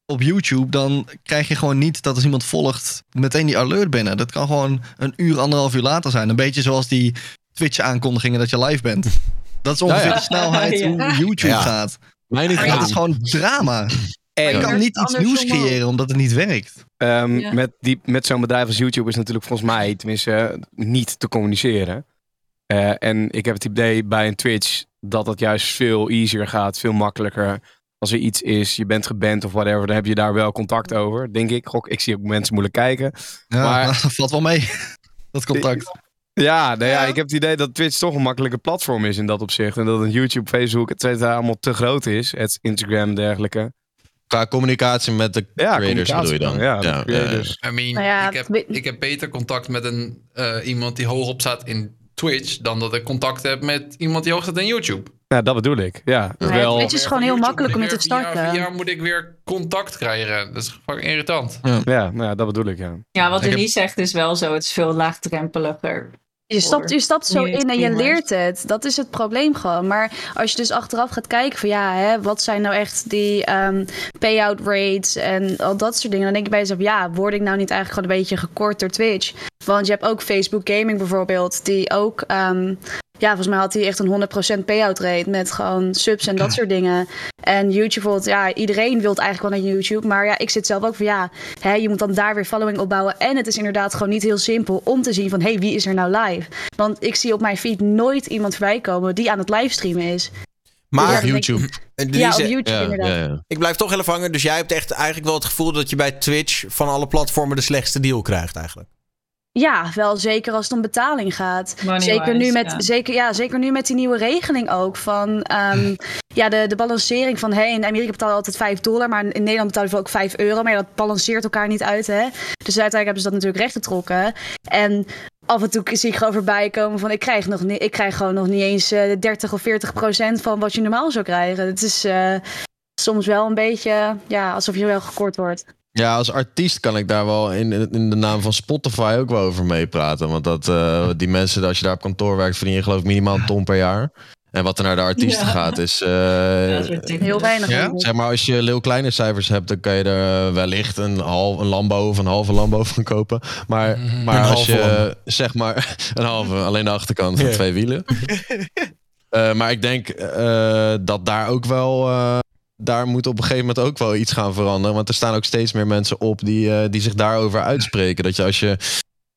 op YouTube, dan krijg je gewoon niet dat als iemand volgt meteen die alert binnen. Dat kan gewoon een uur, anderhalf uur later zijn. Een beetje zoals die Twitch-aankondigingen dat je live bent. Dat is ongeveer Ja, ja. de snelheid Ja. hoe YouTube Ja. gaat. Gaan. dat is gewoon drama. En Je kan niet iets nieuws creëren omdat het niet werkt. Ehm, Ja. Met, die, met zo'n bedrijf als YouTube is natuurlijk volgens mij, tenminste, niet te communiceren. Eh, en ik heb het idee bij een Twitch dat dat juist veel easier gaat, veel makkelijker. Als er iets is, je bent geband of whatever, dan heb je daar wel contact over, denk ik. Gok, ik zie ook mensen moeilijk kijken. Ja, Maar- dat valt wel mee. Dat contact. Ja, nou ja, Ja. ik heb het idee dat Twitch toch een makkelijker platform is in dat opzicht. En dat een YouTube, Facebook, et cetera, allemaal te groot is. Het Instagram en dergelijke. Qua communicatie met de Ja, creators bedoel je dan? Ja, creators. I mean, Nou ja, ik, heb, ik heb beter contact met een, eh, iemand die hoogop staat in Twitch... dan dat ik contact heb met iemand die hoog staat in YouTube. Ja, dat bedoel ik. Ja, Nee, wel. Twitch is gewoon heel YouTube makkelijk om je te starten. Via, via moet ik weer contact krijgen. Dat is fucking irritant. Ja, nou ja, dat bedoel ik, ja. Ja, wat Denise zegt is wel zo. Het is veel laagdrempeliger. Je stapt, je stapt zo in en je leert het. Dat is het probleem gewoon. Maar als je dus achteraf gaat kijken van ja, hè, wat zijn nou echt die ehm, payout rates en al dat soort dingen. Dan denk je bij jezelf, ja, word ik nou niet eigenlijk gewoon een beetje gekort door Twitch? Want je hebt ook Facebook Gaming bijvoorbeeld, die ook, ehm, ja, volgens mij had hij echt een 100% payout rate met gewoon subs en dat soort dingen. En YouTube bijvoorbeeld, ja, iedereen wil eigenlijk wel naar YouTube. Maar ja, ik zit zelf ook van ja, hè, je moet dan daar weer following opbouwen. En het is inderdaad gewoon niet heel simpel om te zien van hé, hey, wie is er nou live? Want ik zie op mijn feed nooit iemand voorbij komen die aan het livestreamen is. Maar Op YouTube. eh, ja, op YouTube Ja, inderdaad. ja, ja. ik blijf toch heel even hangen. Dus jij hebt echt eigenlijk wel het gevoel dat je bij Twitch van alle platformen de slechtste deal krijgt eigenlijk. Ja, wel zeker als het om betaling gaat. Zeker nu, met, ja. zeker, ja, zeker nu met die nieuwe regeling ook. Van ehm, ja, de, de balancering van hey, in Amerika betaal je altijd 5 dollar, maar in Nederland betaal je ook 5 euro. Maar ja, dat balanceert elkaar niet uit. Hè? Dus uiteindelijk hebben ze dat natuurlijk recht getrokken. En af en toe zie ik gewoon voorbij komen van ik krijg, nog niet, ik krijg gewoon nog niet eens eh 30 of 40 procent van wat je normaal zou krijgen. Het is eh, soms wel een beetje ja, alsof je wel gekort wordt. Ja, als artiest kan ik daar wel in, in de naam van Spotify ook wel over meepraten. Want dat, eh, die mensen, als je daar op kantoor werkt, verdien je geloof ik minimaal een ton per jaar. En wat er naar de artiesten Ja. gaat is... eh, Dat is ridiculous. Heel weinig. Ja? Zeg maar, als je heel kleine cijfers hebt, dan kan je er eh, wellicht een, half, een Lambo of een halve Lambo van kopen. Maar, maar Een als halve je, Lambo. zeg maar, een halve, alleen de achterkant van twee wielen. Eh, maar ik denk eh, dat daar ook wel, eh, daar moet op een gegeven moment ook wel iets gaan veranderen. Want er staan ook steeds meer mensen op die, eh, die zich daarover uitspreken. Dat je als je,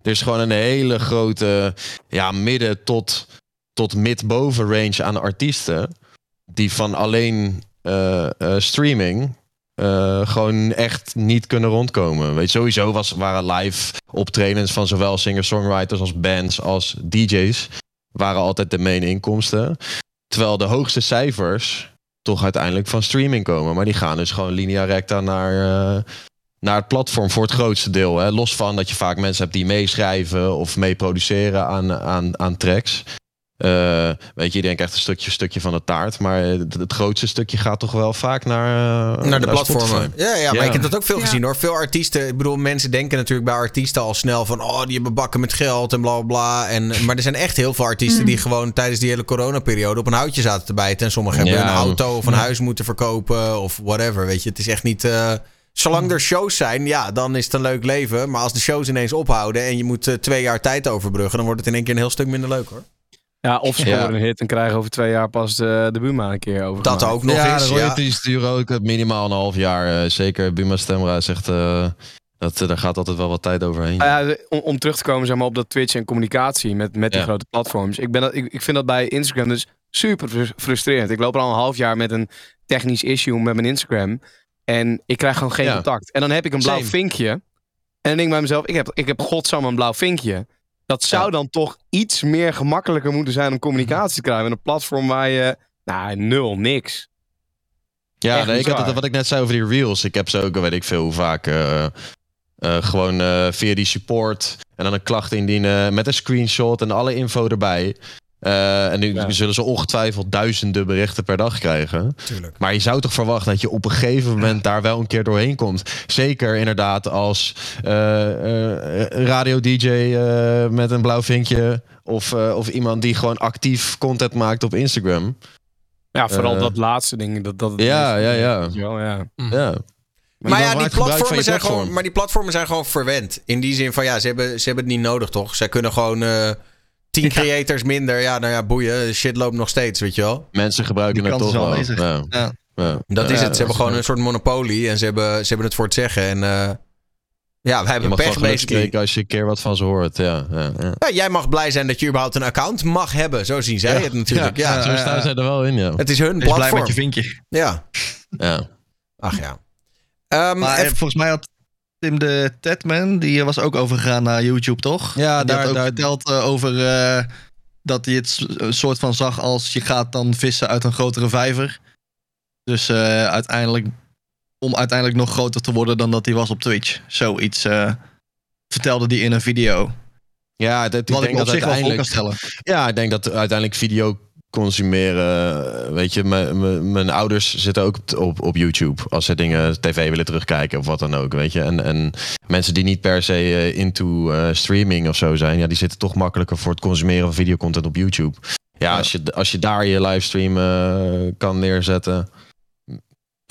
er is gewoon een hele grote, ja, midden tot, tot mid-boven range aan artiesten. Die van alleen eh, eh, streaming gewoon echt niet kunnen rondkomen. Weet sowieso was, waren live optredens van zowel singer-songwriters als bands als DJ's waren altijd de main inkomsten. Terwijl de hoogste cijfers toch uiteindelijk van streaming komen. Maar die gaan dus gewoon linea recta naar, eh, naar het platform voor het grootste deel. Hè. Los van dat je vaak mensen hebt die meeschrijven of mee produceren aan, aan, aan tracks. Eh, weet je, je denkt echt een stukje, stukje van de taart. Maar het, het grootste stukje gaat toch wel vaak naar, eh, Naar de platformen. Ja, ja, maar Ja. ik heb dat ook veel Ja. gezien hoor. Veel artiesten, ik bedoel, mensen denken natuurlijk bij artiesten al snel van, oh, die hebben bakken met geld en bla bla bla. En, maar er zijn echt heel veel artiesten die gewoon tijdens die hele coronaperiode op een houtje zaten te bijten. En sommigen hebben Ja. een auto of een huis moeten verkopen of whatever. Weet je, het is echt niet. eh, Zolang er shows zijn, ja, dan is het een leuk leven. Maar als de shows ineens ophouden en je moet twee jaar tijd overbruggen, dan wordt het in één keer een heel stuk minder leuk hoor. Ja, of ze Ja. een hit en krijgen over twee jaar pas de, de Buma een keer over. Dat ook nog ja, eens. de Ja. duren ook minimaal een half jaar. eh, zeker Buma Stemra zegt, eh, dat, eh, daar gaat altijd wel wat tijd overheen. Nou ja, om, om terug te komen zeg maar, op dat Twitch en communicatie met, met die Ja. grote platforms. Ik, ben dat, ik, ik vind dat bij Instagram dus super frus- frustrerend. Ik loop er al een half jaar met een technisch issue met mijn Instagram. En ik krijg gewoon geen Ja. contact. En dan heb ik een blauw Same. vinkje. En dan denk ik bij mezelf, ik heb, ik heb godsamme een blauw vinkje. Dat zou Ja. dan toch iets meer gemakkelijker moeten zijn om communicatie te krijgen. Met een platform waar je, nou, nul, niks. Ja, nee, ik had het, wat ik net zei over die reels. Ik heb ze ook, weet ik veel hoe vaak, eh, eh, gewoon eh, via die support en dan een klacht indienen met een screenshot en alle info erbij. Eh, en nu Ja. zullen ze ongetwijfeld duizenden berichten per dag krijgen. Tuurlijk. Maar je zou toch verwachten dat je op een gegeven moment daar wel een keer doorheen komt. Zeker inderdaad als eh, eh, radio-dj eh, met een blauw vinkje. Of, eh, of iemand die gewoon actief content maakt op Instagram. Ja, vooral dat laatste ding. Dat, dat Ja, ja, ja. je wel, ja. Ja. Maar ja, die platformen zijn platform. gewoon, maar die platformen zijn gewoon verwend. In die zin van ja, ze hebben, ze hebben het niet nodig, toch? Zij kunnen gewoon eh tien creators minder. Ja, nou ja, boeien. Shit loopt nog steeds, weet je wel. Mensen gebruiken Die het toch is wel. Ja. Ja. Ja. Dat Ja, is het. Ze hebben is gewoon een soort monopolie en ze hebben, ze hebben het voor het zeggen. En eh, ja, wij Je hebben mag pech basically. spreken als je een keer wat van ze hoort. Ja, ja, ja. Ja, jij mag blij zijn dat je überhaupt een account mag hebben. Zo zien zij Ja. het natuurlijk. Ja, Ja. Zo staan zij er wel in, ja. Het is hun blij platform. met je vinkje. Ja, ja. ach ja. Ehm, Maar even- eh, volgens mij had Tim de Tedman, die was ook overgegaan naar YouTube, toch? Ja, die daar- had ook daar- verteld eh, over eh, dat hij het een soort van zag als je gaat dan vissen uit een grotere vijver. Dus eh, uiteindelijk, om uiteindelijk nog groter te worden dan dat hij was op Twitch. Zoiets vertelde hij in een video. Ja, dat, ik Wat ik op dat zich wel voor kan uiteindelijk... stellen. Ja, ik denk dat uiteindelijk video consumeren... Weet je, mijn- ouders zitten ook op, op, YouTube. Als ze dingen, tv willen terugkijken of wat dan ook, weet je. En, en mensen die niet per se eh, into eh, streaming of zo zijn... Ja, die zitten toch makkelijker voor het consumeren van videocontent op YouTube. Ja, Ja. Als, je, als je daar je livestream eh, kan neerzetten...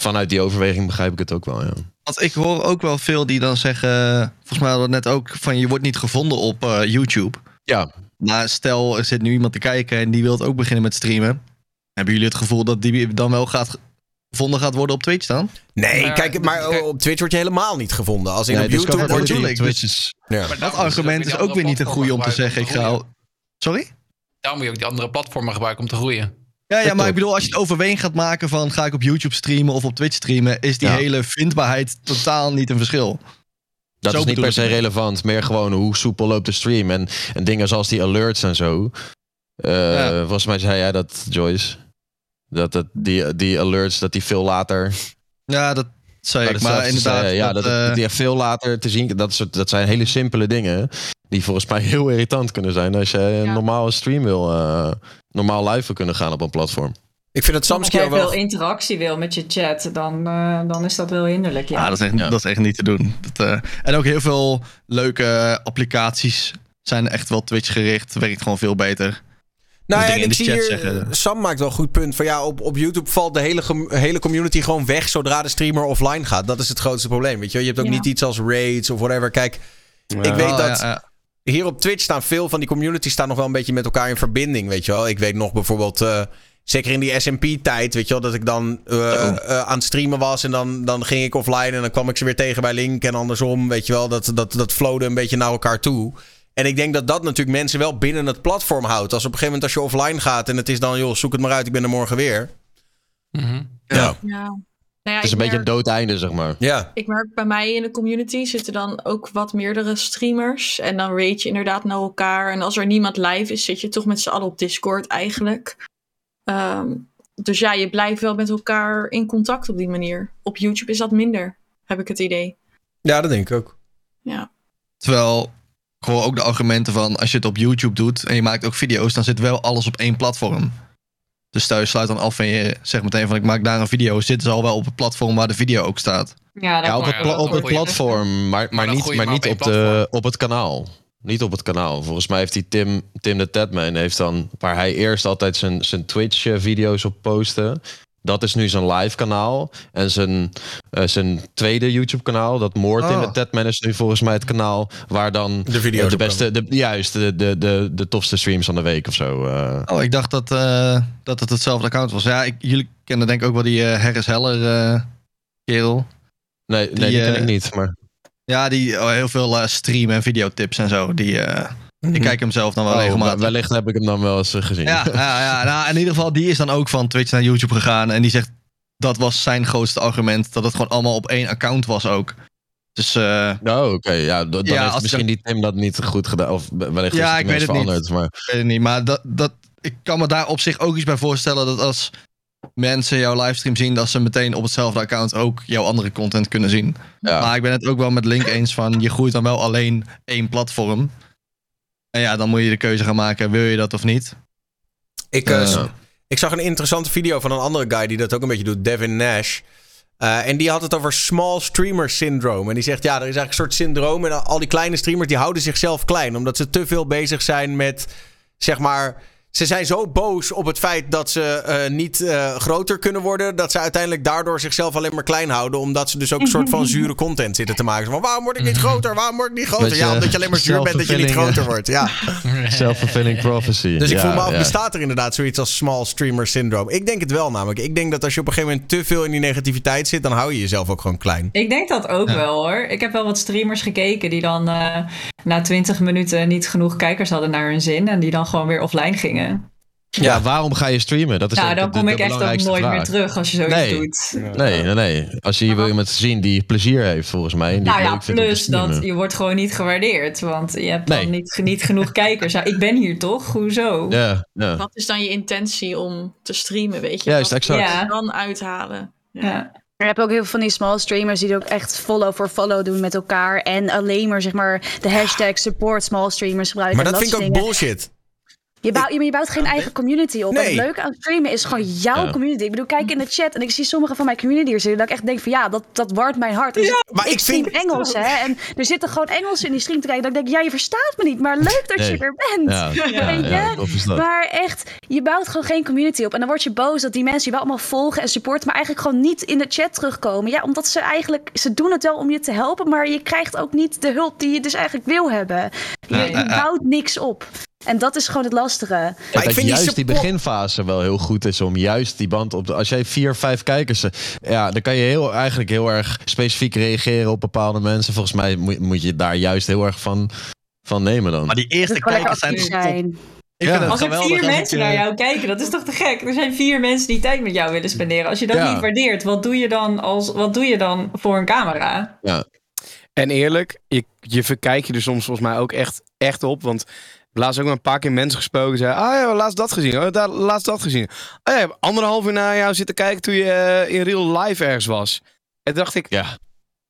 Vanuit die overweging begrijp ik het ook wel, ja. Want ik hoor ook wel veel die dan zeggen, volgens mij hadden we het net ook, van je wordt niet gevonden op YouTube. Ja, Maar stel, er zit nu iemand te kijken en die wil ook beginnen met streamen. Hebben jullie het gevoel dat die dan wel gaat, gevonden gaat worden op Twitch dan? nee, Maar- kijk, maar kijk- op Twitch word je helemaal niet gevonden. Als in Nee, op YouTube Discovery word je... Twitch is- Ja. Maar Dat je argument is ook weer niet een goede om te zeggen. Ik ga... Sorry? Daarom moet je ook die andere platformen gebruiken om te groeien. Ja, ja, maar ik bedoel, als je het overweging gaat maken van ga ik op YouTube streamen of op Twitch streamen, is die Ja. hele vindbaarheid totaal niet een verschil. Dat Zo is niet per se relevant. Meer gewoon hoe soepel loopt de stream. En, en dingen zoals die alerts en zo. Eh, Ja. Volgens mij zei jij dat, Joyce. Dat, dat die, die alerts, dat die veel later... Ja, dat zei ik. dat Maar inderdaad, zeggen, ja, dat, dat, eh, die veel later te zien... Dat, soort, dat zijn hele simpele dingen. Die volgens mij heel irritant kunnen zijn. Als je een normale stream wil... eh, normaal live wil kunnen gaan op een platform. Ik vind het Als Samsky jij al wel... veel interactie wil met je chat, dan, eh, dan is dat wel hinderlijk. Ja. Ja, dat is echt, Ja. dat is echt niet te doen. Dat, eh, en ook heel veel leuke applicaties zijn echt wel Twitch gericht. Werkt gewoon veel beter. Nou ja, en in ik zie hier, zeggen. Sam maakt wel een goed punt. Van ja, op, op YouTube valt de hele, hele community gewoon weg zodra de streamer offline gaat. Dat is het grootste probleem. Weet je, wel. je hebt ook Ja. niet iets als raids of whatever. Kijk, Ja. ik weet Oh, dat ja, ja. hier op Twitch staan veel van die communities staan nog wel een beetje met elkaar in verbinding. Weet je wel, ik weet nog bijvoorbeeld. eh, Zeker in die SMP-tijd, weet je wel, dat ik dan eh, eh, aan het streamen was en dan, dan ging ik offline en dan kwam ik ze weer tegen bij Link en andersom, weet je wel, dat, dat, dat flowde een beetje naar elkaar toe. En ik denk dat dat natuurlijk mensen wel binnen het platform houdt. Als op een gegeven moment als je offline gaat en het is dan, joh, zoek het maar uit, ik ben er morgen weer. Mhm. Ja. Ja. Nou ja, Het is een beetje een dood einde, zeg maar. Ja. Ik merk bij mij in de community zitten dan ook wat meerdere streamers. En dan rate je inderdaad naar elkaar. En als er niemand live is, zit je toch met z'n allen op Discord eigenlijk. Ehm, dus ja, je blijft wel met elkaar in contact op die manier. Op YouTube is dat minder, heb ik het idee. ja, dat denk ik ook. Ja. Terwijl gewoon ook de argumenten van als je het op YouTube doet en je maakt ook video's, dan zit wel alles op één platform. Dus stel je sluit dan af en je zegt meteen van ik maak daar een video, zitten ze al wel op het platform waar de video ook staat. Ja, dat Ja, op het, ja, pla- dat op het platform, maar, maar, dan niet, maar maar niet op de, op het kanaal. Niet op het kanaal. Volgens mij heeft die Tim, Tim de Tatman, heeft dan, waar hij eerst altijd zijn, zijn Twitch-video's op postte. Dat is nu zijn live kanaal. En zijn, eh, zijn tweede YouTube kanaal, dat Moord in Oh. de Tatman, is nu volgens mij het kanaal waar dan De video's eh, de op beste, de, juist, de, de, de, de tofste streams van de week of zo. eh. Oh, ik dacht dat, eh, dat het hetzelfde account was. Ja, ik, jullie kennen denk ik ook wel die eh, Harris Heller eh, kerel. nee, nee, die eh, ken ik niet. Maar, Ja, die oh, heel veel eh, stream en videotips en zo. Die, eh, Ik kijk hem zelf dan wel oh, regelmatig. wellicht heb ik hem dan wel eens eh, gezien. Ja, ja, ja nou, in ieder geval, die is dan ook van Twitch naar YouTube gegaan. En die zegt, dat was zijn grootste argument. Dat het gewoon allemaal op één account was ook. Dus Oh, oké. Ja, dan Ja, heeft misschien die Tim dat niet goed gedaan. Of wellicht Ja, is ik het weet het niet. veranderd. Maar ik weet het niet. Maar dat, dat, ik kan me daar op zich ook iets bij voorstellen. Dat als mensen jouw livestream zien, dat ze meteen op hetzelfde account ook jouw andere content kunnen zien. ja. Maar ik ben het ook wel met Link eens van, je groeit dan wel alleen één platform. En ja, dan moet je de keuze gaan maken, wil je dat of niet? Ik, eh, ik zag een interessante video van een andere guy die dat ook een beetje doet, Devin Nash. Eh, en die had het over small streamer syndrome. En die zegt, ja, er is eigenlijk een soort syndroom. En al die kleine streamers die houden zichzelf klein. Omdat ze te veel bezig zijn met, zeg maar... Ze zijn zo boos op het feit dat ze eh, niet eh, groter kunnen worden. Dat ze uiteindelijk daardoor zichzelf alleen maar klein houden. Omdat ze dus ook een soort van zure content zitten te maken. Van, waarom word ik niet groter? Waarom word ik niet groter? Beetje Ja, omdat je alleen maar zuur bent dat je niet groter wordt. Ja. Self-fulfilling prophecy. Dus ik Ja, voel me af, ja. bestaat er inderdaad zoiets als small streamer syndrome? Ik denk het wel namelijk. Ik denk dat als je op een gegeven moment te veel in die negativiteit zit, dan hou je jezelf ook gewoon klein. Ik denk dat ook wel hoor. Ik heb wel wat streamers gekeken die dan eh, na 20 minuten niet genoeg kijkers hadden naar hun zin. En die dan gewoon weer offline gingen. Ja, waarom ga je streamen? Dat is nou, dan de- kom de ik echt ook nooit meer terug als je zoiets Nee. doet. Nee, nee, nee. Als je hier wil iemand zien die plezier heeft, volgens mij. Nou ja, plus dat je wordt gewoon niet gewaardeerd. Want je hebt Nee. dan niet, niet genoeg kijkers. Ja, ik ben hier toch? Hoezo? Ja, ja. Wat is dan je intentie om te streamen, weet je? Juist, exact. Ja. dan uithalen. Ja. Je hebt ook heel veel van die small streamers die ook echt follow for follow doen met elkaar. En alleen maar zeg maar de hashtag support small streamers gebruiken. Maar dat vind ik ook dingen. bullshit. Je bouwt, je, bouwt geen eigen community op. En Nee. het leuke aan streamen is gewoon jouw Ja. community. Ik bedoel, kijk in de chat en ik zie sommige van mijn community'ers zitten. Dat ik echt denk van ja, dat, dat warmt mijn hart. Dus maar ik, ik stream vind- Engels hè. En er zitten gewoon Engelsen in die stream te kijken. Dat ik denk, ja, je verstaat me niet. Maar leuk dat je er bent. Ja, je? Maar echt, je bouwt gewoon geen community op. En dan word je boos dat die mensen je wel allemaal volgen en supporten, maar eigenlijk gewoon niet in de chat terugkomen. Ja, omdat ze eigenlijk, ze doen het wel om je te helpen, maar je krijgt ook niet de hulp die je dus eigenlijk wil hebben. Je, bouwt niks op. En dat is gewoon het lastige. Maar dat ik vind juist die, beginfase wel heel goed is om juist die band op te... Als jij vier, vijf kijkers... eh, Ja, dan kan je heel, eigenlijk heel erg specifiek reageren op bepaalde mensen. Volgens mij moet, moet je daar juist heel erg van, van nemen dan. Maar die eerste kijkers zijn zijn. Ik Ja. Als er vier mensen naar jou kijken, dat is toch te gek? Er zijn vier mensen die tijd met jou willen spenderen. Als je dat Ja. niet waardeert, wat doe je dan, als, wat doe je dan voor een camera? En eerlijk, je, je verkijk je er soms volgens mij ook echt, echt op. Want laatst ook met een paar keer mensen gesproken. Zeiden, ah ja, laatst dat gezien. Oh, daar, laatst dat gezien. Oh ja, anderhalf uur naar jou zitten kijken toen je eh, in real life ergens was. En toen dacht ik, Ja.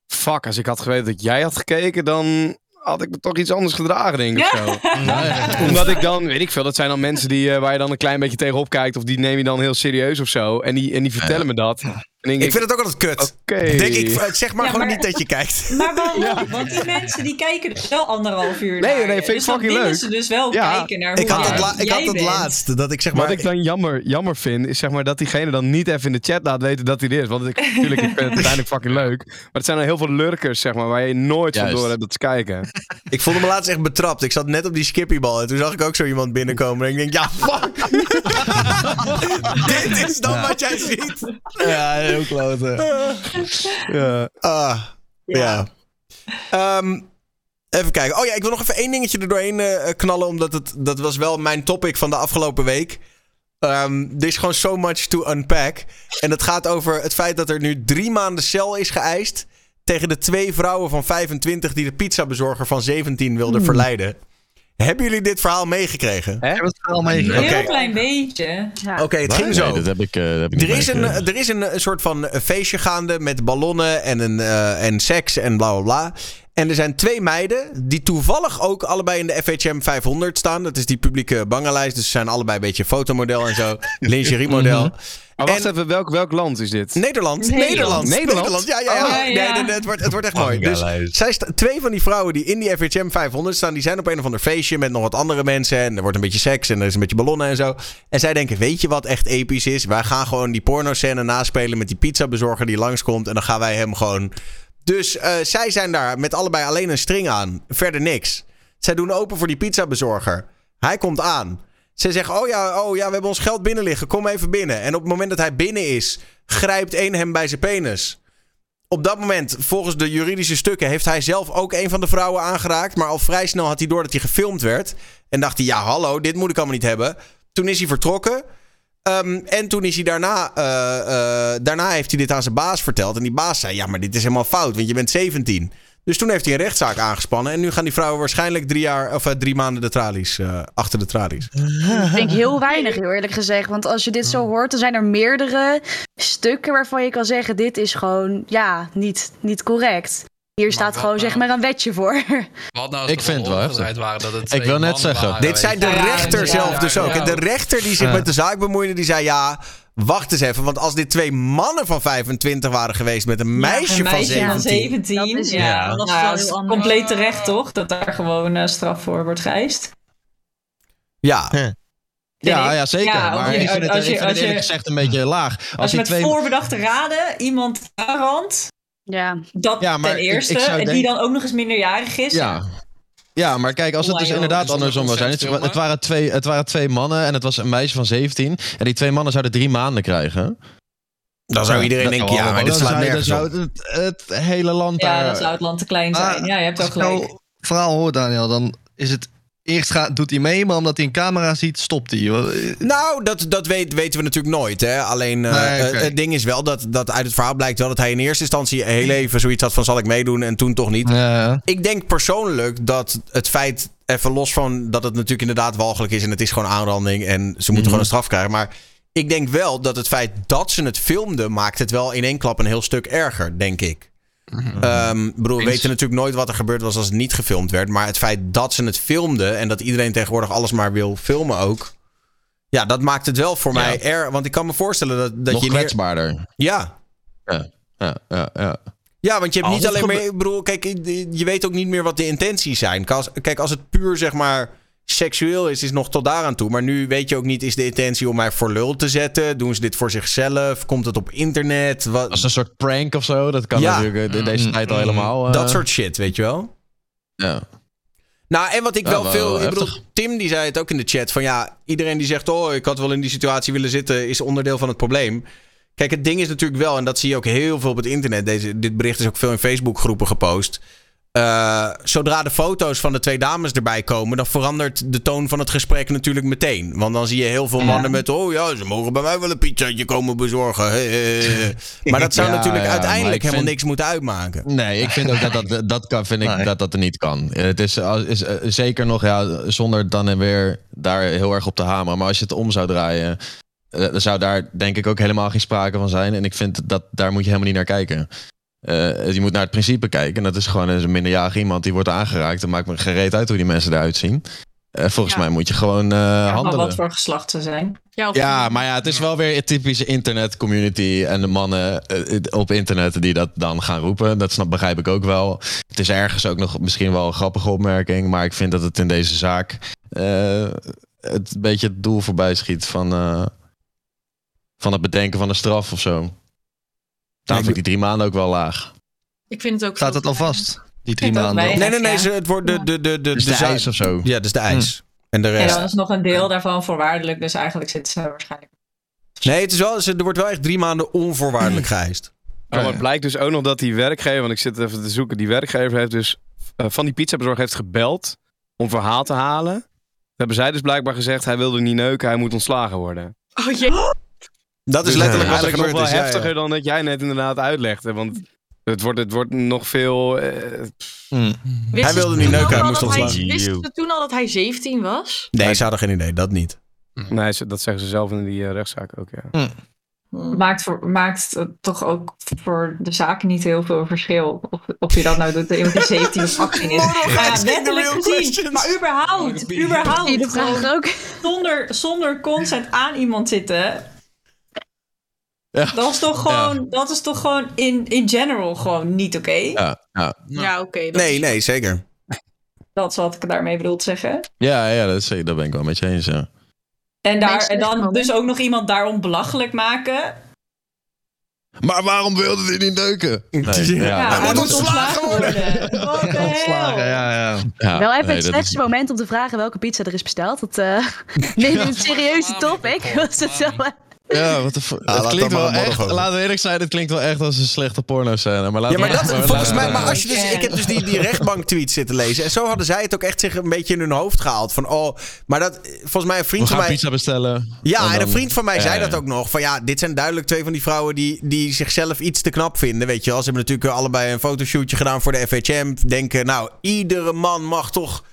fuck, als ik had geweten dat jij had gekeken, dan had ik me toch iets anders gedragen, denk ik. of Zo. Omdat ik dan, weet ik veel, dat zijn dan mensen die, eh, waar je dan een klein beetje tegenop kijkt. Of die neem je dan heel serieus of zo. En die, en die vertellen me dat. Ik ik, vind het ook altijd kut. oké. Denk ik, eh, zeg maar Ja, gewoon maar- niet dat je kijkt. Maar waarom? Want die mensen die kijken dus wel anderhalf uur Nee, naar nee, je. vind ik dus dan fucking leuk. ze dus wel Ja. kijken naar hoe Ik had het, la- ik had het laatste. Dat ik zeg maar. Wat ik dan jammer, jammer vind, is zeg maar dat diegene dan niet even in de chat laat weten dat hij er is. Want ik, natuurlijk, ik vind het uiteindelijk fucking leuk. Maar het zijn er heel veel lurkers, zeg maar, waar je nooit van Juist. door hebt dat ze kijken. Ik voelde me laatst echt betrapt. Ik zat net op die skippybal. En toen zag ik ook zo iemand binnenkomen. En ik denk, ja, fuck. Dit is dan wat jij ziet. Ja, heel. Ja. Ah, ja. Ehm, even kijken. Oh ja, ik wil nog even één dingetje er doorheen eh, knallen. Omdat het, dat was wel mijn topic van de afgelopen week. Ehm, er is gewoon so much to unpack. En het gaat over het feit dat er nu drie maanden cel is geëist... tegen de twee vrouwen van 25 die de pizzabezorger van 17 wilden verleiden. Hebben jullie dit verhaal meegekregen? Ik heb het verhaal Een meegekregen. heel Oké. klein beetje. Ja. Oké, het ging zo. nee, dat heb ik, eh, dat heb ik Er is, een, meegekregen. er is een, een soort van eh, feestje gaande met ballonnen en, een, eh, en seks en bla bla bla. En er zijn twee meiden die toevallig ook allebei in de FHM 500 staan. Dat is die publieke bangenlijst. Dus ze zijn allebei een beetje fotomodel en zo. Lingerie-model. Maar wacht En- even, welk, welk land is dit? Nederland. Nederland. Nederland. Nederland? Ja, ja, ja. Oh, ja, Nee, ja. nee, nee, het, wordt, het wordt echt mooi. Dus zij sta- twee van die vrouwen die in die FHM 500 staan, die zijn op een of ander feestje met nog wat andere mensen. En er wordt een beetje seks en er is een beetje ballonnen en zo. En zij denken, weet je wat echt episch is? Wij gaan gewoon die pornoscène naspelen met die pizzabezorger die langskomt. En dan gaan wij hem gewoon... Dus eh, zij zijn daar met allebei alleen een string aan. Verder niks. Zij doen open voor die pizzabezorger. Hij komt aan. Ze zeggen, oh ja, oh ja, we hebben ons geld binnen liggen. Kom even binnen. En op het moment dat hij binnen is, grijpt één hem bij zijn penis. Op dat moment, volgens de juridische stukken, heeft hij zelf ook een van de vrouwen aangeraakt. Maar al vrij snel had hij door dat hij gefilmd werd. En dacht hij, ja, hallo, dit moet ik allemaal niet hebben. Toen is hij vertrokken. Ehm, en toen is hij daarna, eh, eh, daarna heeft hij dit aan zijn baas verteld. En die baas zei, ja, maar dit is helemaal fout, want je bent 17. Dus toen heeft hij een rechtszaak aangespannen. En nu gaan die vrouwen waarschijnlijk drie, jaar, of, eh, drie maanden de tralies, achter de tralies. Ik denk heel weinig, heel eerlijk gezegd. Want als je dit zo hoort, dan zijn er meerdere stukken waarvan je kan zeggen: dit is gewoon, ja, niet, niet correct. Hier staat gewoon nou? zeg maar een wetje voor. Wat nou als Ik het vind het wel omgedraaid waren dat het Ik wil net zeggen. waren, Dit je. de Ja, rechter ja, zelf ja, dus ook. ja. En de rechter die zich Ja. met de zaak bemoeide, die zei ja... Wacht eens even, want als dit twee mannen van 25 waren geweest met een meisje, een meisje van van 17. 17. Dat is- ja, ja, dat is Nou, wel dat is heel anders. compleet terecht toch? Dat daar gewoon eh, straf voor wordt geëist. Ja, Ja, ja, zeker. Ja, maar als je- ik vind het, als ik je- vind het als je- eerlijk gezegd een beetje laag. Als, Als je met twee... voorbedachte raden iemand aanrandt, Ja, dat Ja, maar ten ik- eerste, ik zou en die denken- dan ook nog eens minderjarig is. Ja. Ja, maar kijk, als het dus joh. inderdaad andersom zou zijn. Het, waren twee, het waren twee mannen en het was een meisje van 17. En die twee mannen zouden drie maanden krijgen. dan zou iedereen Dat- denken, ja, maar dit dan slaat nergens zou op. het, het hele land Ja, daar... dan zou het land te klein zijn. Ja, je hebt Als ook ik gelijk. nou verhaal hoor, Daniel, dan is het... Eerst gaat, doet hij mee, maar omdat hij een camera ziet, stopt hij. Nou, dat, dat weet, weten we natuurlijk nooit. Hè? Alleen, eh, Nee, eh, het ding is wel dat, dat uit het verhaal blijkt wel dat hij in eerste instantie heel even zoiets had van zal ik meedoen en toen toch niet. Ja, Ik denk persoonlijk dat het feit, even los van dat het natuurlijk inderdaad walgelijk is en het is gewoon aanranding en ze moeten Mhm. gewoon een straf krijgen. Maar ik denk wel dat het feit dat ze het filmden maakt het wel in één klap een heel stuk erger, denk ik. Ehm, bedoel, we weten natuurlijk nooit wat er gebeurd was als het niet gefilmd werd. Maar het feit dat ze het filmden en dat iedereen tegenwoordig alles maar wil filmen ook. Ja, dat maakt het wel voor mij er. Want ik kan me voorstellen dat, dat nog je. neer- kwetsbaarder. Ja, Ja, ja, ja. ja, want je hebt Als niet alleen meer. Ik bedoel, kijk, je weet ook niet meer wat de intenties zijn. Kijk, als het puur zeg maar seksueel is, is nog tot daaraan toe. Maar nu weet je ook niet, is de intentie om mij voor lul te zetten? Doen ze dit voor zichzelf? Komt het op internet? Wat, Als een soort prank of zo. Dat kan Ja. natuurlijk in deze Mm, tijd al mm, helemaal. eh, dat soort shit, weet je wel? Ja. Nou, en wat ik Ja, wel wel veel. Ik bedoel. Tim die zei het ook in de chat: van ja, iedereen die zegt: Oh, ik had wel in die situatie willen zitten, is onderdeel van het probleem. Kijk, het ding is natuurlijk wel, en dat zie je ook heel veel op het internet. Deze, dit bericht is ook veel in Facebook-groepen gepost. Eh, zodra de foto's van de twee dames erbij komen, dan verandert de toon van het gesprek natuurlijk meteen. Want dan zie je heel veel mannen met: Oh ja, ze mogen bij mij wel een pizzaatje komen bezorgen. Hey, hey, hey. Maar dat zou Ja, natuurlijk ja, uiteindelijk helemaal vind- niks moeten uitmaken. Nee, ik vind ook dat dat, dat kan, vind ik Nee. dat dat er niet kan. Het is, is eh, zeker nog, ja, zonder dan en weer daar heel erg op te hameren. Maar als je het om zou draaien, eh, dan zou daar denk ik ook helemaal geen sprake van zijn. En ik vind dat daar moet je helemaal niet naar kijken. Eh, je moet naar het principe kijken. En dat is gewoon een minderjarig iemand die wordt aangeraakt. Dan maakt me gereed uit hoe die mensen eruit zien. Eh, volgens Ja. mij moet je gewoon eh, Ja, maar handelen. wat voor geslacht ze zijn. Ja, maar ja, het is wel weer een typische internet community. En de mannen op internet die dat dan gaan roepen. Dat snap, begrijp ik ook wel. Het is ergens ook nog misschien wel een grappige opmerking. Maar ik vind dat het in deze zaak eh, het een beetje het doel voorbij schiet van, eh, van het bedenken van de straf of zo. Daarom vind ik die drie maanden ook wel laag. Ik vind het ook Staat het al vast? Die drie maanden. Nee, nee, nee, Ja. ze- het wordt de, de, de, de, Dus de ijs of zo. Ja, dus de ijs. En de En rest. dan is nog een deel daarvan voorwaardelijk. Dus eigenlijk zitten ze waarschijnlijk... Nee, het is wel, ze- er wordt wel echt drie maanden onvoorwaardelijk geëist. Oh, maar het blijkt dus ook nog dat die werkgever, want ik zit even te zoeken, die werkgever heeft dus eh, van die pizzabezorger heeft gebeld om verhaal te halen. hebben zij dus blijkbaar gezegd, hij wilde niet neuken, hij moet ontslagen worden. Oh jee. Dat is Dus, letterlijk eh, wat er nog gebeurd wel is. Ja, ja. heftiger dan dat jij net inderdaad uitlegde. Want het wordt, het wordt nog veel... eh, Hm. Wisten Hij wilde niet neuken, hij moest ontslaan. Wisten ze toen al dat hij 17 was? Nee, ze hadden geen idee. Dat niet. nee, dat zeggen ze zelf in die eh, rechtszaak ook, ja. Maakt, voor, maakt het toch ook voor de zaken niet heel veel verschil. Of, of je dat nou doet, iemand die 17 of 18 is. Moral Ja, wettelijk gezien. Maar überhaupt, überhaupt. de vraag gewoon ook? zonder, zonder consent aan iemand zitten. Ja. Dat is toch gewoon, dat is toch gewoon in, in general gewoon niet oké. Ja, ja. Ja, oké. dat Nee, is- nee, zeker. Dat is wat ik daarmee bedoel te zeggen. ja, ja dat, is, dat ben ik wel met je eens. Ja. En, daar, en dan dus ook nog iemand daarom belachelijk maken. Maar waarom wilde hij niet neuken? Nee, Ja. Ja, hij moet ontslagen worden. Ontslagen, ja, ja. Ja, Wel even nee, het slechtste is- moment om te vragen welke pizza er is besteld. Dat uh, neem een serieuze topic. Was het wel... Ja, wat de fu- laat Het klinkt maar wel echt, over. laten we eerlijk zijn, het klinkt wel echt als een slechte porno-scène. Maar laten Ja, maar we- dat, volgens mij, maar als je dus, Ja. ik heb dus die, die rechtbank-tweets zitten lezen. En zo hadden zij het ook echt zich een beetje in hun hoofd gehaald. Van, oh, maar dat, volgens mij een vriend van gaan mij. pizza bestellen. Ja, en, dan- een vriend van mij Ja, zei ja. dat ook nog. Van ja, dit zijn duidelijk twee van die vrouwen die, die zichzelf iets te knap vinden. Weet je wel, ze hebben natuurlijk allebei een fotoshootje gedaan voor de FHM. Denken, nou, iedere man mag toch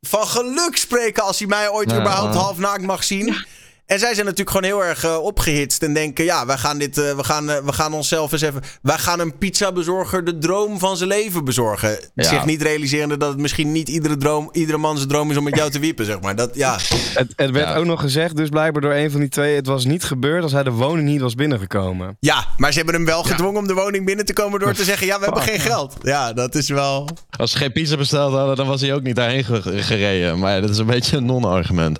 van geluk spreken als hij mij ooit Ja, überhaupt ja. half naakt mag zien. En zij zijn natuurlijk gewoon heel erg eh, opgehitst. En denken, ja, wij gaan, dit, eh, we, gaan, eh, we gaan onszelf eens even... Wij gaan een pizzabezorger de droom van zijn leven bezorgen. Ja. Zich niet realiserende dat het misschien niet iedere, droom, iedere man zijn droom is om met jou te wiepen, zeg maar. Dat, ja, Het, het werd Ja. ook nog gezegd, dus blijkbaar door een van die twee... het was niet gebeurd als hij de woning niet was binnengekomen. Ja, maar ze hebben hem wel gedwongen om de woning binnen te komen door te zeggen: ja, we hebben geen geld. Ja, dat is wel. Als ze geen pizza besteld hadden, dan was hij ook niet daarheen ge- gereden. Maar ja, dat is een beetje een non-argument.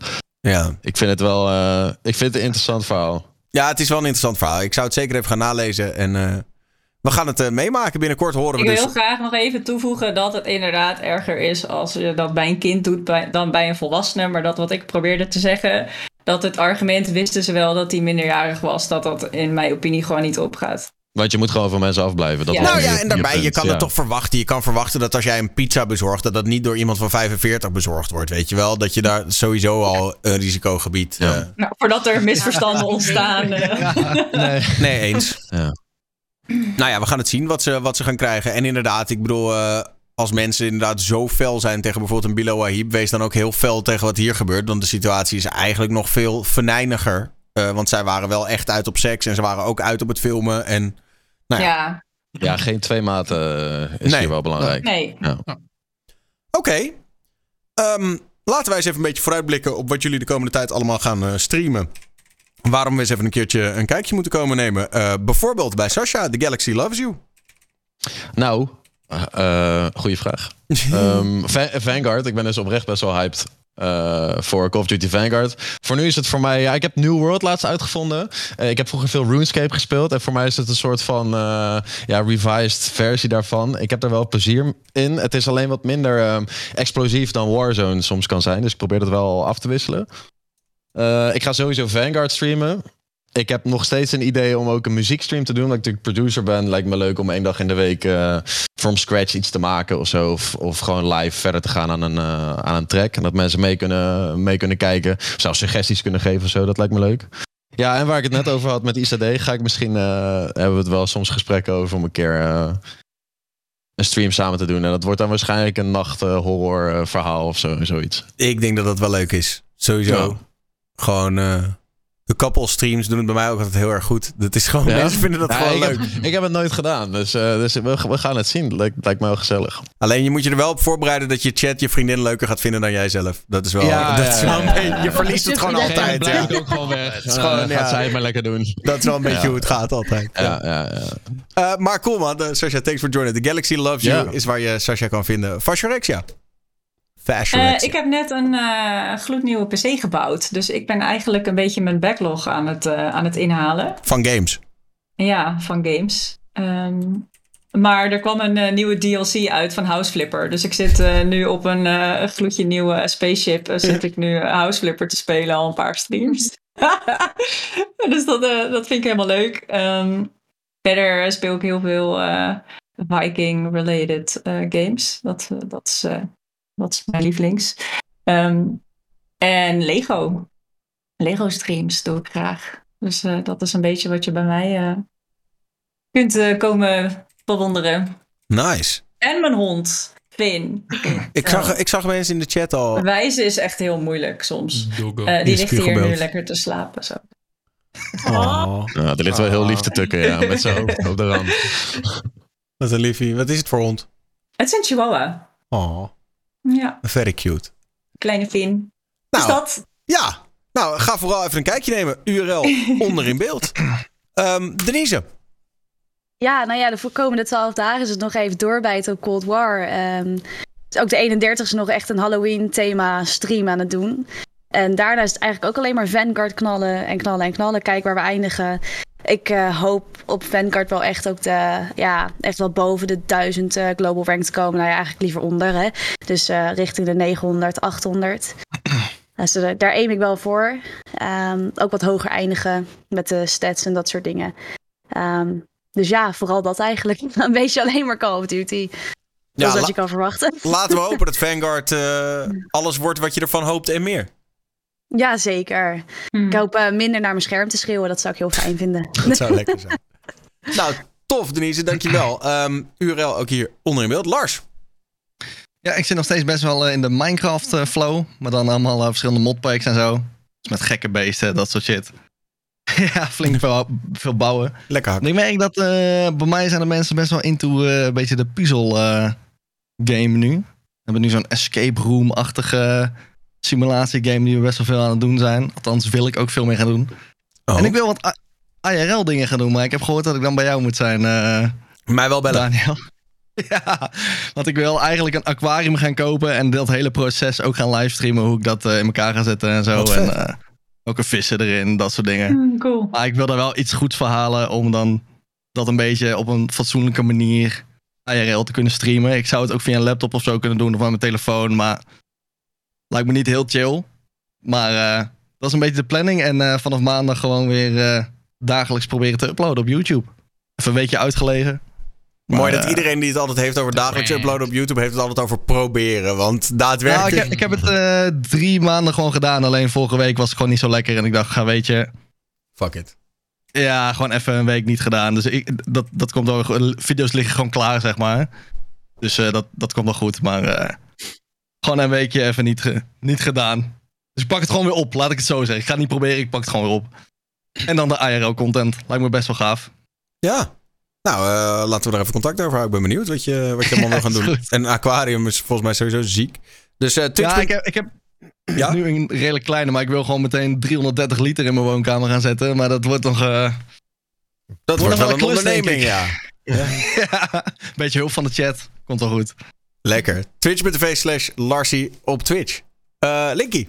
Ja. Ik vind het wel eh, ik vind het een interessant verhaal. ja, het is wel een interessant verhaal. Ik zou het zeker even gaan nalezen. En eh, we gaan het eh, meemaken. Binnenkort horen Ik we wil dus. graag nog even toevoegen dat het inderdaad erger is als je dat bij een kind doet bij, dan bij een volwassene. Maar dat wat ik probeerde te zeggen, dat het argument wisten ze wel dat hij minderjarig was, dat dat in mijn opinie gewoon niet opgaat. Want je moet gewoon van mensen afblijven. Dat Ja. Nou je- ja, en daarbij, je, kan ja. het toch verwachten. Je kan verwachten dat als jij een pizza bezorgt, dat dat niet door iemand van 45 bezorgd wordt. Weet je wel? Dat je daar sowieso al een risicogebied. Ja. eh, Nou, voordat er misverstanden ontstaan. eh. Nee. nee, eens. Ja. Nou ja, we gaan het zien wat ze, wat ze gaan krijgen. En inderdaad, ik bedoel, eh, als mensen inderdaad zo fel zijn tegen bijvoorbeeld een Bilo Ahib, wees dan ook heel fel tegen wat hier gebeurt. Want de situatie is eigenlijk nog veel venijniger. Eh, want zij waren wel echt uit op seks en ze waren ook uit op het filmen. En Nou ja. ja, Ja, geen twee maten eh, is Nee. hier wel belangrijk. nee. oké, Ehm, laten wij eens even een beetje vooruitblikken op wat jullie de komende tijd allemaal gaan eh, streamen. Waarom we eens even een keertje een kijkje moeten komen nemen. Eh, bijvoorbeeld bij Sasha, The Galaxy Loves You. Nou, eh goede vraag. Ehm, Va- Vanguard, ik ben dus oprecht best wel hyped eh, voor Call of Duty Vanguard. Voor nu is het voor mij, ja, ik heb New World laatst uitgevonden. Eh, ik heb vroeger veel RuneScape gespeeld en voor mij is het een soort van eh, ja, revised versie daarvan. Ik heb er wel plezier in. Het is alleen wat minder explosief dan Warzone soms kan zijn, dus ik probeer het wel af te wisselen. Ik ga sowieso Vanguard streamen. Ik heb nog steeds een idee om ook een muziekstream te doen. Omdat ik natuurlijk producer ben, lijkt me leuk om één dag in de week eh, from scratch iets te maken of zo. Of, of gewoon live verder te gaan aan een, eh, aan een track. En dat mensen mee kunnen, mee kunnen kijken. Of zelfs suggesties kunnen geven of zo. Dat lijkt me leuk. Ja, en waar ik het net over had met ICD, ga ik misschien, eh, hebben we het wel soms gesprekken over om een keer een stream samen te doen. En dat wordt dan waarschijnlijk een nacht horror verhaal of zo, zoiets. Ik denk dat dat wel leuk is. Sowieso. Ja. Gewoon de couple streams doen het bij mij ook altijd heel erg goed. Dat is gewoon, Ja? mensen vinden dat Ja, gewoon ik leuk. Heb, ik heb het nooit gedaan, dus, eh, dus we, we gaan het zien. Lijkt, lijkt me wel gezellig. Alleen je moet je er wel op voorbereiden dat je chat je vriendin leuker gaat vinden dan jij zelf. Dat is wel, Ja, dat ja, is wel ja, een je verliest het gewoon altijd. Ja. ook gewoon weg. Het is gewoon, Eh, ja. gaat zij maar lekker doen. Dat is wel een beetje Ja. hoe het gaat altijd. Ja, ja, ja. Eh, maar cool man, Uh, Sasha, thanks for joining. The Galaxy Loves You is waar je Sasha kan vinden. Fashorexia. Eh, ik heb net een eh, gloednieuwe PC gebouwd. Dus ik ben eigenlijk een beetje mijn backlog aan het, eh, aan het inhalen. Van games. Ja, van games. Ehm, maar er kwam een nieuwe DLC uit van House Flipper. Dus ik zit nu op een gloedje nieuwe spaceship. zit ik nu House Flipper te spelen al een paar streams. dus dat, dat vind ik helemaal leuk. Ehm, verder speel ik heel veel Viking-related games. Dat, dat, is, dat is mijn lievelings. Ehm, en Lego. Lego streams doe ik graag. Dus eh, dat is een beetje wat je bij mij eh, kunt eh, komen bewonderen. Nice. En mijn hond, Finn. Ik zag, ik zag mensen in de chat al. Wijzen is echt heel moeilijk soms. Eh, Die die ligt hier nu lekker te slapen. Zo. Oh, Ja, er ligt wel heel lief te tukken, ja, met zijn hoofd op de rand. wat een liefie. Wat is het voor hond? Het is een chihuahua. Oh, Ja, very cute. kleine Finn. Nou, is dat? Ja, nou ga vooral even een kijkje nemen. URL onder in beeld. Ehm Denise. Ja, nou ja, de komende twaalf dagen is het nog even doorbijten op Cold War. Ehm, is ook de 31ste nog echt een Halloween-thema stream aan het doen. En daarna is het eigenlijk ook alleen maar Vanguard knallen en knallen en knallen. Kijken waar we eindigen. Ik eh, hoop op Vanguard wel echt ook de, ja, echt wel boven de 1000 eh, global rank te komen. Nou ja, eigenlijk liever onder, hè. Dus eh, richting de 900, 800. Dus eh, daar aim ik wel voor. Ehm, ook wat hoger eindigen met de stats en dat soort dingen. Ehm, dus ja, vooral dat eigenlijk. Een beetje alleen maar Call of Duty. Dat Ja, is wat je kan verwachten. laten we hopen dat Vanguard alles wordt wat je ervan hoopt en meer. Ja, zeker. Hm. Ik hoop eh, minder naar mijn scherm te schreeuwen. Dat zou ik heel fijn vinden. Dat zou lekker zijn. nou, tof Denise, dankjewel. Ehm URL ook hier onder in beeld. Lars. Ja, ik zit nog steeds best wel eh, in de Minecraft eh, flow. Maar dan allemaal verschillende modpacks en zo. Dus met gekke beesten, dat soort shit. ja, flink veel, veel bouwen. Lekker. En ik merk dat eh, bij mij zijn de mensen best wel into eh, een beetje de puzzel eh, game nu. We hebben nu zo'n escape room-achtige simulatie game die we best wel veel aan het doen zijn. Althans wil ik ook veel meer gaan doen. Oh. En ik wil wat IRL dingen gaan doen, maar ik heb gehoord dat ik dan bij jou moet zijn, eh, Mij wel bellen. Daniel. Ja, want ik wil eigenlijk een aquarium gaan kopen en dat hele proces ook gaan livestreamen hoe ik dat eh, in elkaar ga zetten en zo. En eh, ook een vissen erin, dat soort dingen. Hm, cool. Maar ik wil daar wel iets goeds verhalen om dan dat een beetje op een fatsoenlijke manier IRL te kunnen streamen. Ik zou het ook via een laptop of zo kunnen doen of aan mijn telefoon, maar lijkt me niet heel chill. Maar eh, dat is een beetje de planning en eh, vanaf maandag gewoon weer eh, dagelijks proberen te uploaden op YouTube. Even een weekje uitgelegen. Maar, Mooi dat iedereen die het altijd heeft over dagelijks uploaden op YouTube, heeft het altijd over proberen. Want Nou, daadwerkelijk. ik, heb, ik heb het eh, drie maanden gewoon gedaan. Alleen vorige week was het gewoon niet zo lekker. En ik dacht, ga weet je, Fuck it. ja, gewoon even een week niet gedaan. Dus ik, dat, dat komt wel goed. Video's liggen gewoon klaar, zeg maar. Dus eh, dat, dat komt wel goed. Maar eh, gewoon een weekje even niet, ge- niet gedaan. Dus ik pak het gewoon weer op, laat ik het zo zeggen. Ik ga het niet proberen, ik pak het gewoon weer op. En dan de IRL-content. Lijkt me best wel gaaf. Ja. Nou, eh, laten we er even contact over houden. Ik ben benieuwd wat je, wat je allemaal wil gaan is doen. goed. En een aquarium is volgens mij sowieso ziek. Dus Twitch. Ja, ik heb, ik heb Ja? nu een redelijk kleine, maar ik wil gewoon meteen 330 liter in mijn woonkamer gaan zetten. Maar dat wordt nog... eh, dat wordt nog een wel een klus, onderneming, ik. ja. ja, beetje hulp van de chat. Komt wel goed. Lekker. Twitch.tv slash Larsie op Twitch. Eh Linky.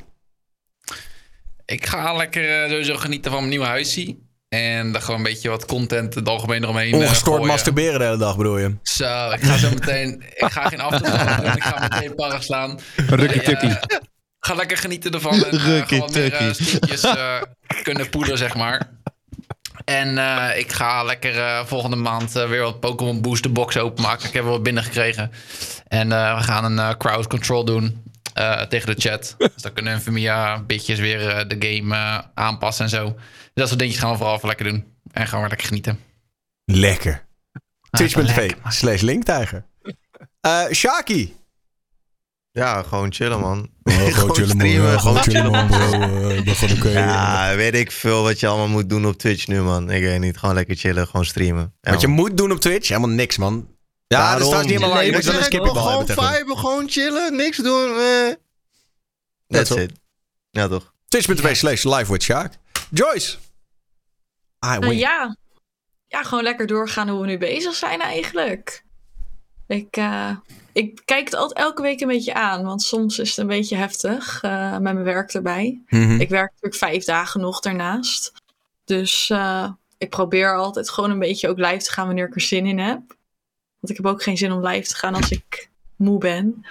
Ik ga lekker eh, sowieso genieten van mijn nieuwe huisje. En daar gewoon een beetje wat content het algemeen eromheen eh, Ongestoord gooien. masturberen de hele dag bedoel je? Zo, ik ga zo meteen... ik ga geen afterdag doen. Ik ga meteen para slaan. Rukkie tukkie. ga lekker genieten ervan. En uh, gewoon weer kunnen poederen, zeg maar. En eh, ik ga lekker eh, volgende maand eh, weer wat Pokémon Booster box openmaken. Ik heb er wat binnengekregen. En eh, we gaan een eh, crowd control doen eh, tegen de chat. Dus dan kunnen Infamia bitjes weer eh, de game eh, aanpassen en zo. Dus dat soort dingetjes gaan we vooral even lekker doen. En gaan we lekker genieten. Lekker. Twitch.tv lekker, man. slash Linktijger. Eh Shaki. Ja, gewoon chillen, man. gewoon chillen, man. streamen, Gewoon gewoon chillen, man, bro. Eh, gewoon. Ja, weet ik veel wat je allemaal moet doen op Twitch nu, man. Ik weet niet. Gewoon lekker chillen, gewoon streamen. Ja, Wat je moet doen op Twitch? Helemaal niks, man. Ja, dat Daarom. trouwens niet helemaal waar. Je moet wel een dat Gewoon viben, gewoon chillen, niks doen. eh. That's it. Ja, toch? Twitch.tv slash live with Sjaak. Joyce. I Eh, ja. ja, gewoon lekker doorgaan hoe we nu bezig zijn eigenlijk. Ik, eh, ik kijk het altijd elke week een beetje aan, want soms is het een beetje heftig eh, met mijn werk erbij. Mhm. Ik werk natuurlijk vijf dagen nog daarnaast. Dus eh, ik probeer altijd gewoon een beetje ook live te gaan wanneer ik er zin in heb. Want ik heb ook geen zin om live te gaan als ik moe ben.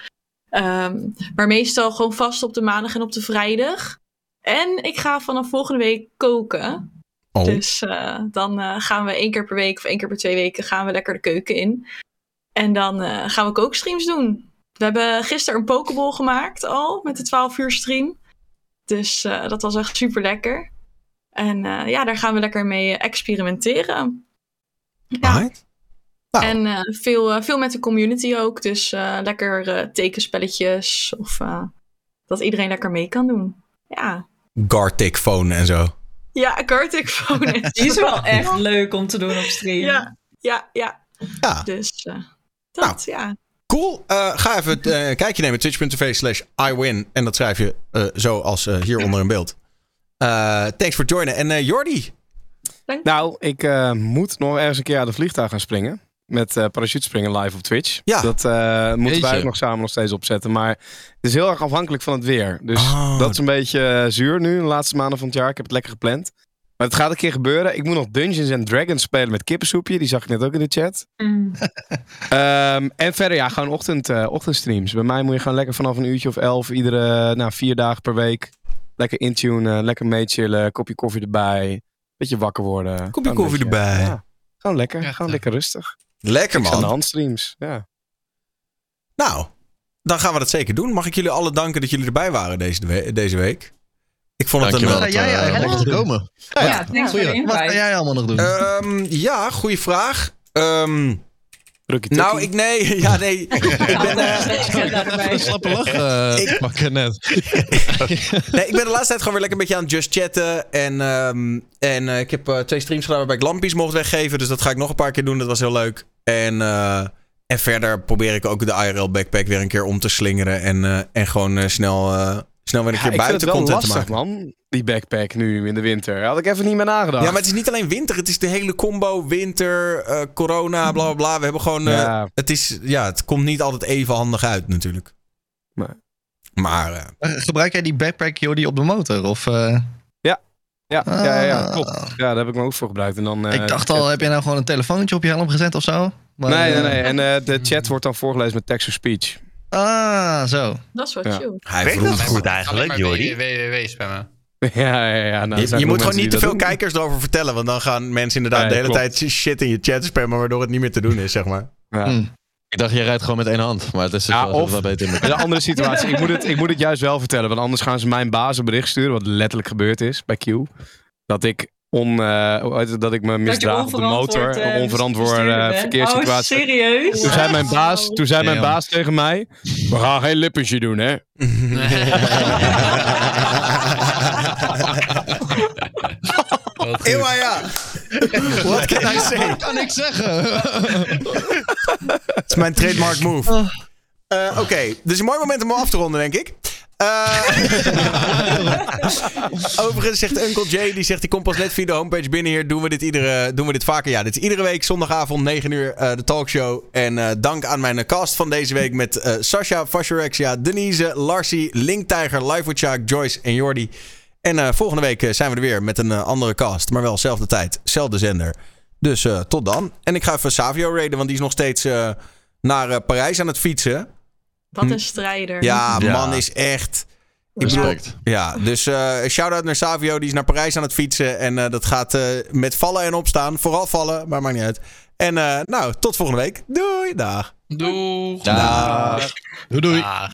Ehm, maar meestal gewoon vast op de maandag en op de vrijdag. En ik ga vanaf volgende week koken. Oh. Dus eh, dan gaan we één keer per week of één keer per twee weken gaan we lekker de keuken in. En dan eh, gaan we kookstreams doen. We hebben gisteren een pokeball gemaakt al met de 12 uur stream. Dus eh, dat was echt super lekker. En eh, ja, daar gaan we lekker mee experimenteren. Ja. En eh, veel, veel met de community ook. Dus eh, lekker eh, tekenspelletjes. Of eh, dat iedereen lekker mee kan doen. Ja, Gartic phone en zo. ja Gartic phone. Die is wel echt leuk om te doen op stream. Ja, ja, ja. Ja. Dus eh, dat, ja. Cool. Eh, ga even eh, een kijkje nemen. Twitch.tv slash iWin. En dat schrijf je eh, zo als eh, hieronder in beeld. Eh, thanks voor joinen. En eh, Jordi. Nou, ik eh, moet nog ergens een keer uit de vliegtuig gaan springen. Met eh parachutespringen live op Twitch. Ja. Dat eh, moeten wij ook nog samen nog steeds opzetten. Maar het is heel erg afhankelijk van het weer. Dus Oh. dat is een beetje eh, zuur nu, de laatste maanden van het jaar. Ik heb het lekker gepland. Maar het gaat een keer gebeuren. Ik moet nog Dungeons and Dragons spelen met kippensoepje. Die zag ik net ook in de chat. Mm. Ehm, en verder, ja, gewoon ochtend, eh, ochtendstreams. Bij mij moet je gewoon lekker vanaf een uurtje of elf, iedere nou, vier dagen per week. Lekker intunen, lekker meechillen, kopje koffie erbij. Beetje wakker worden. Kopje Gewoon koffie beetje, erbij. ja, gewoon lekker, Ja, gewoon lekker rustig. Lekker Niks aan de man. handstreams, ja. Nou, dan gaan we dat zeker doen. Mag ik jullie allen danken dat jullie erbij waren deze, deze week? Ik vond het Dankjewel. een... Wat ga jij eh, eigenlijk komen. Ja, Goeie. Wat ga jij allemaal nog doen? Ehm, ja, goede vraag. Ehm, nou, ik nee. Ja, nee. ik ben, eh, erbij. Een slappe lach. eh, Ik- pak ik net. nee, ik ben de laatste tijd gewoon weer lekker een beetje aan het just chatten. En, ehm, en eh, ik heb eh, twee streams gedaan waarbij ik lampies mocht weggeven. Dus dat ga ik nog een paar keer doen. Dat was heel leuk. En, eh, en verder probeer ik ook de IRL backpack weer een keer om te slingeren. En, eh, en gewoon eh, snel, eh, snel weer een Ja, keer buiten wel content te lastig, maken. man. Die backpack nu in de winter. Daar had ik even niet meer nagedacht. Ja, maar het is niet alleen winter. Het is de hele combo. Winter, eh, corona, bla bla bla. We hebben gewoon... eh, Ja. het, is, ja, het komt niet altijd even handig uit natuurlijk. Nee. Maar eh, Gebruik jij die backpack, Jordi, op de motor? Of, eh, Ja, ja, ja, ja, Ah. klopt. Ja, daar heb ik me ook voor gebruikt. En dan, eh, ik dacht al, heb jij nou gewoon een telefoontje op je helm gezet of zo? Maar, Nee, nee, nee. En eh, de chat wordt dan voorgelezen met text-to-speech. Ah, zo. Dat is wel Ja. chill. hij Weet vroeg. dat goed eigenlijk, Jordi? www spammen. Ja, ja, ja. Nou, Je, moet gewoon niet te veel doen. kijkers erover vertellen. Want dan gaan mensen inderdaad de hele klopt. tijd shit in je chat spammen. Waardoor het niet meer te doen is, zeg maar. Ja. Hm. Ik dacht, je rijdt gewoon met één hand. Maar het is Ja, wel, of- wel beter is een andere situatie. ik, moet het, ik moet het juist wel vertellen. Want anders gaan ze mijn baas een bericht sturen. Wat letterlijk gebeurd is bij Q. Dat ik, on, eh, dat ik me misdraag op de motor. onverantwoord, eh, Een onverantwoord eh, verkeerssituatie. Oh, serieus? toen zei mijn baas, toen zei mijn baas tegen mij... We gaan geen lippensje doen, hè? Wat Ewa, ja. What can I say? kan ik zeggen. Het is mijn trademark move. Eh, Oké, dus een mooi moment om af te ronden, denk ik. Eh, overigens zegt Uncle Jay, die zegt, die komt pas net via de homepage binnen hier. Doen we dit, iedere, doen we dit vaker? Ja, dit is iedere week zondagavond 9 uur eh, de talkshow. En eh, dank aan mijn cast van deze week met Sasha, Fasherexia, Denise, Larsie, Linktijger, Live Joyce en Jordi. En volgende week zijn we er weer met een andere cast. Maar wel zelfde tijd, zelfde zender. Dus tot dan. En ik ga even Savio raiden, want die is nog steeds naar Parijs aan het fietsen. Wat een strijder. Ja, Ja. man is echt... Bedoel, Respect. ja, dus eh shout-out naar Savio. Die is naar Parijs aan het fietsen. En eh, dat gaat eh, met vallen en opstaan. Vooral vallen, maar maakt niet uit. En eh, nou, tot volgende week. Doei, dag. Doeg. Dag. Doei doei. Dag.